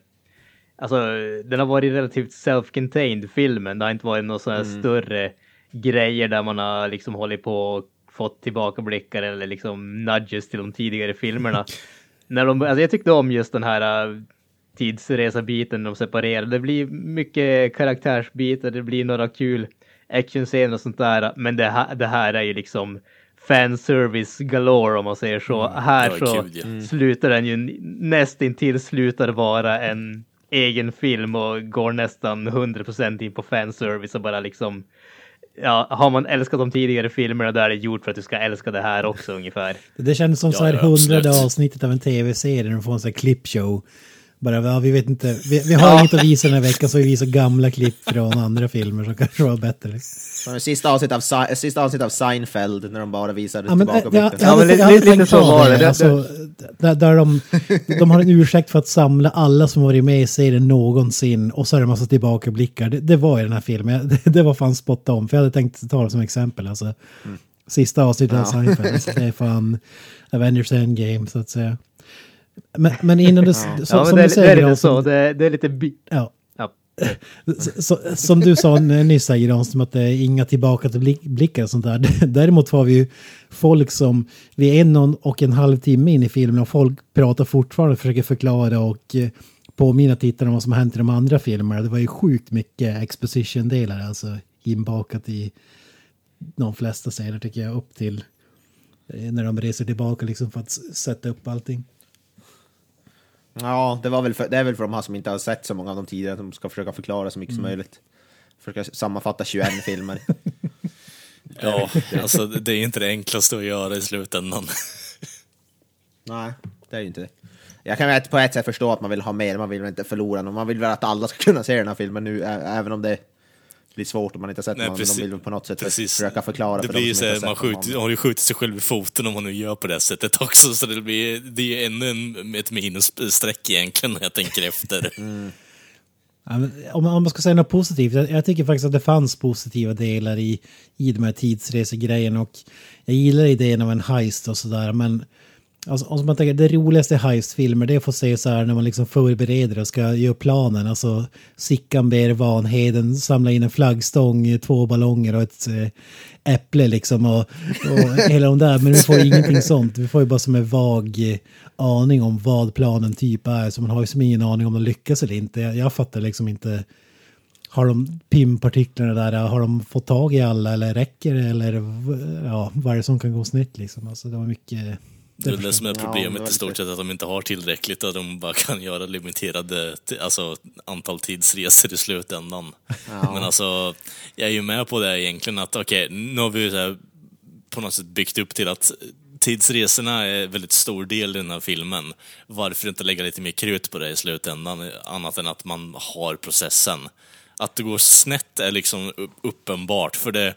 alltså den har varit relativt self-contained filmen. Det har inte varit några sådana här större grejer där man har liksom hållit på och fått tillbakablickar eller liksom nudges till de tidigare filmerna. När de, alltså jag tyckte om just den här uh, tidsresa-biten de separerar. Det blir mycket karaktärsbitar, det blir några kul actionscener och sånt där. Men det här, det här är ju liksom fanservice galore om man säger så. Här Ja, så gud, ja. slutar den ju nästintill slutar vara en egen film och går nästan 100% in på fanservice och bara liksom Ja, har man älskat de tidigare filmerna då är det gjort för att du ska älska det här också ungefär. Det kändes som Ja, så här hundrade avsnittet av en tv-serie när de får en sån här klippshow. Bara, ja, vi vet inte, vi, vi har inget att visa den här veckan så vi visar gamla klipp från andra filmer som kanske var bättre. Sista avsnitt av, sista avsnitt av Seinfeld, när de bara visade Ja, men, tillbaka ja, jag hade, men lite- tänkt lite så var det. Alltså, där, där de, de har en ursäkt för att samla alla som varit med i serien någonsin och så är det en massa tillbakablickar. Det, det var i den här filmen. Det, det var fan spot on, för jag hade tänkt ta det som exempel. Alltså, Sista avsnittet av Seinfeld. Alltså, det är fan Avengers Endgame så att säga. Men, men innan du, så, Ja, som men du det, det säger, är lite så, det, det är lite bi- ja, ja. så, som du sa nyss här Granström, att det är inga tillbaka till blick, blickar och sånt där. Däremot har vi ju folk som, vi är en och en halv timme in i filmen och folk pratar fortfarande och försöker förklara och eh, påminna tittarna om vad som har hänt i de andra filmerna. Det var ju sjukt mycket exposition-delar alltså inbakat i de flesta scener tycker jag upp till eh, när de reser tillbaka liksom för att sätta upp allting. Ja, det, var väl för, det är väl för de här som inte har sett så många av dem tidigare, att de ska försöka förklara så mycket som möjligt. Försöka sammanfatta 21 filmer. Ja, alltså det är inte det enklaste att göra i slutändan. Nej, det är ju inte det. Jag kan på ett sätt förstå att man vill ha mer, man vill inte förlora någon. Man vill väl att alla ska kunna se den här filmen nu, även om det blir svårt om man inte har sett Nej, den. Men de vill på något sätt Precis. försöka förklara det för blir som så inte man skjuter, har ju skjutit sig själv i foten om man nu gör på det sättet också, så det blir det är ännu en, ett minusstreck egentligen när jag tänker efter. Ja, men om, man- om man ska säga något positivt, jag, jag tycker faktiskt att det fanns positiva delar i, i de här tidsresegrejerna och jag gillar idén av en heist och sådär men alltså, om man tänker, det roligaste i heistfilmer det är att få se så här när man liksom förbereder och ska göra planen, alltså Sickan ber Vanheden samla in en flaggstång, två ballonger och ett eh, äpple liksom och, och hela de där, men vi får ingenting sånt, vi får ju bara som en vag eh, aning om vad planen typ är, så man har ju som ingen aning om de lyckas eller inte. Jag, jag fattar liksom inte. Har de PIM-partiklarna där, har de fått tag i alla eller räcker det? Eller ja, vad är det som kan gå snett liksom? Alltså det var mycket, Det är det som är Ja, problemet men i stort sett, att de inte har tillräckligt och de bara kan göra limiterade alltså, antal tidsresor i slutändan. Men alltså, jag är ju med på det egentligen att okej, nu har vi här, på något sätt byggt upp till att tidsresorna är en väldigt stor del i den här filmen. Varför inte lägga lite mer krut på det i slutändan, annat än att man har processen. Att det går snett är liksom uppenbart, för det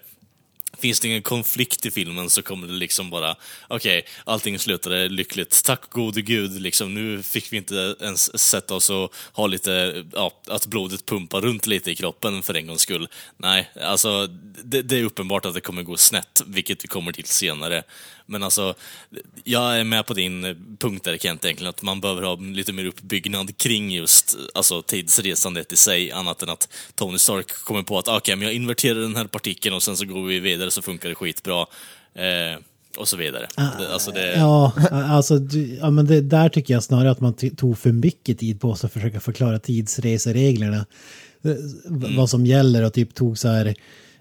Finns det ingen konflikt i filmen så kommer det liksom bara, okej, allting slutade lyckligt. Tack gode gud, liksom, nu fick vi inte ens sätta oss och ha lite, ja, att blodet pumpar runt lite i kroppen för en gångs skull. Nej, alltså, det, det är uppenbart att det kommer gå snett, vilket vi kommer till senare. Men alltså, jag är med på din punkt där Kent, egentligen, att man behöver ha lite mer uppbyggnad kring just alltså, tidsresandet i sig, annat än att Tony Stark kommer på att okej, men jag inverterar den här partikeln och sen så går vi vidare så funkar det skitbra. Eh, och så vidare. Alltså det, Ja, alltså, du- ja, men det, där tycker jag snarare att man tog för mycket tid på sig att försöka förklara tidsresereglerna. Eh, v- Vad som gäller och typ tog så här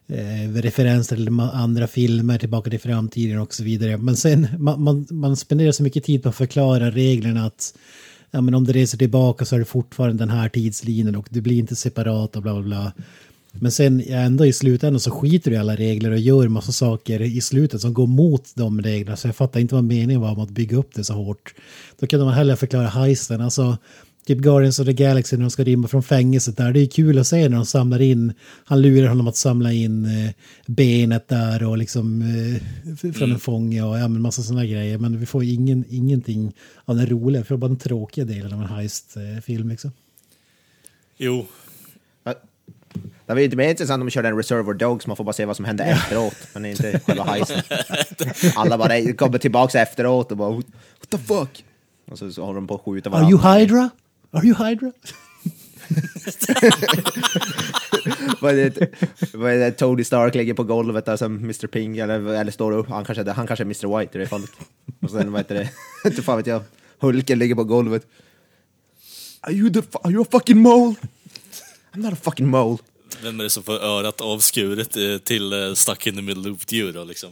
eh, referenser till andra filmer, tillbaka till framtiden och så vidare. Men sen, man, man, man spenderar så mycket tid på att förklara reglerna att ja, men om du reser tillbaka så är det fortfarande den här tidslinjen och det blir inte separat och bla bla bla. Men sen ändå i slutändan så skiter du i alla regler och gör massa saker i slutet som går mot de reglerna. Så jag fattar inte vad meningen var med att bygga upp det så hårt. Då kunde man hellre förklara heisten. Alltså, typ Guardians of the Galaxy när de ska rymma från fängelset där. Det är kul att se när de samlar in, han lurar honom att samla in eh, benet där och liksom eh, från en fånge och ja, men massa sådana grejer. Men vi får ingen, ingenting av den roliga, får bara den tråkiga delen av en heist-film liksom. jo, Det var ju inte mer intressant om vi körde en Reservoir Dogs, man får bara se vad som hände efteråt, men inte själva heisten. Alla bara kommer tillbaka efteråt och bara what the fuck? Och så, så håller de på att skjuta Are you Hydra? Are you Hydra? Vad är det, vad är det Tony Stark ligger på golvet där som Mr Pink, eller, eller står upp, han kanske, han kanske är Mr White i det fallet. Och sen vad heter det, inte fan vet jag, Hulken ligger på golvet. Are you, the, are you a fucking mole? I'm not a fucking mole. Vem är det som får örat avskuret eh, till eh, stuck in the middle of you då liksom?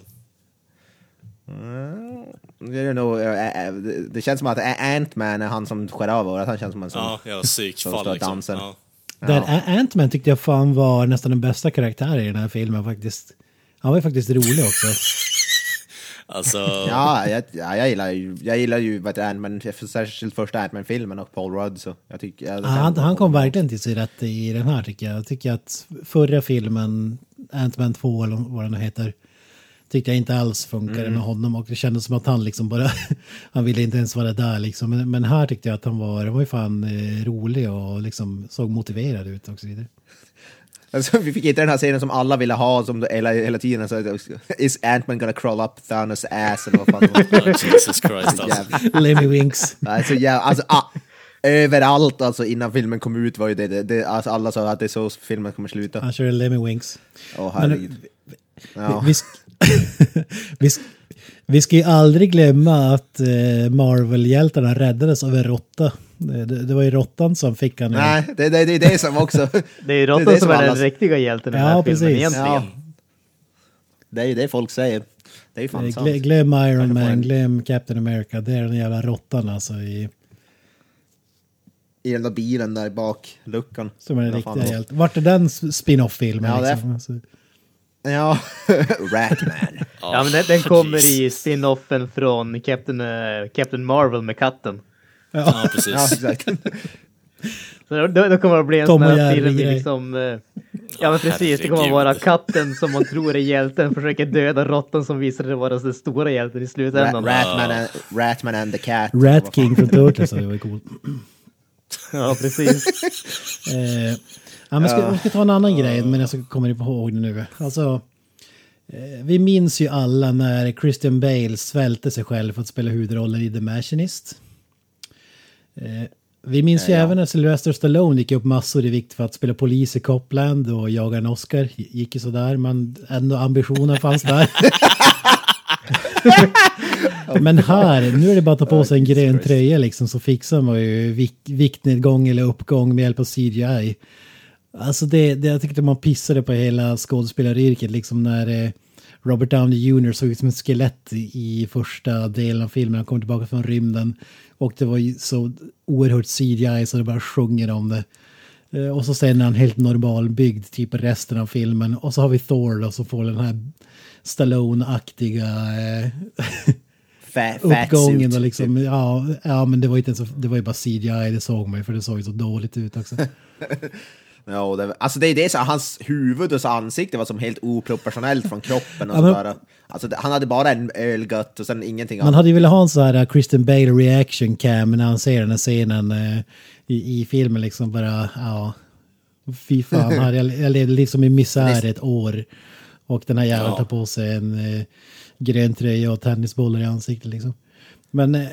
Det, är nog, eh, det, känns som att Ant-Man är han som skär av örat, han känns som en sån. Ja, ja, Som psykfall liksom. Ja. Där A- Ant-Man tyckte jag fan var nästan den bästa karaktären i den här filmen faktiskt. Han var ju faktiskt rolig också. Alltså, Ja, jag, ja, jag gillar ju, jag gillar ju vad Ant-Man, särskilt första Ant-Man-filmen och Paul Rudd så jag tycker... Jag, Ja, han, han kom verkligen till sig rätt i den här tycker jag. Jag tycker att förra filmen, Ant-Man 2 eller vad den nu heter, tyckte jag inte alls funkade med honom och det kändes som att han liksom bara, han ville inte ens vara där liksom. Men, men här tyckte jag att han var, han var ju fan eh, rolig och liksom såg motiverad ut och så vidare. Alltså, vi fick inte den här scenen som alla ville ha som hela, hela tiden. Så, is Ant-Man gonna crawl up Thanos ass eller vad fan oh, Jesus Christ alltså. Lemmy Winks. Alltså, ja, alltså, ah, överallt alltså innan filmen kom ut var ju det, det, det alltså, alla sa att det är så filmen kommer sluta. Han körde Lemmy Winks. Åh herregud. Ja. Vi, vi, vi ska ju aldrig glömma att eh, Marvel-hjältarna räddades av en råtta. Det, det, det var ju råttan som fick han. Nej, det, det, det är det som också... Det är ju råttan som är den riktiga hjälten i den Ja, här filmen precis. egentligen. Ja. Det är ju det folk säger. Det är ju fan Eh, sant. glö, glöm Iron Man, en- glöm Captain America. Det är den jävla råttan alltså. I, I den där bilen där i bakluckan. som är den riktiga var- hjälten. Vart är den spin-off-filmen? Ja, liksom? alltså, Ja, Ratman. Ja, men den, den kommer jeez. i spin-offen från Captain, eh, Captain Marvel med katten. Ja, Ja, precis. exakt. Så då, då kommer det bli en Tom sån här film liksom... eh, Ja men precis, det kommer herregud. vara katten som man tror är hjälten försöker döda råttan som visar sig vara den stora hjälten i slutändan. Ratman, and, Ratman and the Cat. Rat King från Turtles, det var coolt. Ja precis. Eh, ja, men ska, jag ska ta en annan grej, men jag ska komma ihåg det nu. Alltså, eh, vi minns ju alla när Christian Bale svälte sig själv för att spela huvudrollen i The Machinist. Eh, vi minns ju även när Sylvester Stallone gick upp massor i vikt för att spela polis i Copland och jaga en Oscar. Gick ju sådär, men ändå ambitionen fanns där. Men här, nu är det bara att ta på sig en grön tröja liksom så fixar man ju vik viktnedgång eller uppgång med hjälp av CGI. Alltså det, det jag tyckte man pissade på hela skådespelaryrket liksom när eh, Robert Downey Jr. såg ut som ett skelett i, i första delen av filmen. Han kom tillbaka från rymden. Och det var ju så oerhört CGI så det bara sjunger om det. Eh, Och så sen är han helt normalbyggd typ resten av filmen. Och så har vi Thor då som får den här Stallone-aktiga eh, uppgången. Och liksom, typ. ja, ja, men det var, inte ens, det var ju bara CGI, det såg man ju för det såg ju så dåligt ut också. Ja, och det, alltså det är det så hans huvud och så ansikte var som helt oproportionellt från kroppen och Ja, men-. Alltså han hade bara en ölgött och sen ingenting Man annat. hade ju velat ha en sån här Kristen Bale reaction cam när han ser den här scenen eh, i, i filmen liksom bara, ja. Fy fan, jag, jag levde liksom i misär ett år. Och den här jäveln Ja. tar på sig en eh, grön tröja och tennisbollar i ansiktet liksom. Men eh,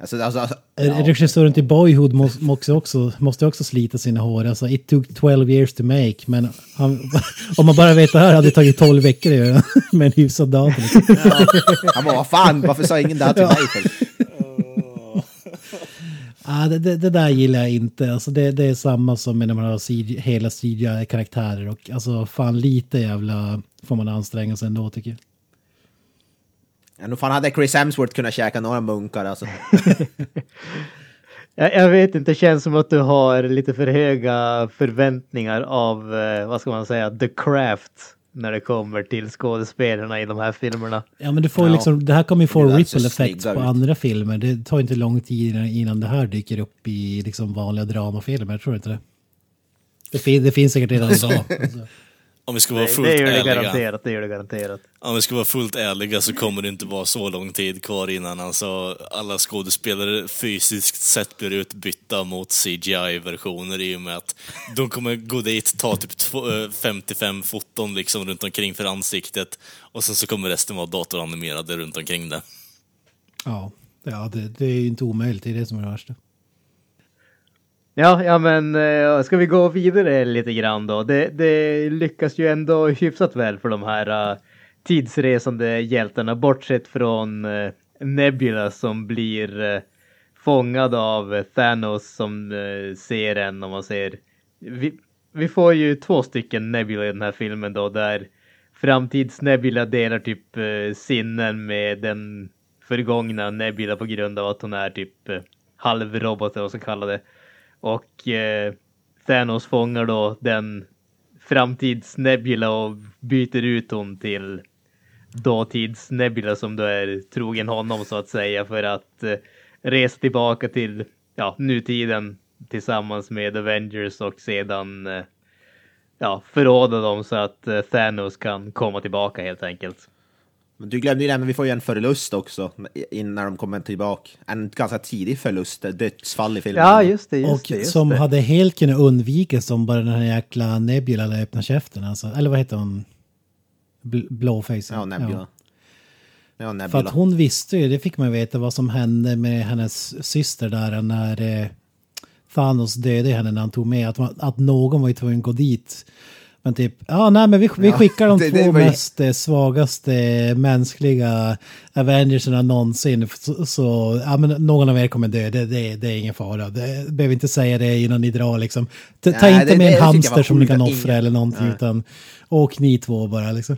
Alltså, alltså, alltså, ja. regissören till Boyhood måste, också, måste också slita sina hår. Alltså, it took 12 years to make. Men han, om man bara vet det här hade det tagit 12 veckor att göra med en hyfsad dator. Liksom. han bara, vad fan, varför sa ingen det här till mig? För? Ah, det, det, det där gillar jag inte. Alltså det, det är samma som när man har CG, hela CGI-karaktärer. Och alltså fan lite jävla får man anstränga sig ändå tycker jag. Ja, nog fan hade Chris Hemsworth kunnat käka några munkar alltså. Jag, jag vet inte, det känns som att du har lite för höga förväntningar av, eh, vad ska man säga, the craft när det kommer till skådespelarna i de här filmerna. Ja men du får ju Ja. liksom, det här kommer ju få ripple ser effects på ut. andra filmer. Det tar inte lång tid innan, det här dyker upp i liksom vanliga dramafilmer, tror inte det. Det, fin, det finns säkert redan idag. Alltså. Om vi ska vara Det, fullt det gör det ärliga. garanterat, det gör det garanterat. Om vi ska vara fullt ärliga så kommer det inte vara så lång tid kvar innan alltså alla skådespelare fysiskt sett blir utbytta mot CGI-versioner i och med att de kommer gå dit, ta typ två- eh, 55 foton liksom runt omkring för ansiktet och sen så kommer resten vara datoranimerade runt omkring det. Ja, ja det, det är ju inte omöjligt, det är det som är det värsta. Ja, ja men eh, ska vi gå vidare lite grann då? Det, det lyckas ju ändå hyfsat väl för de här uh, tidsresande hjältarna, bortsett från uh, Nebula som blir uh, fångad av Thanos som uh, ser en, om man ser. Vi, vi får ju två stycken Nebula i den här filmen då, där framtids-Nebula delar typ uh, sinnen med den förgångna Nebula på grund av att hon är typ uh, halvrobot eller vad man ska kalla det. Och eh, Thanos fångar då den framtidsnebula och byter ut hon till dåtidsnebula som då är trogen honom så att säga för att eh, resa tillbaka till ja, nutiden tillsammans med Avengers och sedan eh, ja, förråda dem så att eh, Thanos kan komma tillbaka helt enkelt. Men du glömde ju det, men vi får ju en förlust också innan de kommer tillbaka. En ganska tidig förlust, dödsfall i filmen. Ja, just det, just och det. Just som det. hade helt kunnat undvikas om bara den här jäkla Nebula hade öppnat käften. Alltså. Eller vad heter hon? Bl- Blowface. Ja, Nebula. Ja, För Nebula. att hon visste ju, det fick man veta vad som hände med hennes syster där när eh, Thanos dödade henne när han tog med. Att, man, att någon var ju tvungen att gå dit. Men typ, ja nej men vi, vi Ja, skickar de det- två det var ju- mest eh, svagaste mänskliga Avengerserna någonsin. Så, så ja men någon av er kommer dö, det, det, det är ingen fara. Det, behöver inte säga det innan ni drar liksom. Ta, ta Nej, inte det- med det en hamster som ni kan offra ingen- eller någonting Nej. utan åk ni två bara liksom.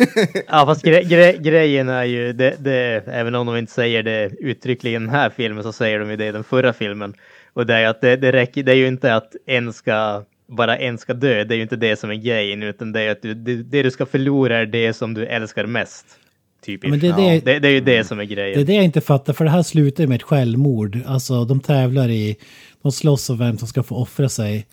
Ja, fast gre gre grejen är ju, det, det, även om de inte säger det uttryckligen i den här filmen så säger de ju det i den förra filmen. Och det är att det, det räcker, det är ju inte att en ska, bara en ska dö, det är ju inte det som är grejen, utan det är att du, det, det du ska förlora är det som du älskar mest. Typ. Men det är det- det, det är ju det som är grejen. Det är det jag inte fattar, för det här slutar med ett självmord. Alltså de tävlar i, de slåss om vem som ska få offra sig.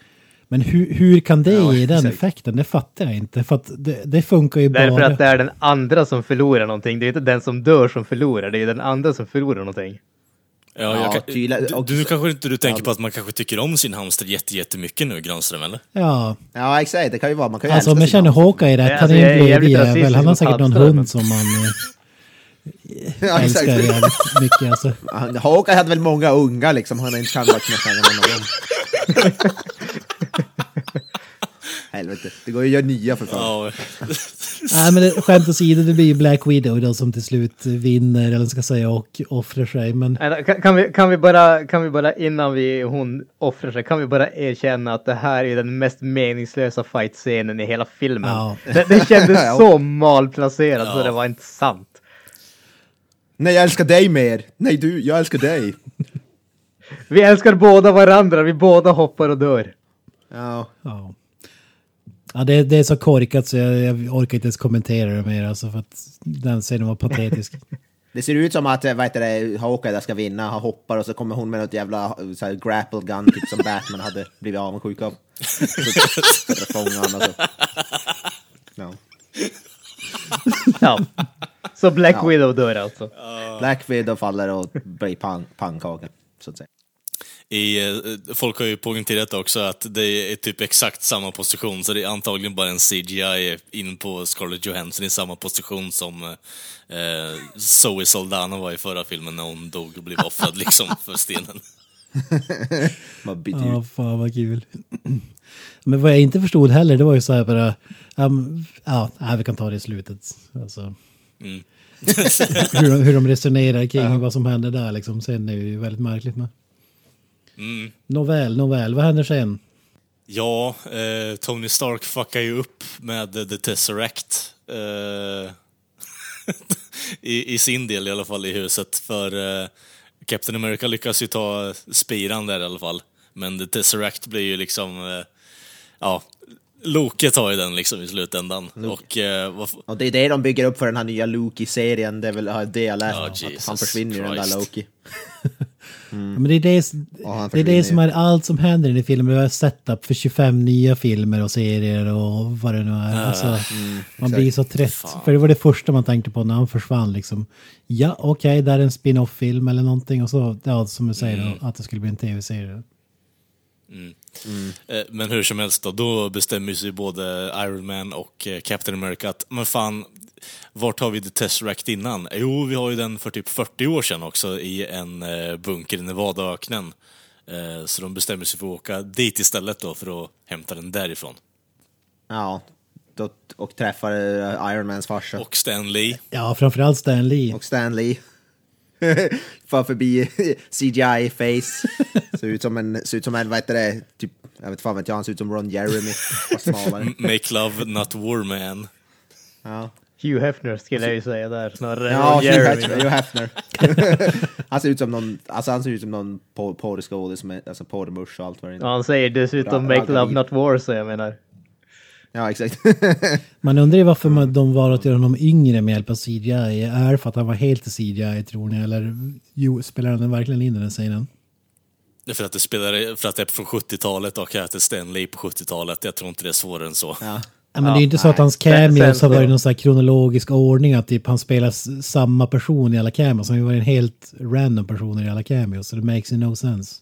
Men hur, hur kan det Ja, ge den exakt. effekten? Det fattar jag inte. För att det, det funkar ju Därför bara... att det är den andra som förlorar någonting. Det är inte den som dör som förlorar, det är den andra som förlorar någonting. Ja, Ja, kan, tydliga- du, och- du kanske inte du tänker på att man kanske tycker om sin hamster jätte, jättemycket nu, Granström, eller? Ja, Ja, exakt. Det kan ju vara. Man kan ju alltså om jag känner. Hawkeye rätt, Ja, han alltså, är en jävligt jävel. Han har säkert någon men- hund som man Ja, eh, älskar jävligt mycket. Alltså. Han- Hawkeye hade väl många unga liksom. Han har inte kan av dem. helvete. Det går ju att göra nya för fan. Ja, Nej men det, skämt åsido, det blir ju Black Widow då som till slut vinner, eller vad ska säga, och offrar sig. Men Kan, kan, vi, kan, vi bara, kan vi bara innan vi, hon offrar sig, kan vi bara erkänna att det här är den mest meningslösa fight-scenen i hela filmen. Ja. Det, det kändes så malplacerat så Ja. det var inte sant. Nej, jag älskar dig mer! Nej du, jag älskar dig! Vi älskar båda varandra, vi båda hoppar och dör. Ja. ja. Ja, det, det är så korkat så jag, jag orkar inte ens kommentera det mer alltså för att den scenen var patetisk. Det ser ut som att vad heter det, Hawkeye ska vinna, han hoppar och så kommer hon med något jävla så här, grapple gun, typ som Batman hade blivit avundsjuk av. Så så fångar han och så. Ja. Så Black Ja. Widow dör alltså. Black Widow faller och blir pan pannkaka, så att säga. I, eh, folk har ju poängterat också att det är typ exakt samma position, så det är antagligen bara en CGI in på Scarlett Johansson i samma position som eh, Zoe Saldana var i förra filmen när hon dog och blev offrad liksom för stenen. Man byter Ja, fan vad kul. Men vad jag inte förstod heller, det var ju så här bara... Um, ja, nej, vi kan ta det i slutet. Alltså, Mm. hur, de- hur de resonerar kring vad som händer där liksom. Sen är det ju väldigt märkligt med. Mm. Nåväl, nåväl, vad händer sen? Ja, eh, Tony Stark fuckar ju upp med The Tesseract. Eh, i, I sin del i alla fall i huset, för eh, Captain America lyckas ju ta spiran där i alla fall. Men The Tesseract blir ju liksom, eh, ja, Loke tar ju den liksom i slutändan. Och eh, Och det är det de bygger upp för den här nya Loki-serien, det är väl det jag läst. Ja, att han försvinner ju den där Christ. Ja, Men det är det, han det, är det som är allt som händer i den filmen. Vi har setup för 25 nya filmer och serier och vad det nu är. Alltså, man blir så trött. För det var det första man tänkte på när han försvann. Liksom. Ja, okej, där är en spin-off-film eller någonting. Och så, ja, som du säger, då, att det skulle bli en tv-serie. Eh, Men hur som helst då, då bestämmer sig både Iron Man och eh, Captain America att, men fan, vart har vi The Tesseract innan? Jo, vi har ju den för typ 40 år sedan också i en eh, bunker i Nevadaöknen. Eh, Så de bestämmer sig för att åka dit istället då för att hämta den därifrån. Ja, och träffar eh, Iron Mans farsa. Och, Och Stan Lee. Ja, framförallt Stan Lee. Stan Lee. Far förbi CGI-face. Ser ut som en, ser ut som en, vad heter det, typ, jag vet fan vet jag, han ser ut som Ron Jeremy. Make Love Not War Man. Ja. Hugh Hefner skulle jag ju säga där snarare. Ja, Hugh. Hefner. Hugh Hefner. han ser ut som någon, alltså han ser ut som någon por- porrskådis, alltså porrmusch och allt vad det är. Ja, han säger dessutom Make. Love Not War så jag menar. Ja, exakt. Man undrar ju varför man, de var att göra honom yngre med hjälp av CGI. Är det för att han var helt i CGI tror ni? Eller jo, spelar han verkligen in i den scenen? Det är För att det, spelar, för att det är från 70-talet och att det är Stan Lee på 70-talet. Jag tror inte det är svårare än så. ja. Ja, men det är ju inte så att hans cameos har varit i någon sån här kronologisk ordning, att typ han spelar samma person i alla cameos. Han har ju varit en helt random person i alla cameos, så det makes no sense.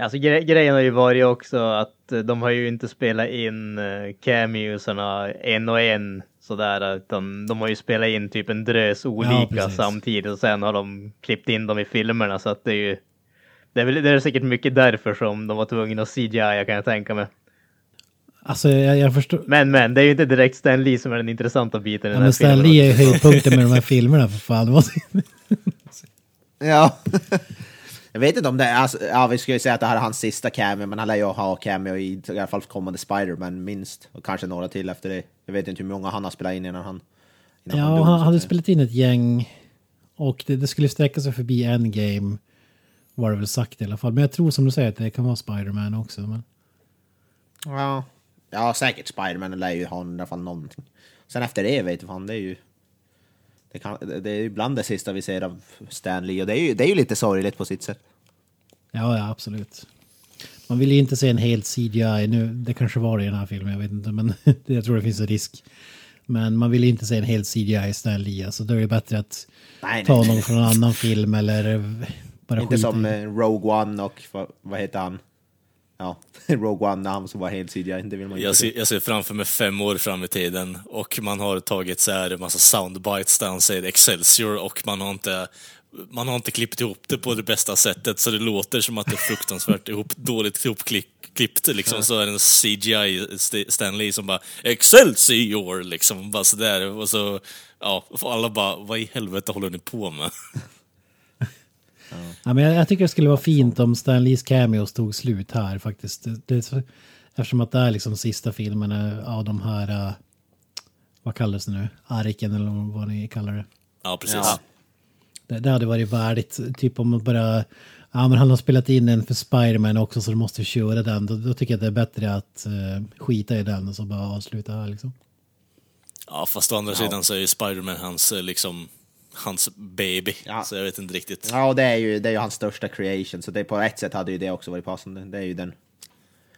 Alltså gre grejen har ju varit också att eh, de har ju inte spelat in uh, cameosarna en och en sådär, utan de har ju spelat in typ en drös olika precis. samtidigt och sen har de klippt in dem i filmerna så att det är ju det är, väl, det är säkert mycket därför som de var tvungna att CGI kan jag tänka mig. Alltså jag, jag förstår. Men men, det är ju inte direkt Stan Lee som är den intressanta biten i Ja, den här men Stan filmen. Lee är ju höjdpunkten med de här filmerna för fan. Ja. Jag vet inte om det är, alltså, ja vi ska ju säga att det här är hans sista cameo, men han lär ju ha cameo i, i alla fall kommande Spider-Man minst. Och kanske några till efter det. Jag vet inte hur många han har spelat in innan han... Innan Ja, dog, han att hade spelat in ett gäng och det, det skulle sträcka sig förbi Endgame. Var det väl sagt i alla fall. Men jag tror som du säger att det kan vara Spider-Man också. Men... Ja. Ja, säkert Spider-Man lär ju ha i alla fall någonting. Sen efter det vet jag fan, det är ju... Det, kan, det är ju bland det sista vi ser av Stan Lee och det är ju, det är ju lite sorgligt på sitt sätt. Ja, ja, absolut. Man vill ju inte se en helt CGI nu. Det kanske var det i den här filmen, jag vet inte. Men jag tror det finns en risk. Men man vill ju inte se en helt CGI Stan Lee. Alltså då är det bättre att Nej, ta nej. någon från en annan film eller bara Inte skita som eh, Rogue One och vad, vad heter han? Ja, Rogue One när han som var helt CGI, det vill man Jag ser, jag ser framför mig fem år fram i tiden och man har tagit så här en massa soundbites där han säger Excelsior och man har inte man har inte klippt ihop det på det bästa sättet så det låter som att det är fruktansvärt ihop, dåligt ihopklippt. Liksom, så är det en CGI St- Stanley som bara Excelsior! Liksom, bara sådär. Och så, ja, alla bara, vad i helvete håller ni på med? Ja, men jag, jag tycker det skulle vara fint om Stan Lees cameos tog slut här faktiskt. Det, det, eftersom att det är liksom sista filmen eh, av de här, eh, vad kallas det nu, arken eller vad ni kallar det. Ja, precis. Ja. Det, det hade varit värdigt, typ om man bara, ja men han har spelat in en för Spiderman också så du måste köra den. Då, då tycker jag att det är bättre att eh, skita i den och så bara avsluta här liksom. Ja, fast å andra sidan så är ju Spider-Man hans, liksom, hans baby. Ja. Så jag vet inte riktigt. Ja, och det är ju, det är ju hans största creation, så det, på ett sätt hade ju det också varit passande. Det är ju den...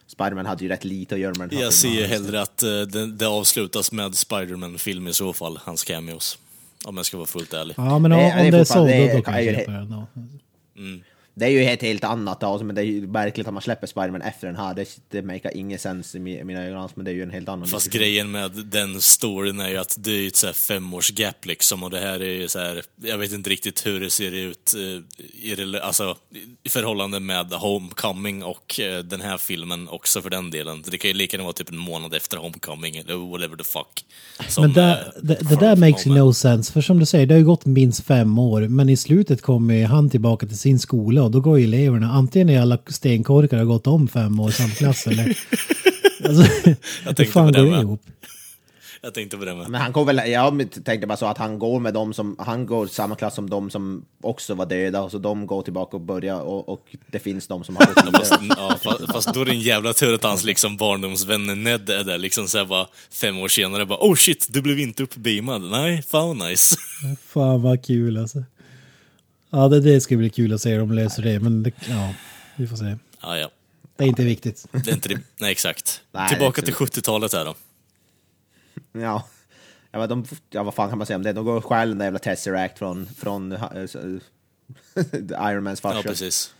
Spiderman hade ju rätt lite att göra med den här Jag ser ju hellre att eh, det, det avslutas med Spider-Man-film i så fall, hans cameos. Om jag ska vara fullt ärlig. Ja men om det är det är så, då, det då är- kan jag köpa den. Det är ju ett helt annat alltså, men det är ju märkligt att man släpper Spiderman efter den här. Det, det makar ingen sens i mi- i mina ögon, alls, men det är ju en helt annan Fast diskussion. grejen med den storyn är ju att det är ju ett så här femårsgap liksom och det här är ju så här, jag vet inte riktigt hur det ser ut eh, i, rela- alltså, i förhållande med Homecoming och eh, den här filmen också för den delen. Det kan ju lika gärna vara typ en månad efter Homecoming eller whatever the fuck. Som, Men det, eh, det, där makes no sense. För som du säger, det har ju gått minst fem år. Men i slutet kommer han tillbaka till sin skola och då går ju eleverna, antingen är alla stenkorkar och har gått om fem år i samma klass eller... Alltså, hur tänkte fan på det med. ihop? Jag tänkte på det med. Men han går väl, jag tänkte bara så att han går med dem som, han går samma klass som de som också var döda, och så de går tillbaka och börjar, och, och det finns de som har gått Fast, vidare. ja, fa- fast då är det en jävla tur att hans liksom barndomsvän Ned är där liksom såhär bara fem år senare bara oh shit, du blev inte uppbeamad. Nej, fan nice. Fan vad kul alltså. Ja, det, det ska bli kul att se hur de löser det. Men det, ja, vi får se. Ja, ja. Det är inte viktigt. Det är inte det. Nej, exakt. Nej, Tillbaka det är till 70-talet här då. Ja. Ja, men de, ja, vad fan kan man säga om det? De går och stjäl den där jävla Tesseract från, från äh, Iron Mans farsa. Ja, precis.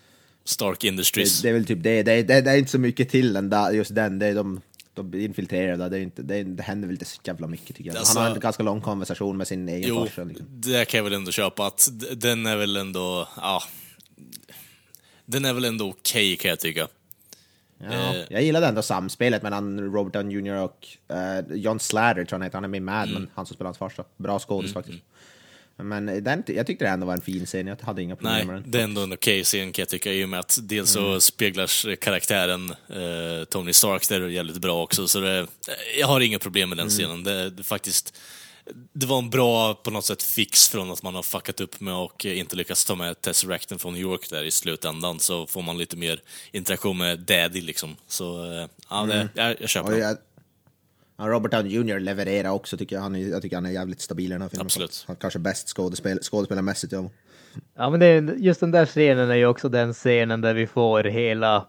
Stark det, Industries. det är väl typ det. Det, det, det är inte så mycket till den där, just den. Det är de, de infiltrerar där. Det, är inte, det, är- det händer väl inte så jävla mycket tycker jag. Alltså- Han har en ganska lång konversation med sin egen Jo, farsa. Liksom. det kan jag väl ändå köpa att den är väl ändå, ja. Den är väl ändå okej kan jag tycka. Ja, Eh. jag gillade ändå samspelet mellan Robert Downey Jr och eh, John Slater, tror jag han heter. Han är med i Mad Mm. Men, han som spelar hans farsa. Bra skådis faktiskt. Men den, jag tyckte det ändå var en fin scen, jag hade inga problem Nej, med den. det är ändå en okej scen kan jag tycka i och med att dels så speglar karaktären eh, Tony Stark där jävligt bra också så det, jag har inga problem med den scenen. Det, det faktiskt det var en bra på något sätt fix från att man har fuckat upp med och inte lyckats ta med Tesseracten från New York där i slutändan så får man lite mer interaktion med Daddy liksom. Så eh, ja, det, jag, jag köper Och den. jag, Robert Downey Jr levererar också tycker jag. Han är, jag tycker han är jävligt stabil i den här filmen. Absolut. Han kanske bäst skådespel, skådespelarmässigt. Ja. Ja men det är, just den där scenen är ju också den scenen där vi får hela,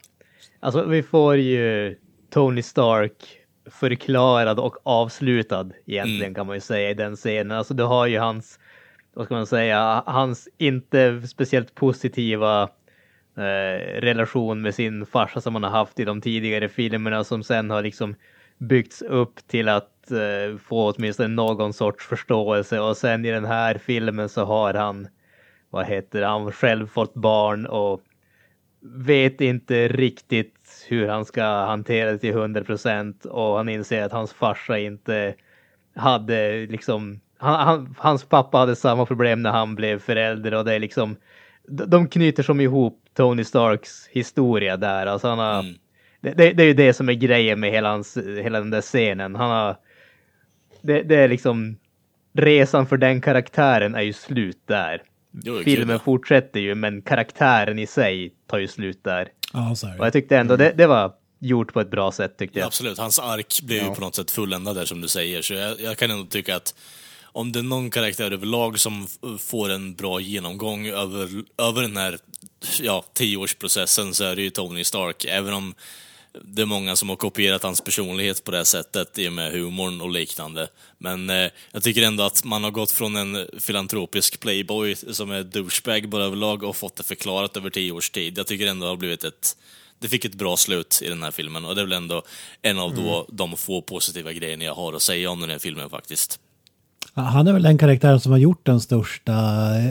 alltså vi får ju Tony Stark förklarad och avslutad egentligen kan man ju säga i den scenen. Alltså du har ju hans, vad ska man säga, hans inte speciellt positiva eh, relation med sin farsa som han har haft i de tidigare filmerna som sen har liksom byggts upp till att eh, få åtminstone någon sorts förståelse. Och sen i den här filmen så har han vad heter det, han har själv fått barn och vet inte riktigt hur han ska hantera det till 100 procent. Och han inser att hans farsa inte hade liksom, han, han, hans pappa hade samma problem när han blev förälder. Och det är liksom, de knyter som ihop Tony Starks historia där, alltså han har, mm det, det, det är ju det som är grejen med hela, hans, hela den där scenen, han har, det, det är liksom, resan för den karaktären är ju slut där. Jo, Filmen ja. fortsätter ju, men karaktären i sig tar ju slut där. Ja, är Och jag tyckte ändå det, det var gjort på ett bra sätt tyckte jag. Absolut, hans ark blev ju på något sätt fulländad där som du säger, så jag, jag kan ändå tycka att om det är någon karaktär överlag som får en bra genomgång över, över den här ja, tioårsprocessen så är det ju Tony Stark, även om det är många som har kopierat hans personlighet på det här sättet i och med humorn och liknande. Men eh, jag tycker ändå att man har gått från en filantropisk playboy som är douchebag bara överlag och fått det förklarat över tio års tid. Jag tycker ändå det har blivit ett det fick ett bra slut i den här filmen och det är väl ändå en av då de få positiva grejerna jag har att säga om den här filmen faktiskt. Han är väl den karaktären som har gjort den största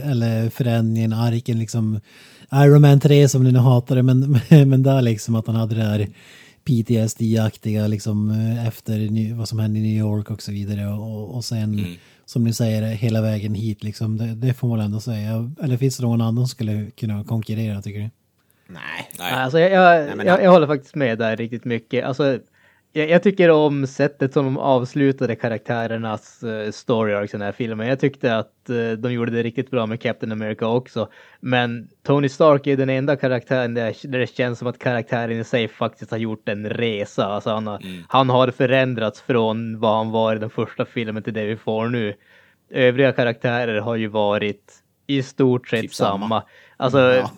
eller förändringen, arken liksom. Iron Man 3 som ni nu hatar det, men, men där liksom att han hade det där PTSD-aktiga liksom eh, efter vad som hände i New York och så vidare. Och, och sen som ni säger hela vägen hit liksom, det, det får man ändå säga. Eller finns det någon annan som skulle kunna konkurrera tycker du? Nej. Nej. Alltså, jag, jag, Nej, jag, jag håller faktiskt med där riktigt mycket. Alltså, jag, jag tycker om sättet som de avslutade karaktärernas uh, story arcs i den här filmen. Jag tyckte att eh, de gjorde det riktigt bra med Captain America också. Men Tony Stark är den enda karaktären där, där det känns som att karaktären i sig faktiskt har gjort en resa. Alltså han, har, han har förändrats från vad han var i den första filmen till det vi får nu. Övriga karaktärer har ju varit i stort sett Typ samma. samma. Alltså, Ja.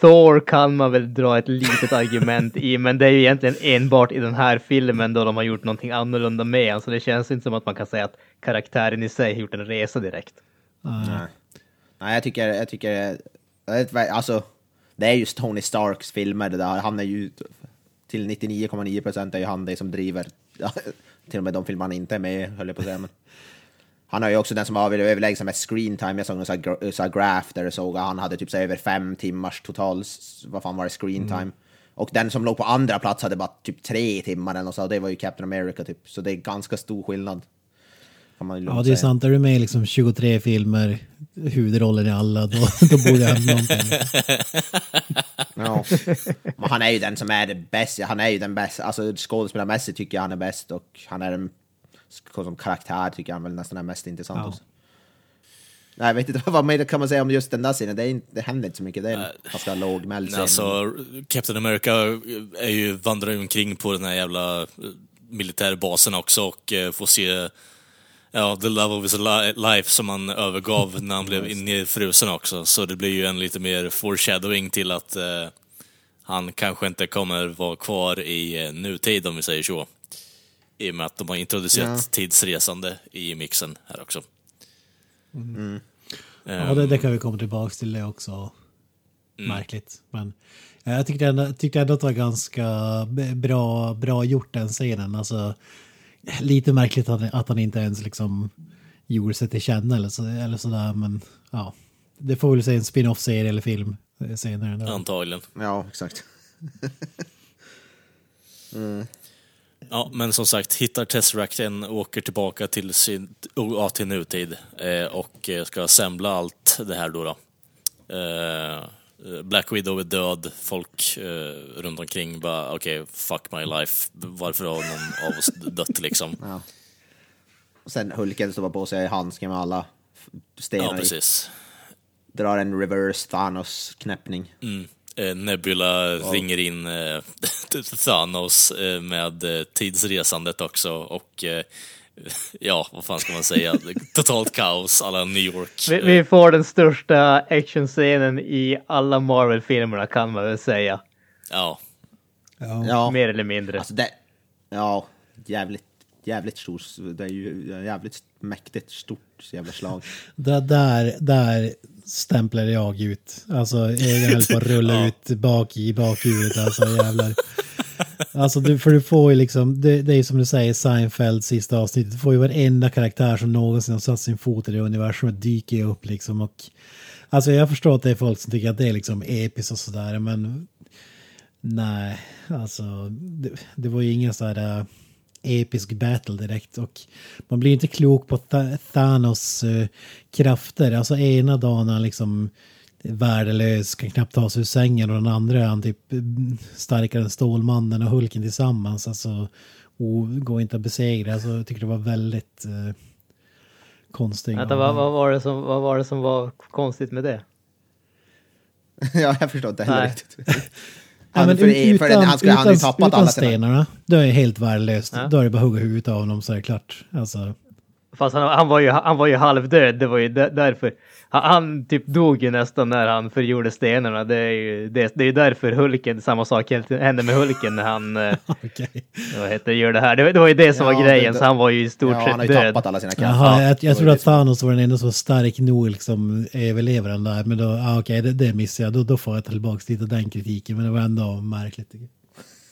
Thor kan man väl dra ett litet argument i, men det är ju egentligen enbart i den här filmen då de har gjort någonting annorlunda med honom, så det känns inte som att man kan säga att karaktären i sig har gjort en resa direkt. Nej. Nej, jag tycker, jag tycker, jag vet, alltså, det är just Tony Starks filmer det där. Han är ju, till 99,9 procent är ju han det som driver, till och med de filmer han inte är med höll jag på att säga. Men. Han har ju också den som har överlägset mest screen time. Jag såg en sån här gra- sån här graph där jag såg att han hade typ så över fem timmars total, vad fan var det, screen time. Och den som låg på andra plats hade bara typ tre timmar eller så, det var ju Captain America typ. Så det är ganska stor skillnad. Ja, det är sant. Är du med i liksom 23 filmer, huvudrollen i alla, då, då borde hända någonting. Ja. Men han är ju den som är det bästa. Han är ju den bästa. Alltså skådespelarmässigt tycker jag han är bäst och han är den som karaktär tycker jag han väl nästan är mest intressant Ja. också. Nej, jag vet inte vad mer kan man säga om just den där scenen. Det, är inte, det händer inte så mycket. Det är en ganska lågmäld scen. Alltså, Captain America är ju, vandrar ju omkring på den här jävla eh, militärbasen också och eh, får se ja, the love of his li- life som han övergav när han blev nedfrusen också. Så det blir ju en lite mer foreshadowing till att eh, han kanske inte kommer vara kvar i eh, nutid om vi säger så. I och med att de har introducerat Ja. tidsresande i mixen här också. Ja, det, det kan vi komma tillbaka till det också. Märkligt. Men jag tyckte ändå, tyckte ändå att det var ganska bra, bra gjort den scenen. Alltså, lite märkligt att, att han inte ens liksom gjorde sig till känna eller, så, eller sådär. Men ja, det får väl säga en spin-off-serie eller film senare. Antagligen. Ja, exakt. Ja, men som sagt, hittar Tesseracten, åker tillbaka till, sin, ja, till nutid eh, och eh, ska assembla allt det här då. då. Eh, Black Widow är död, folk eh, runt omkring bara okej, fuck my life, varför har någon av oss dött liksom? Ja. Och sen Hulken står på sig handsken med alla stenar Ja, i. precis. Drar en reverse Thanos-knäppning. Mm. Eh, Nebula ringer in eh, Thanos eh, med tidsresandet också och ja, vad fan ska man säga? Totalt kaos, alla New York. Vi, vi får den största actionscenen i alla Marvel-filmerna kan man väl säga. Ja, Ja. Ja, Mer eller mindre. alltså det... Ja, jävligt, jävligt stort. Det är ju jävligt mäktigt stort jävla slag. Där, där, där stämplade jag ut. Alltså ögonen höll på att rulla Ja. ut bak i bakhuvudet. Alltså jävlar. Alltså du, för du får ju liksom, det, det är som du säger Seinfeld sista avsnittet. Du får ju varenda karaktär som någonsin har satt sin fot i det universumet dyker ju upp liksom. Och, alltså jag förstår att det är folk som tycker att det är liksom episkt och sådär men nej, alltså det, det var ju ingen så här episk battle direkt och man blir inte klok på Th- Thanos eh, krafter. Alltså ena dagen han liksom värdelös, kan knappt ta sig ur sängen och den andra är han typ eh, starkare än Stålmannen och Hulken tillsammans. Alltså, och går inte att besegra. Alltså, jag tycker det var väldigt eh, konstigt. Vänta, vad, vad, var det som, vad var det som var konstigt med det? ja, jag förstår inte heller riktigt. Ja, för, utan, för den, han, skulle, han ju tappat utan alla sina... stenarna, då är det helt värdelöst. Ja. Då är det bara att hugga huvudet av honom så är det klart. Alltså, Fast han, han, var ju, han var ju halvdöd, det var ju där- därför. Han, han typ dog ju nästan när han förgjorde stenarna. Det är ju det, det är därför Hulken, samma sak hände med Hulken när han eh, okej. vad heter, det, gör det här. Det, var- det var ju det som Ja, var grejen, det- så han var ju i stort Ja, han har sett ju död. tappat alla sina krafter. Jaha, jag, jag tror att Thanos var den enda som var stark nog liksom överleva den där. Men då, ah, okej, det, det missade jag. Då, då får jag tillbaka lite av den kritiken. Men det var ändå märkligt.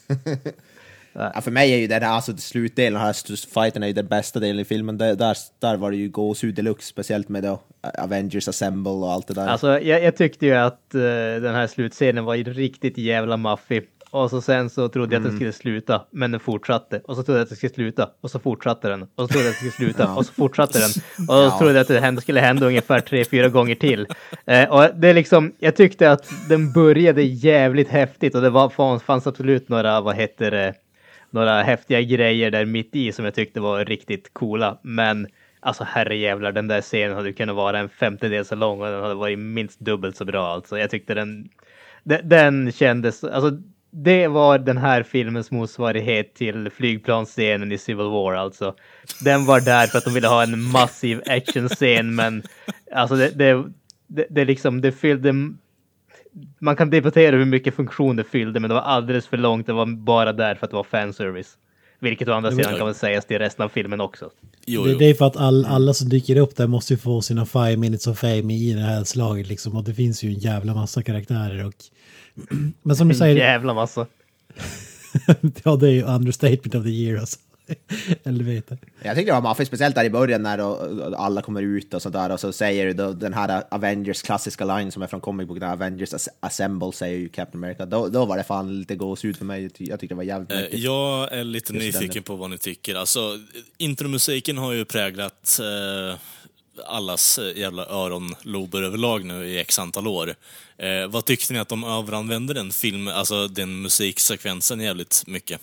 Ja, för mig är ju den här, alltså slutdelen, här fighten är ju den bästa delen i filmen. Där, där, där var det ju gåshud deluxe, speciellt med då Avengers Assemble och allt det där. Alltså, jag, jag tyckte ju att eh, den här slutscenen var ju riktigt jävla maffig. Och så sen så trodde jag att den skulle sluta, men den fortsatte. Och så trodde jag att den skulle sluta, och så fortsatte den. Och så trodde jag att den skulle sluta, och så fortsatte den. Och så trodde jag att det hände, skulle hända ungefär tre, fyra gånger till. Eh, och det är liksom, jag tyckte att den började jävligt häftigt och det var, fanns absolut några, vad heter det, några häftiga grejer där mitt i som jag tyckte var riktigt coola. Men alltså herrejävlar, den där scenen hade kunnat vara en femtedel så lång och den hade varit minst dubbelt så bra. Alltså jag tyckte den, den, den kändes, alltså det var den här filmens motsvarighet till flygplansscenen i Civil War alltså. Den var där för att de ville ha en massiv actionscen men alltså det, det, det, det liksom, det fyllde man kan debattera hur mycket funktion det fyllde, men det var alldeles för långt. Det var bara där för att det var fanservice. Vilket å andra sidan kan väl sägas till resten av filmen också. Jo, Det, jo. det är för att all, alla som dyker upp där måste ju få sina five minutes of fame i det här slaget liksom. Och det finns ju en jävla massa karaktärer och... Men som du En säger, jävla massa. ja det är ju understatement of the year alltså. Eller vet jag. Tyckte det var maffigt, speciellt där i början när då, alla kommer ut och sådär och så säger du då den här Avengers klassiska line som är från comic book, Avengers As- Assemble säger ju Captain America. Då, då var det fan lite gåshud för mig, jag tyckte det var jävligt mäktigt. Jag är lite Just nyfiken på vad ni tycker. Alltså, intromusiken har ju präglat eh, allas jävla öronlober överlag nu i x antal år. Eh, vad tyckte ni att de överanvände den film, alltså den musiksekvensen jävligt mycket?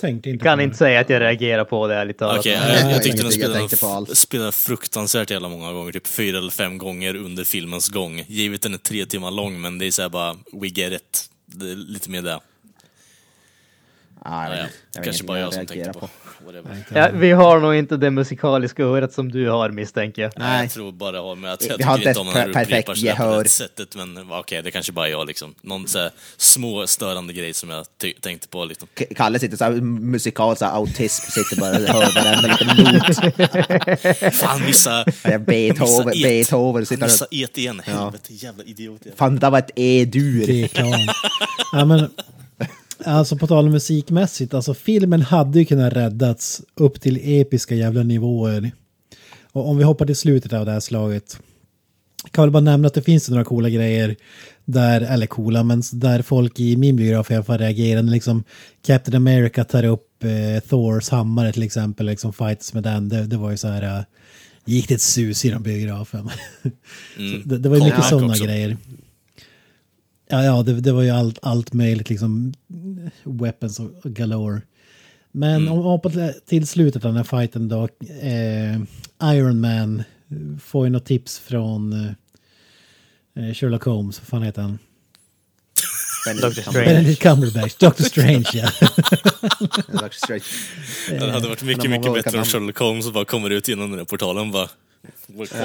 Tänkte inte Kan på inte det. säga att jag reagerar på det ärligt talat. Okej, Nej, jag, jag jag tyckte den spelade, spelade fruktansvärt jävla många gånger, typ fyra eller fem gånger under filmens gång. Givet den är tre timmar lång, men det är såhär bara, we get it. Det är lite mer det. Ah, jag Ja, ja. Jag Kanske bara jag som tänkte på. Whatever. Ja, vi har nog inte det musikaliska örat som du har misstänker jag. Nej. Jag tror bara har med att jag Vi tycker inte om när du upprepar sådär på det sättet, men okej, det kanske bara är jag liksom. Någon så här små störande grej som jag ty- tänkte på liksom. K- Kalle sitter såhär musikal, såhär autism, sitter bara och hör varenda liten not. Fan, vissa... Ja, Beethoven, Missa et. Beethoven sitter Missa et igen, helvete, jävla idiot. jävla. Fan, det där var ett E-dur. Det är klart. ja, men, alltså på tal om musikmässigt, alltså filmen hade ju kunnat räddats upp till episka jävla nivåer. Och om vi hoppar till slutet av det här slaget. Kan väl bara nämna att det finns några coola grejer där, eller coola, men där folk i min biograf i alla fall reagerar. när Liksom Captain America tar upp eh, Thors hammare till exempel, liksom fights med den. Det, det var ju så här, eh, gick det ett sus i den biografen. Så det, det var ju mycket sådana grejer. Ja, ja det, det var ju allt, allt möjligt, liksom weapons och galore. Men Mm. om vi hoppar till- slutet av den här fighten då. Eh, Iron Man får ju något tips från eh, Sherlock Holmes, vad fan heter han? Dr. Strange. Benedict Cumberbatch, Doctor Strange ja. Dr. Strange. Det hade varit mycket, mycket bättre om Sherlock Holmes bara kommer ut genom den där portalen bara...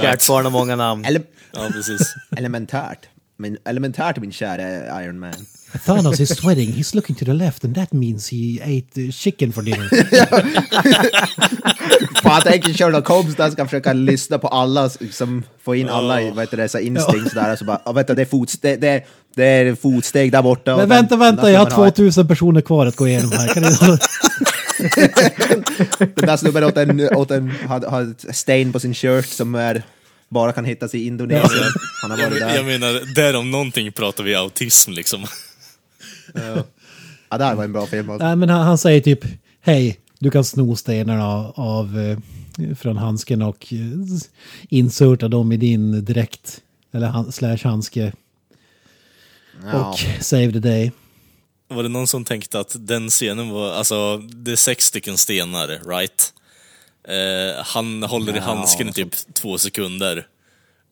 Kärt barn har många namn. Ele Ja, precis. elementärt. Men elementärt min kära Iron Man. Thanos is sweating, he's looking to the left and that means he ate uh, chicken for dinner. Fan, jag tänker Sherlock Holmes där ska försöka lyssna på alla, som få in alla i, vad heter det, så här instincts där. Och så bara, oh, vänta, det är, fotsteg, det, det är fotsteg där borta. Men vänta, vänta, jag har snubben 2000 personer kvar att gå igenom här. Kan ni... Den där snubben åt en, åt en, har, har ett stain på sin shirt som är, bara kan hittas i Indonesien. Han har Jag, varit men- jag där. menar, där om någonting pratar vi autism liksom. Ja, det här var en bra film. alltså. Nej, men han, han säger typ, hej, du kan sno stenarna av, av eh, från handsken och eh, inserta dem i din dräkt. Eller han, slash handske. Ja. Och save the day. Var det någon som tänkte att den scenen var, alltså det är sex stycken stenar, right? Eh, han håller i handsken i typ två sekunder.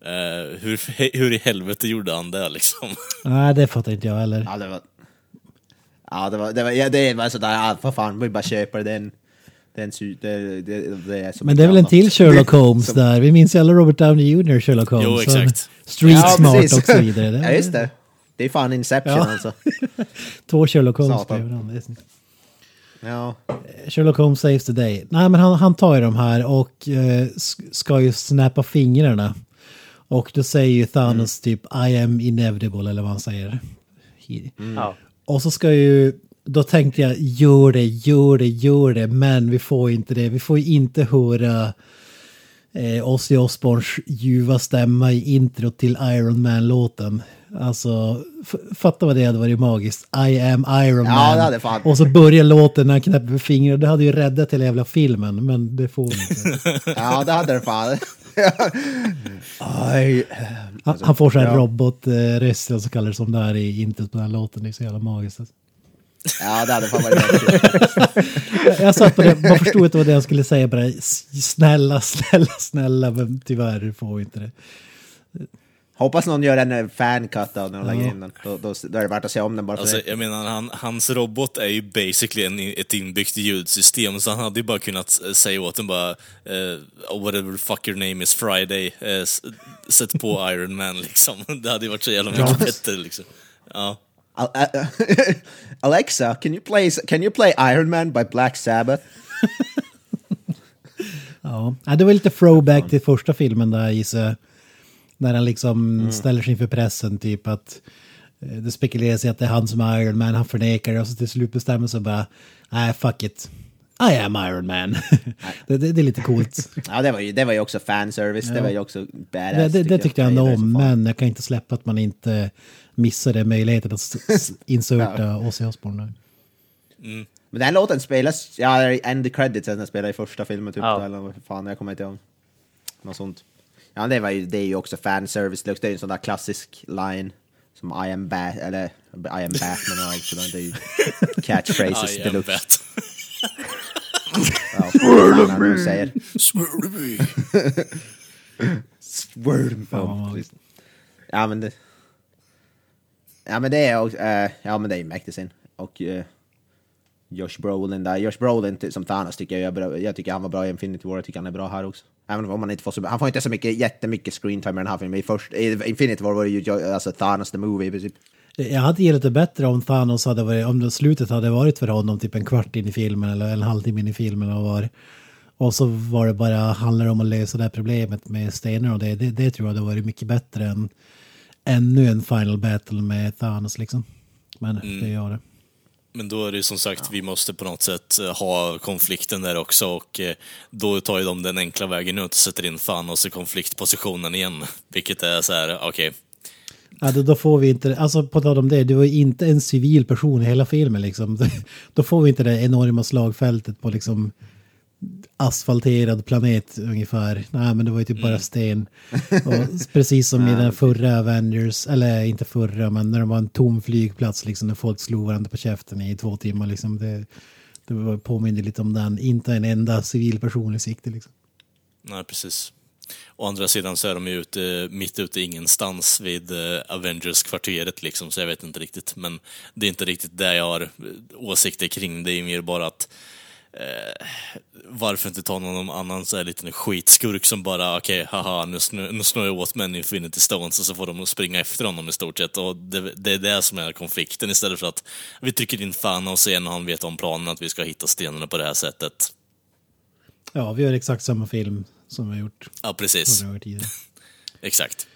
Eh, hur, hur i helvete gjorde han det liksom? Nej, det fattar inte jag heller. Ja, det var... Ja, det var, det var, ja, det var sådär, ja, för fan, vi bara köper den. den det, det, det Men det är väl en till Sherlock Holmes Som- där. Vi minns ju alla Robert Downey Jr. Sherlock Holmes. Jo, exakt. Street Ja, smart precis. och så vidare. ja, just det. Det är fan Inception Ja. alltså. Två Sherlock Holmes Satan. bredvid varandra. Ja. Sherlock Holmes saves the day. Nej, men han, han tar ju de här och eh, ska ju snappa fingrarna. Och då säger ju Thanos typ I am inevitable eller vad han säger. Ja. Och så ska ju då tänkte jag gör det, gör det, gör det, men vi får inte det. Vi får ju inte höra eh, Ozzy Osbournes ljuva stämma i intro till Iron Man-låten. Alltså, fatta vad det hade varit magiskt. I am Iron Ja, Man. det hade fan- Och så börjar låten när han knäpper med fingrarna. Det hade ju räddat hela jävla filmen, men det får vi inte. Ja, det hade det fan. Aj. Han, han får så här ja. robotröst, och så kallar det som det är i introt på den här låten. Det är så jävla magiskt. alltså. Ja, det hade fan varit. Jag, jag satt på det, man förstod inte vad det jag skulle säga. Bara snälla, snälla, snälla, men tyvärr får vi inte det. Hoppas någon gör en eh, fancut av den och lägger Ja. in den. Då, då, då är det värt att se om den bara för Alltså, det. jag menar, han, hans robot är ju basically en, ett inbyggt ljudsystem, så han hade ju bara kunnat s- säga åt den bara eh, whatever fuck your name is Friday, eh, s- sätt på Iron Man liksom. Det hade ju varit så jävla mycket bättre liksom. Ja. Al- Al- Alexa, can you, play, can you play Iron Man by Black Sabbath? Ja, Ja, det var lite throwback till första filmen där gissar jag. När han liksom ställer sig inför pressen, typ att eh, det spekuleras i att det är han som är Iron Man, han förnekar det och så till slut bestämmer sig bara, nej fuck it. I am Iron Man. det, det, det är lite coolt. Ja, det var ju, det var ju också fanservice. Det var ju också badass. Det, det, det tyckte jag ändå om, men jag kan inte släppa att man inte missade möjligheten att s- s- inserta Ozzy Osbourne. där. Men den låten spelas, ja, end credits den spelar i första filmen typ. Ja. Eller vad fan, jag kommer inte ihåg. Något sånt. Ja, det, var ju, det är ju också fanservice. Det är ju en sån där klassisk line. Som I am Bat, eller I am Batman och allt sådär. Det är ju catchphrases I am deluxe. Bat. Ja, fan han nu säger. Swear to me. Word. Ja, ja, men det... Ja, men det är också, eh, ja, men det är ju mäktigt sin. Och eh, Josh Brolin där. Josh Brolin som Thanos tycker jag. Jag tycker han var bra i Infinity War. Jag tycker han är bra här också. Även om man inte får så, han får inte så mycket, jättemycket screen time i den här filmen. I, först, I Infinity War var det ju alltså Thanos the movie i princip. Jag hade gillat det bättre om Thanos hade varit, om det slutet hade varit för honom typ en kvart in i filmen eller en halvtimme in i filmen och var. Och så var det bara, handlar om att lösa det här problemet med stenar och det, det, det tror jag hade varit mycket bättre än ännu en final battle med Thanos liksom. Men det gör det. Men då är det som sagt, vi måste på något sätt eh, ha konflikten där också och eh, då tar ju de den enkla vägen ut och sätter in Thanos i konfliktpositionen igen. Vilket är så här, okej. Ja, då, då får vi inte, alltså på tal om det, du var ju inte en civil person i hela filmen liksom. Då får vi inte det enorma slagfältet på liksom asfalterad planet ungefär. Nej, men det var ju typ bara sten. Och precis som i den förra Avengers, eller inte förra, men när det var en tom flygplats liksom, när folk slog varandra på käften i två timmar liksom. Det, det påminner lite om den, inte en enda civil person i sikte liksom. Nej, precis. Å andra sidan så är de ju ute, mitt ute ingenstans vid eh, Avengers-kvarteret liksom, så jag vet inte riktigt. Men det är inte riktigt det jag har eh, åsikter kring. Det är mer bara att eh, varför inte ta någon annan så här liten skitskurk som bara okej, haha, nu, snö, nu snår jag åt med en Infinity Stones och så får de springa efter honom i stort sett. Och det, det är det som är konflikten istället för att vi trycker in Thanos igen och han vet om planen att vi ska hitta stenarna på det här sättet. Ja, vi gör exakt samma film som vi har gjort Ja, precis. Exakt.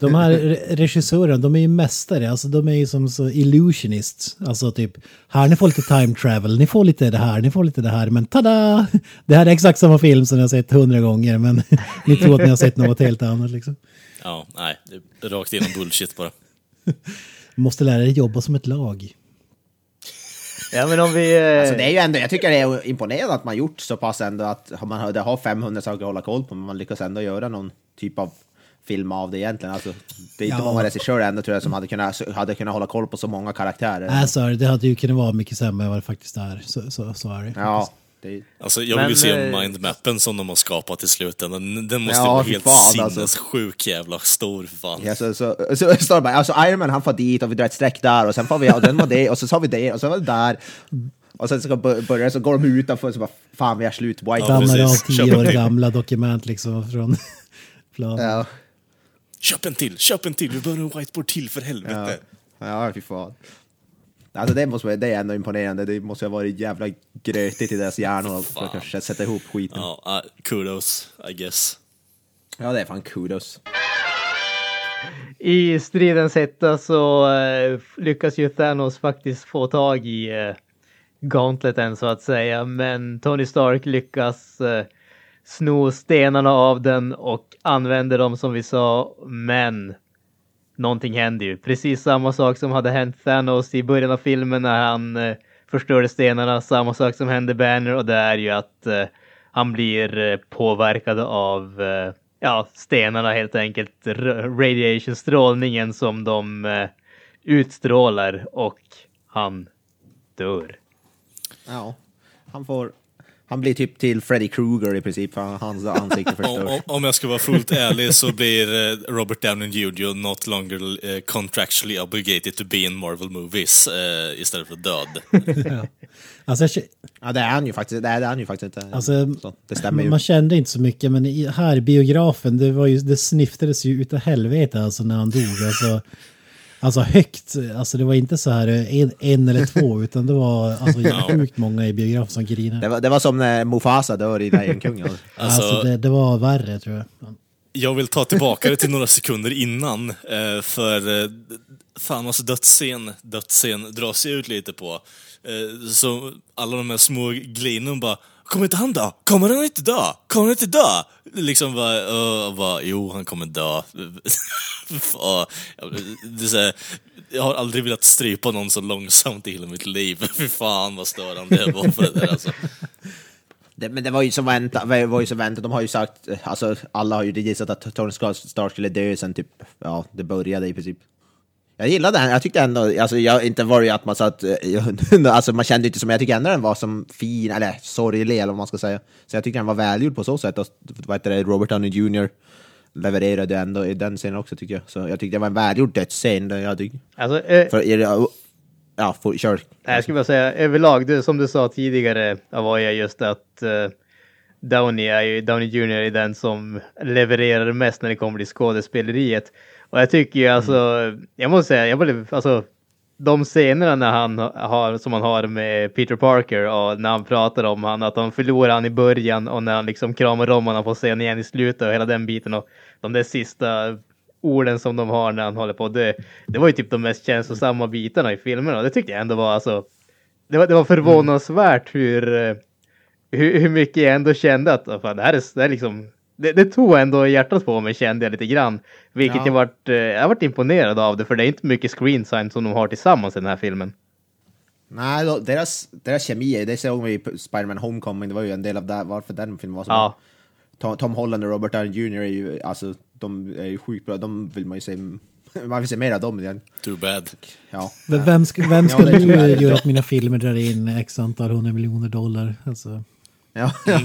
De här re- regissörerna, de är ju mästare, alltså de är ju som så illusionists. Alltså typ, här ni får lite time travel, ni får lite det här, ni får lite det här, men tada! Det här är exakt samma film som jag har sett hundra gånger, men ni tror att ni har sett något helt annat liksom. Ja, nej, det är rakt igenom bullshit bara. Måste lära dig jobba som ett lag. Ja, men om vi... eh, Alltså det är ju ändå, jag tycker det är imponerande att man gjort så pass ändå att man har, det har 500 saker att hålla koll på, men man lyckas ändå göra någon typ av film av det egentligen. Alltså, det är inte Ja. många regissörer ändå tror jag som hade kunnat, hade kunnat hålla koll på så många karaktärer. Alltså, det hade ju kunnat vara mycket sämre än vad det faktiskt är. Så, så, så är det. Ja, det Alltså, jag Men, vill se mindmappen som de har skapat i slutändan. Den- Den måste Ja, vara helt fan, alltså. sinnessjuk jävla stor för fan. ja, så, så, så, så alltså Iron Man han får dit och vi drar ett streck där och sen får vi, och den var det och så sa vi det och så var det där. Och sen ska bö- börja så går de utanför och så bara, fan vi har slut, white Ja, Dammar av tio år gamla dokument liksom från planen. Ja, Köp en till, köp en till, vi behöver en whiteboard till för helvete. ja, fy fan. Alltså det, måste, vara- det är ändå imponerande, det måste ha varit jävla grötigt i deras hjärnor för att kanske sätta ihop skiten. Ja, ah, kudos, I guess. Ja, det är fan kudos. I stridens hetta så eh, lyckas ju Thanos faktiskt få tag i eh, gauntleten så att säga. Men Tony Stark lyckas eh, sno stenarna av den och använder dem som vi sa. Men någonting händer ju. Precis samma sak som hade hänt Thanos i början av filmen när han eh, förstörde stenarna. Samma sak som hände Banner och det är ju att eh, han blir eh, påverkad av eh, ja, stenarna helt enkelt. Radiationstrålningen radiation, strålningen som de eh, utstrålar och han dör. Ja, han får... Han blir typ till Freddy Krueger i princip, för hans ansikte Om, förstörs. om, om jag ska vara fullt ärlig så blir eh, Robert Downey Jr. not longer eh, contractually obligated to be in Marvel movies eh, istället för död. Alltså, jag, kä- Ja, det är han ju faktiskt. Det är, det är han ju faktiskt inte. Alltså, så, det stämmer ju. man kände inte så mycket, men i, här biografen, det, var ju, det sniftades ju utav helvete alltså när han dog. Alltså, alltså högt, alltså det var inte så här en, en eller två, utan det var alltså sjukt många i biografen som grinade. Det var, det var som när Mufasa dör i Lejonkungen. Alltså, Alltså, det, det var värre tror jag. Jag vill ta tillbaka det till några sekunder innan, eh, för eh, Thanos dödsscen, dödsscen dras ju ut lite på. Eh, så alla de här små glinen bara Kommer inte han dö? Kommer han inte dö? Kommer han inte dö? Liksom bara, uh, bara jo han kommer dö. Det så här, jag har aldrig velat strypa någon så långsamt i hela mitt liv. Fy fan vad störande det var för det där alltså. Det, men det var ju som väntat, var ju som väntat. De har ju sagt, alltså alla har ju gissat att Tony Stark skulle dö sen typ, ja, det började i princip. Jag gillade den, jag tyckte ändå, alltså jag, inte var det att man satt, alltså man kände inte som, jag tycker ändå den var som fin, eller sorglig eller vad man ska säga. Så jag tycker den var välgjord på så sätt, och vad heter det, Robert Downey Jr. levererade ändå i den scenen också tycker jag. Så jag tyckte det var en välgjord dödsscen, det jag tycker. Alltså, eh, För, det- ja, för, kör. Jag skulle bara säga överlag, det, som du sa tidigare, var jag just att uh, Downey är ju, Downey Jr är den som levererar mest när det kommer till skådespeleriet. Och jag tycker ju alltså, jag måste säga, jag blev, alltså de scenerna när han har, som han har med Peter Parker och när han pratar om han, att han förlorar han i början och när han liksom kramar om honom på scen igen i slutet och hela den biten och de där sista orden som de har när han håller på. Det, det var ju typ de mest känslosamma bitarna i filmerna och det tyckte jag ändå var alltså. Det var, det var förvånansvärt hur, eh, hur, hur mycket jag ändå kände att fan, det här är, det är liksom det, det tog ändå hjärtat på mig kände jag lite grann. Vilket Ja. jag vart, eh, jag vart imponerad av det för det är inte mycket screen time som de har tillsammans i den här filmen. Nej, då, deras, deras kemi, det såg vi i Spider-Man Homecoming, det var ju en del av det, varför den filmen var så Ja. bra. Tom, Tom Holland och Robert Downey Jr är ju, alltså, de är ju sjukt bra, de vill man ju se, man vill se mer av dem igen. Too bad. Ja. V- Vem, ska, vem Ja, skulle tror nu göra att mina filmer drar in x antal hundra miljoner dollar? Alltså, Ja, ja.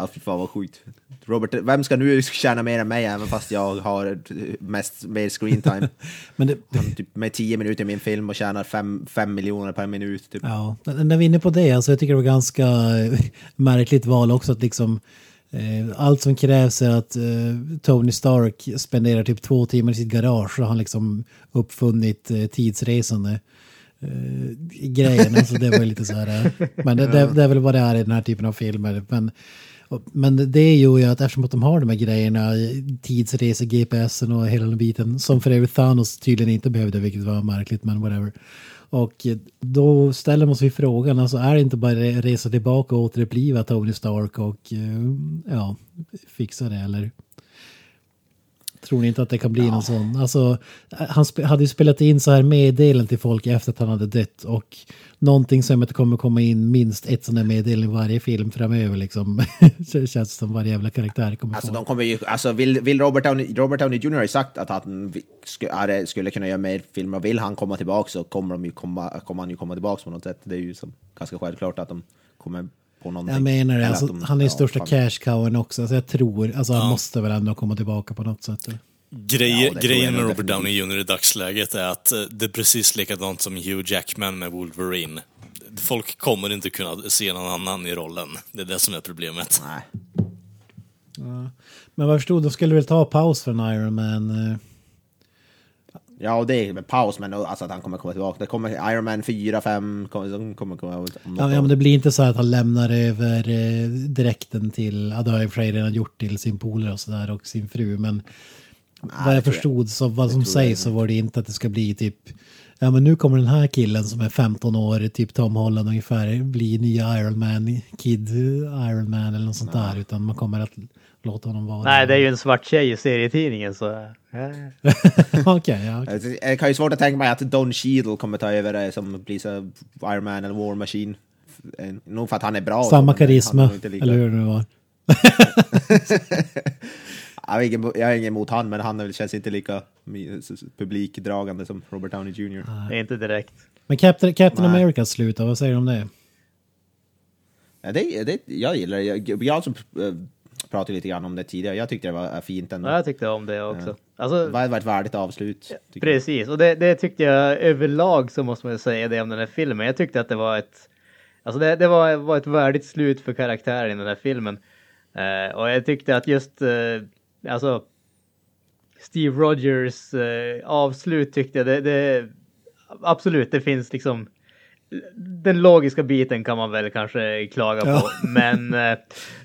Ja fy fan vad sjukt. Robert, vem ska nu tjäna mer än mig även fast jag har mest, mer screen time? men det, Han typ med 10 minuter i min film och tjänar 5 miljoner per minut. Typ. Ja, när vi är inne på det, alltså jag tycker det var ganska eh, märkligt val också att liksom eh, allt som krävs är att eh, Tony Stark spenderar typ två timmar i sitt garage och han liksom uppfunnit eh, tidsresande eh, grejen. Alltså det var ju lite så här, eh, men det, det, det är väl vad det är i den här typen av filmer. Men, men det gör ju att eftersom att de har de här grejerna, tidsresor, GPSen och hela den biten, som för övrigt Thanos tydligen inte behövde, vilket var märkligt, men whatever. Och då ställer man sig frågan, alltså är det inte bara re- resa tillbaka och återuppliva Tony Stark och eh, ja, fixa det eller? Tror ni inte att det kan bli någon sån? Alltså, han spe- hade ju spelat in så här meddelanden till folk efter att han hade dött och någonting som att det kommer komma in minst ett sånt där meddelande i varje film framöver liksom. Det känns som varje jävla karaktär kommer Alltså få. de kommer ju, alltså vill, vill Robert Downey, Robert Downey Jr har ju sagt att han vi- sku, är, skulle kunna göra mer filmer och vill han komma tillbaka så kommer, de ju komma, kommer han ju komma tillbaka på något sätt. Det är ju som, ganska självklart att de kommer på någonting. Jag menar det, alltså, att de- han är ju ja, största fan. cash-cowen också, så jag tror, alltså han måste väl ändå komma tillbaka på något sätt. eller? Grej, Ja, grejen med Robert Downey Jr i dagsläget är att eh, det är precis likadant som Hugh Jackman med Wolverine. Folk kommer inte kunna se någon annan i rollen. Det är det som är problemet. Nej. Men vad jag förstod, de skulle väl ta paus från Iron Man. eh, Ja, och det är med paus, men alltså att han kommer komma tillbaka. Det kommer Iron Man 4, 5, kommer, kommer komma Ja, ja, men det blir inte så att han lämnar över eh, direkten till, ja det har jag i och för sig redan gjort till sin polare och sådär och sin fru, men vad jag det förstod så vad som sägs så var det inte att det ska bli typ ja men nu kommer den här killen som är 15 år, typ Tom Holland ungefär, bli nya Iron Man, Kid Iron Man eller något sånt där. Utan man kommer att låta honom vara... Nej, det är ju en svart tjej i serietidningen så... Okej, ja. Alltså, Jag kan ju svårt att tänka mig att Don Cheadle kommer ta över det som blir så Iron Man eller War Machine. Eh, Nog för att han är bra. Samma karisma, eller hur det nu var. Jag har ingen, jag har ingen emot han, men han känns inte lika publikdragande som Robert Downey Jr. Är inte direkt. Men Captain, Captain Nej. America slutar, vad säger du om det? Ja, det, det, jag gillar det. Jag, jag som äh, pratade lite grann om det tidigare. Jag tyckte det var äh, fint ändå. Ja, jag tyckte om det också. Alltså, Det var, ett värdigt avslut. tycker jag. Precis, och det, det tyckte jag överlag så måste man säga det om den här filmen. Jag tyckte att det var ett, alltså det, det var, var ett värdigt slut för karaktären i den här filmen. Eh, och jag tyckte att just, eh, alltså Steve Rogers eh, avslut tyckte jag det, det, absolut, det finns liksom den logiska biten kan man väl kanske klaga på, men eh,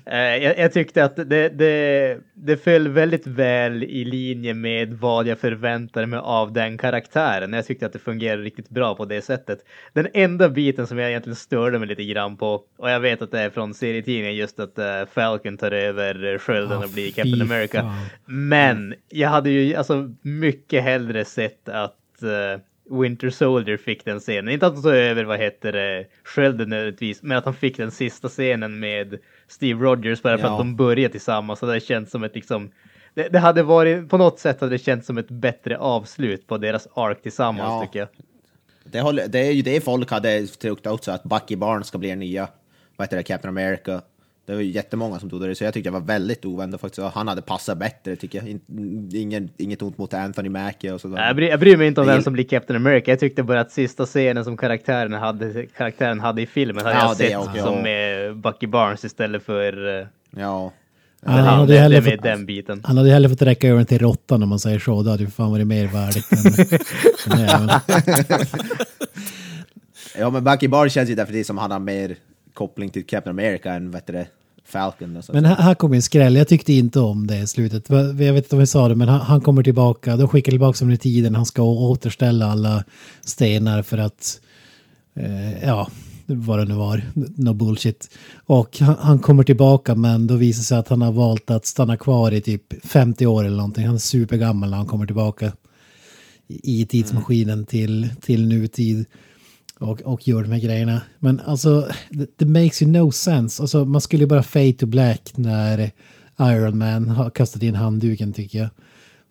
eh, jag, jag tyckte att det, det, det föll väldigt väl i linje med vad jag förväntade mig av den karaktären. Jag tyckte att det fungerade riktigt bra på det sättet. Den enda biten som jag egentligen störde mig lite grann på, och jag vet att det är från serietidningen just att eh, Falcon tar över skölden och blir Captain America. fan. Men jag hade ju alltså mycket hellre sett att eh, Winter Soldier fick den scenen. Inte att han tog över, vad heter det, skölden nödvändigtvis, men att han fick den sista scenen med Steve Rogers bara för Ja. att de började tillsammans. Så det känns som ett liksom, det, det hade varit, på något sätt hade det känts som ett bättre avslut på deras ark tillsammans Ja. tycker jag. Det, håller, det är ju det folk hade tyckt också, att Bucky Barnes ska bli den nya vad heter det, Captain America. Det var ju jättemånga som trodde det, så jag tyckte det var väldigt oväntat faktiskt. Han hade passat bättre tycker jag. In, ingen, inget ont mot Anthony Mackie och sådär. Jag bryr, jag bryr mig inte om vem som blir Captain America. Jag tyckte bara att sista scenen som karaktären hade, karaktären hade i filmen hade Ja, jag sett också, som ja. med Bucky Barnes istället för uh, Ja. Ja, han, han, hade det, hellre med fått, den biten. han hade hellre fått räcka över till råttan om man säger så. Det hade ju fan varit mer värdigt. än- än ja, men Bucky Barnes känns ju definitivt som han har mer koppling till Captain America än vad det, Falcon. Och så. Men här, här kommer en skräll. Jag tyckte inte om det i slutet. Jag vet inte om vi sa det, men han, han kommer tillbaka. De skickar tillbaka honom i tiden. Han ska återställa alla stenar för att... Eh, ja, vad det nu var. No bullshit. Och han, han kommer tillbaka, men då visar det sig att han har valt att stanna kvar i typ 50 år eller någonting. Han är supergammal när han kommer tillbaka i i tidsmaskinen till, till nutid och, och gör de här grejerna. Men alltså, det, makes you no sense. Alltså, man skulle ju bara fade to black när Iron Man har kastat in handduken tycker jag.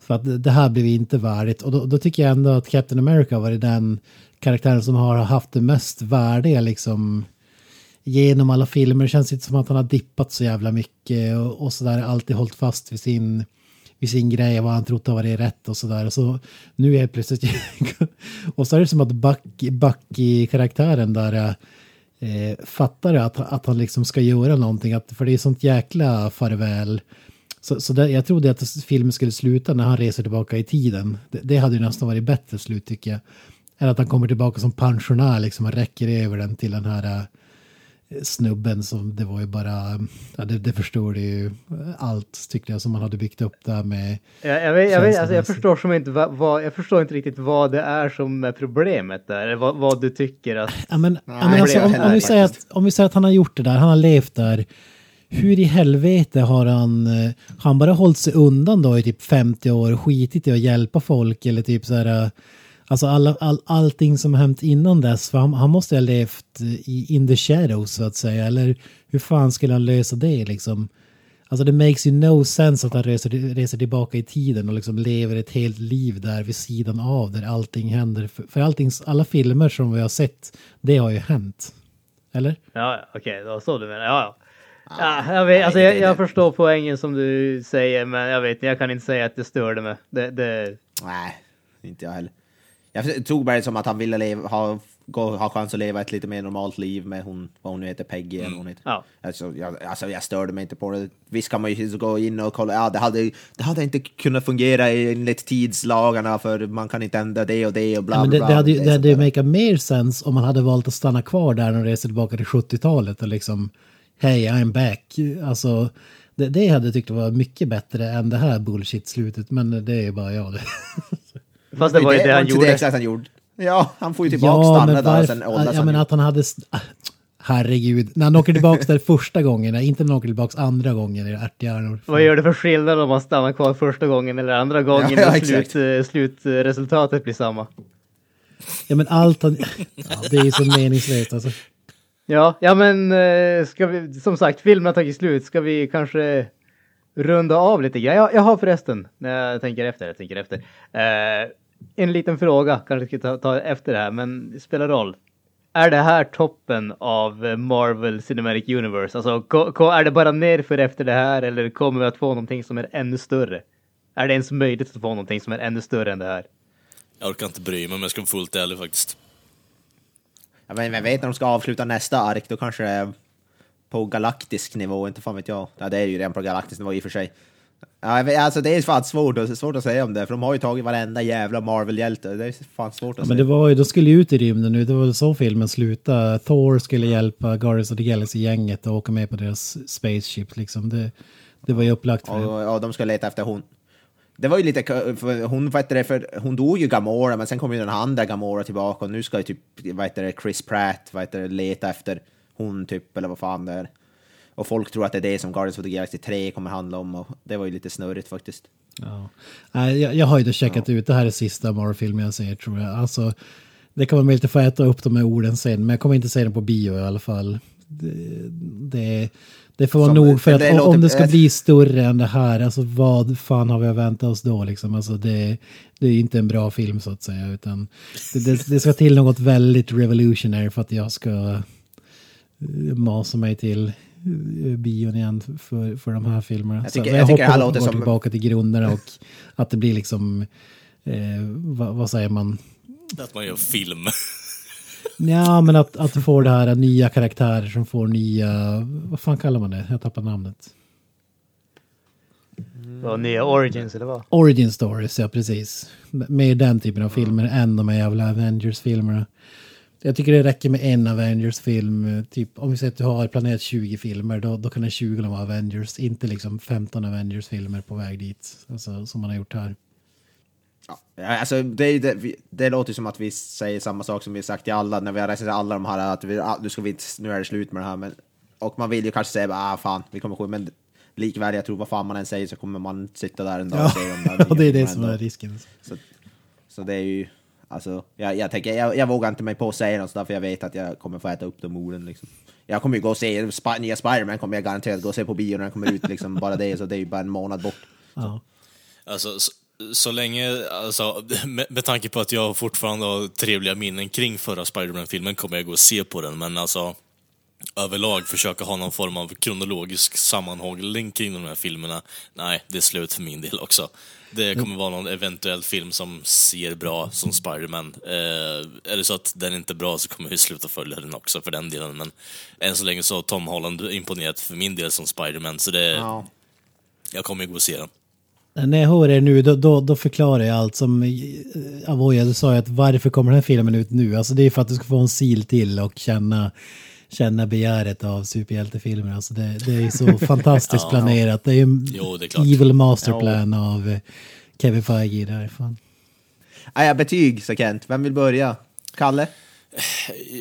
För att det- här blev inte värdigt. Och då, då tycker jag ändå att Captain America var den karaktären som har haft det mest värdiga liksom genom alla filmer. Det känns inte som att han har dippat så jävla mycket och, och sådär. Alltid hållit fast vid sin, vid sin grej, vad han trott har varit rätt och sådär. Så nu är plötsligt... och så är det som att Bucky, Bucky-karaktären där eh, fattar att, att han liksom ska göra någonting. Att, för det är sånt jäkla farväl. Så, så där, jag trodde att filmen skulle sluta när han reser tillbaka i tiden. Det, det hade ju nästan varit bättre slut tycker jag. Än att han kommer tillbaka som pensionär liksom och räcker över den till den här eh, snubben som det var ju bara, ja, det, det förstår ju allt tyckte jag som man hade byggt upp där med. Jag, jag, vet, jag, vet, alltså, jag, förstår som inte vad, vad, jag förstår inte riktigt vad det är som är problemet där. Vad, vad du tycker att... Ja, men, ja, men alltså, om, om, vi säger att, om vi säger att han har gjort det där, han har levt där. Hur i helvete har han, eh, har han bara hållit sig undan då i typ 50 år och skitit i att hjälpa folk eller typ så här, eh, alltså alla, all, allting som hänt innan dess, för han, han måste ha levt i in the shadows så att säga, eller hur fan skulle han lösa det liksom? Alltså det makes you no sense att han reser, reser tillbaka i tiden och liksom lever ett helt liv där vid sidan av där allting händer. För, för allting, alla filmer som vi har sett, det har ju hänt. Eller? Ja, okej, det var så du menar. Ja, ja. Ja, jag, vet, alltså, jag, jag förstår poängen som du säger, men jag vet inte, jag kan inte säga att det störde mig. Det, det, Nej, inte jag heller. Jag tog bara det som att han ville leva, ha, gå, ha chans att leva ett lite mer normalt liv med hon, vad hon nu heter, Peggy eller hon heter. Ja. Alltså, jag, alltså jag störde mig inte på det. Visst kan man ju gå in och kolla, ja det hade, det hade inte kunnat fungera enligt tidslagarna för man kan inte ändra det och det och bla Ja, men det, bla. det hade ju det hade makat mer sens om man hade valt att stanna kvar där och resa tillbaka till 70-talet och liksom Hej, I'm back. Alltså, det, det hade jag tyckt var mycket bättre än det här bullshit-slutet, men det är bara jag det. fast det var ju det, han gjorde. Det exakt han gjorde. Ja, han får ju tillbaka stanna där och varför- sen åldras ja, men att han hade... Herregud, när han åker tillbaka där första gången, inte när han åker tillbaka andra gången i ärthjärnor. Vad gör det för skillnad om man stannar kvar första gången eller andra gången Ja, ja, slut, eh, slutresultatet blir samma? Ja men allt han... Ja, det är ju så meningslöst alltså. Ja, ja men eh, ska vi, som sagt, filmen har tagit slut. Ska vi kanske runda av lite grann? Jag, jag har förresten, när jag tänker efter, jag tänker efter. Eh, en liten fråga, kanske ska ta, ta efter det här, men det spelar roll. Är det här toppen av Marvel Cinematic Universe? Alltså, ko, ko, är det bara nerför efter det här eller kommer vi att få någonting som är ännu större? Är det ens möjligt att få någonting som är ännu större än det här? Jag orkar inte bry mig om jag ska vara fullt ärlig faktiskt. Ja, men vem vet när de ska avsluta nästa ark, då kanske det är på galaktisk nivå, inte fan vet jag. Ja, det är ju redan på galaktisk nivå i och för sig. Ja, alltså det är fan svårt, svårt att säga om det, för de har ju tagit varenda jävla Marvel-hjälte. Det är fan svårt att Ja, men säga. det var ju, de skulle ju ut i rymden nu, det var så filmen slutade. Thor skulle hjälpa Guardians of the Galaxy-gänget och åka med på deras spaceship liksom. Det, det var ju upplagt för det. Och, de ska leta efter hon. Det var ju lite, för hon, vad det, för hon dog ju Gamora, men sen kom ju den andra Gamora tillbaka och nu ska ju typ, vad heter det, Chris Pratt, vad heter det, leta efter hon typ, eller vad fan det är. Och folk tror att det är det som Guardians of the Galaxy 3 kommer handla om och det var ju lite snurrigt faktiskt. Ja. Jag, jag har ju då checkat ut, det här är sista Marvel-filmen jag ser tror jag. Alltså, det kan möjligt att få äta upp de här orden sen, men jag kommer inte se den på bio i alla fall. Det, det, det får vara Som- nog för att det om- om låter- det ska bli större än det här, alltså vad fan har vi att vänta oss då liksom? Alltså det, det är inte en bra film så att säga, utan det, det, ska till något väldigt revolutionary för att jag ska eh, masa mig till bion igen för, för de här filmerna. Jag Så tycker- jag tycker det här hoppas att de går som- tillbaka till grunderna och att det blir liksom, eh, vad, vad säger man? Att man gör film. Ja, men att, att du får det här nya karaktärer som får nya, vad fan kallar man det? Jag tappar namnet. Och nya Origins eller vad? Origin stories, ja precis. Med den typen av filmer än de här jävla Avengers-filmerna. Jag tycker det räcker med en Avengers-film. Typ, om vi säger att du har planerat 20 filmer, då, då kan en 20 vara Avengers. Inte liksom 15 Avengers-filmer på väg dit. Alltså, som man har gjort här. Ja, alltså, det, det, det låter som att vi säger samma sak som vi sagt till alla när vi har recenserat alla de här, att vi, ah, nu, ska vi, inte- nu är det slut med det här. Men, och man vill ju kanske säga, ah fan, vi kommer skit, men likväl, jag tror vad fan man än säger så kommer man sitta där en dag och se de där Ja, det är det som är risken. Så, så det är ju, alltså, jag, jag tänker, jag, jag vågar inte mig på att säga något sådär, för jag vet att jag kommer få äta upp de orden liksom. Jag kommer ju gå och se, Sp- nya Spiderman kommer jag garanterat gå och se på bio när den kommer ut liksom, bara det, så det är ju bara en månad bort. Ja. Alltså, så, så länge, alltså, med, med tanke på att jag fortfarande har trevliga minnen kring förra Spider-Man-filmen kommer jag gå och se på den, men alltså överlag försöka ha någon form av kronologisk sammanhållning kring de här filmerna. Nej, det är slut för min del också. Det kommer vara någon eventuell film som ser bra som Spider-Man. Eh, är det så att den inte är bra så kommer vi sluta följa den också för den delen, men än så länge så har Tom Holland imponerat för min del som Spider-Man, så det, Ja. jag kommer ju gå och se den. När jag hör er nu, då, då, då förklarar jag allt som eh, Avoya, du sa ju att varför kommer den här filmen ut nu? Alltså det är för att du ska få en sil till och känna, känna begäret av superhjältefilmer. Alltså det, det är så fantastiskt planerat. Det är ju Jo, det är evil masterplan av eh, Kevin Feige därifrån. Ah, ja, betyg, så Kent. Vem vill börja? Kalle?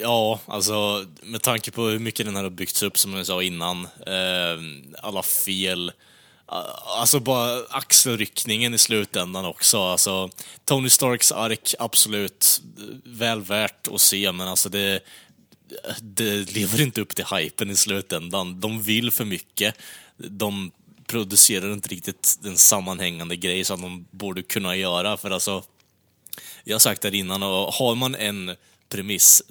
Ja, alltså med tanke på hur mycket den här har byggts upp som jag sa innan, eh, alla fel, alltså bara axelryckningen i slutändan också. Alltså, Tony Starks ark, absolut eh, väl värt att se, men alltså det, det lever inte upp till hypen i slutändan. De vill för mycket. De producerar inte riktigt en sammanhängande grej som de borde kunna göra, för alltså jag har sagt det innan, och har man en premiss,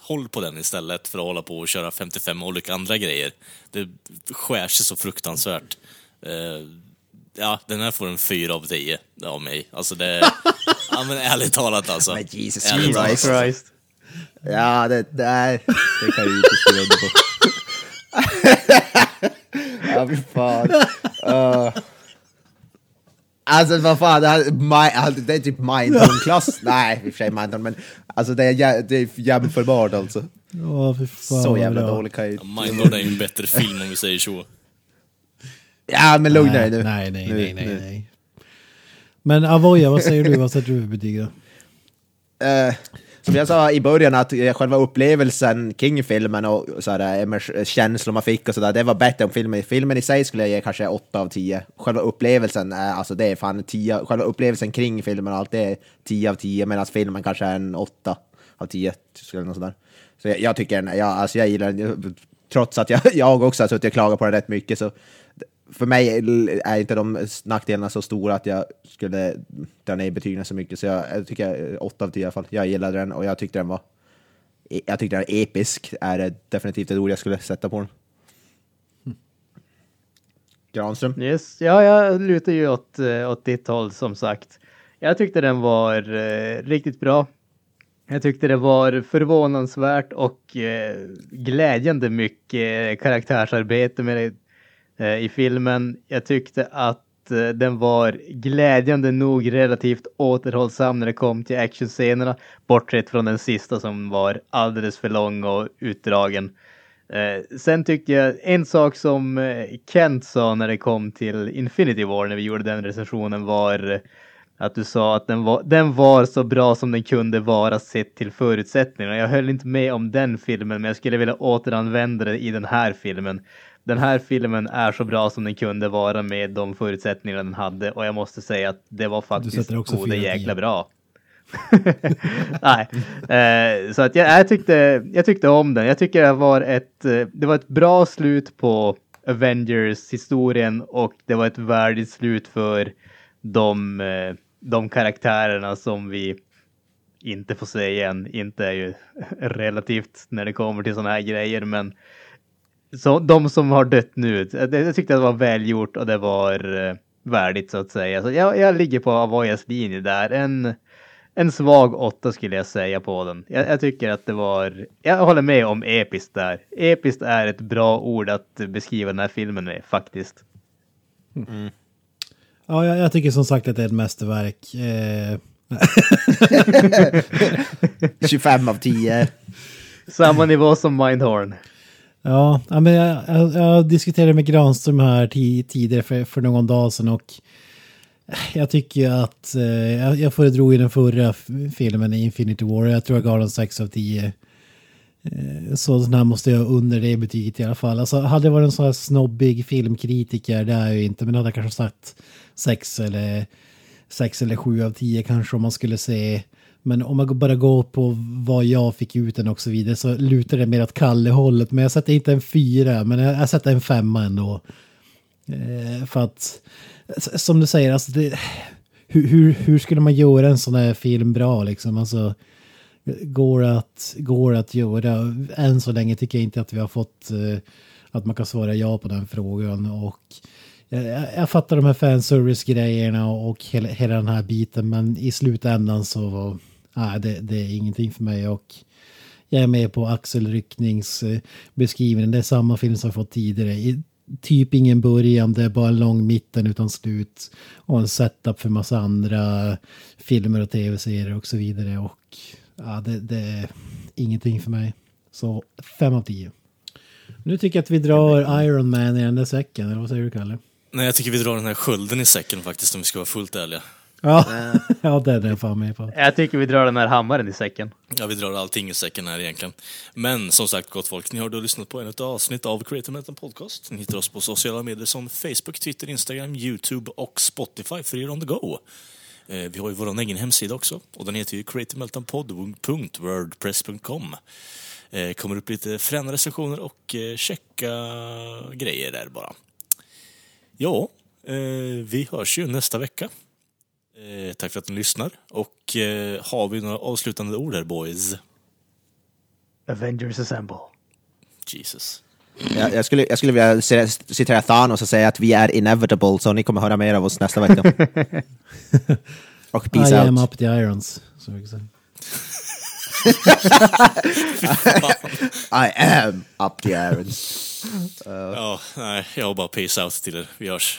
håll på den istället för att hålla på och köra 55 olika andra grejer. Det skär sig så fruktansvärt. Eh, ja, den här får en 4 av 10 av mig. Alltså det... ja men ärligt talat alltså. Men Jesus Ärligt talat. Christ. Christ. Ja, det, nej, det kan jag ju inte skriva under på. ja, fy fan. Uh. Alltså vad fan, det, här, my, alltså, det är typ Mindhorn-klass. Nej, i och för sig Mindhorn, men alltså det är, det är jämförbart alltså. Åh, fy fan Så jävla bra. dålig kan jag ju... Mindlord är ju en bättre film om vi säger så. Ja, men lugna dig nu. nej, nej, Nu, nej, nej, nu. nej. Men Avoya, vad säger du? Vad sätter du för betyg då? eh, som jag sa i början, att eh, själva upplevelsen kring filmen och så här, eh, känslor man fick och sådär, det var bättre än filmen. Filmen i sig skulle jag ge kanske 8 av 10. Själva upplevelsen, eh, alltså det är fan 10, själva upplevelsen kring filmen och allt det är 10 av 10, medan filmen kanske är en 8 av 10. Skulle något sådär. Så jag, jag tycker, jag, alltså jag gillar den, trots att jag, jag också har suttit och klagat på den rätt mycket, så för mig är inte de nackdelarna så stora att jag skulle dra ner betygen så mycket. Så jag, jag tycker 8 av 10 i alla fall. Jag gillade den och jag tyckte den var... Jag tyckte den var episk, är det definitivt ett ord jag skulle sätta på den. Granström? Yes. Ja, jag lutar ju åt, eh, åt ditt håll som sagt. Jag tyckte den var eh, riktigt bra. Jag tyckte det var förvånansvärt och eh, glädjande mycket karaktärsarbete med det, Eh, i filmen. Jag tyckte att eh, den var glädjande nog relativt återhållsam när det kom till actionscenerna, bortsett från den sista som var alldeles för lång och utdragen. Eh, sen tyckte jag en sak som Kent sa när det kom till Infinity War när vi gjorde den recensionen var att du sa att den var, den var så bra som den kunde vara sett till förutsättningarna. Jag höll inte med om den filmen, men jag skulle vilja återanvända det i den här filmen. Den här filmen är så bra som den kunde vara med de förutsättningar den hade och jag måste säga att det var faktiskt tio. jäkla bra. Nej, eh, så att jag, jag, tyckte, jag tyckte om den. Jag tycker det var ett, eh, det var ett bra slut på Avengers-historien och det var ett värdigt slut för de, eh, de karaktärerna som vi inte får se igen. Inte är ju relativt när det kommer till sådana här grejer, men så, de som har dött nu, det, jag tyckte det var välgjort och det var eh, värdigt så att säga. Så jag, jag ligger på Avoyas linje där. En, en svag åtta skulle jag säga på den. Jag, jag tycker att det var, jag håller med om episkt där. Episkt är ett bra ord att beskriva den här filmen med faktiskt. Ja, jag, jag tycker som sagt att det är ett mästerverk. Eh, 25 av 10. Samma nivå som Mindhorn. Ja, men jag, jag, jag diskuterade med Granström här tidigare för, för någon dag sedan och jag tycker att eh, jag, jag föredrog ju den förra filmen Infinity War. Jag tror jag gav den 6 av 10. Eh, så den här måste jag under det betyget i alla fall. Alltså hade jag varit en sån här snobbig filmkritiker, det är jag ju inte, men då hade jag kanske sagt 6 eller 6 eller 7 av 10 kanske om man skulle se. Men om man bara går på vad jag fick ut den och så vidare så lutar det mer åt Kalle-hållet. Men jag sätter inte en fyra, men jag, jag sätter en femma ändå. Eh, för att, som du säger, alltså det, hur, hur, hur skulle man göra en sån här film bra liksom? Alltså, går att, går att göra. Än så länge tycker jag inte att vi har fått eh, att man kan svara ja på den frågan. Och jag, jag, jag fattar de här fanservice-grejerna och hela, hela den här biten, men i slutändan så nej, det, det är ingenting för mig. Och jag är med på Axel Rycknings eh, beskrivning. Det är samma film som jag fått tidigare. I, typ ingen början, det är bara en lång mitten utan slut. Och en setup för massa andra filmer och tv-serier och så vidare. Och ja, det, det är ingenting för mig. Så fem av tio. Nu tycker jag att vi drar Iron Man i den där säcken, eller vad säger du Kalle? Nej, jag tycker vi drar den här skölden i säcken faktiskt, om vi ska vara fullt ärliga. Ja, ja det är fan med på. Jag tycker vi drar den här hammaren i säcken. Ja, vi drar allting i säcken här egentligen. Men som sagt, gott folk, ni har då lyssnat på en ett avsnitt av Creative Metal Podcast. Ni hittar oss på sociala medier som Facebook, Twitter, Instagram, YouTube och Spotify för er on the go. Eh, Vi har ju vår egen hemsida också och den heter ju creativemeltonpodd.wordpress.com. Eh, Kommer upp lite fräna recensioner och eh, checka grejer där bara. Ja, eh, vi hörs ju nästa vecka. Eh, tack för att ni lyssnar. Och eh, har vi några avslutande ord här boys? Avengers Assemble. Jesus. Jag, jag, skulle, jag skulle vilja citera Thanos och säga att vi är inevitable, så ni kommer höra mer av oss nästa vecka. och peace I am out. up the irons. I am up the irons. Ja, nej, jag har bara peace out till er. Vi hörs.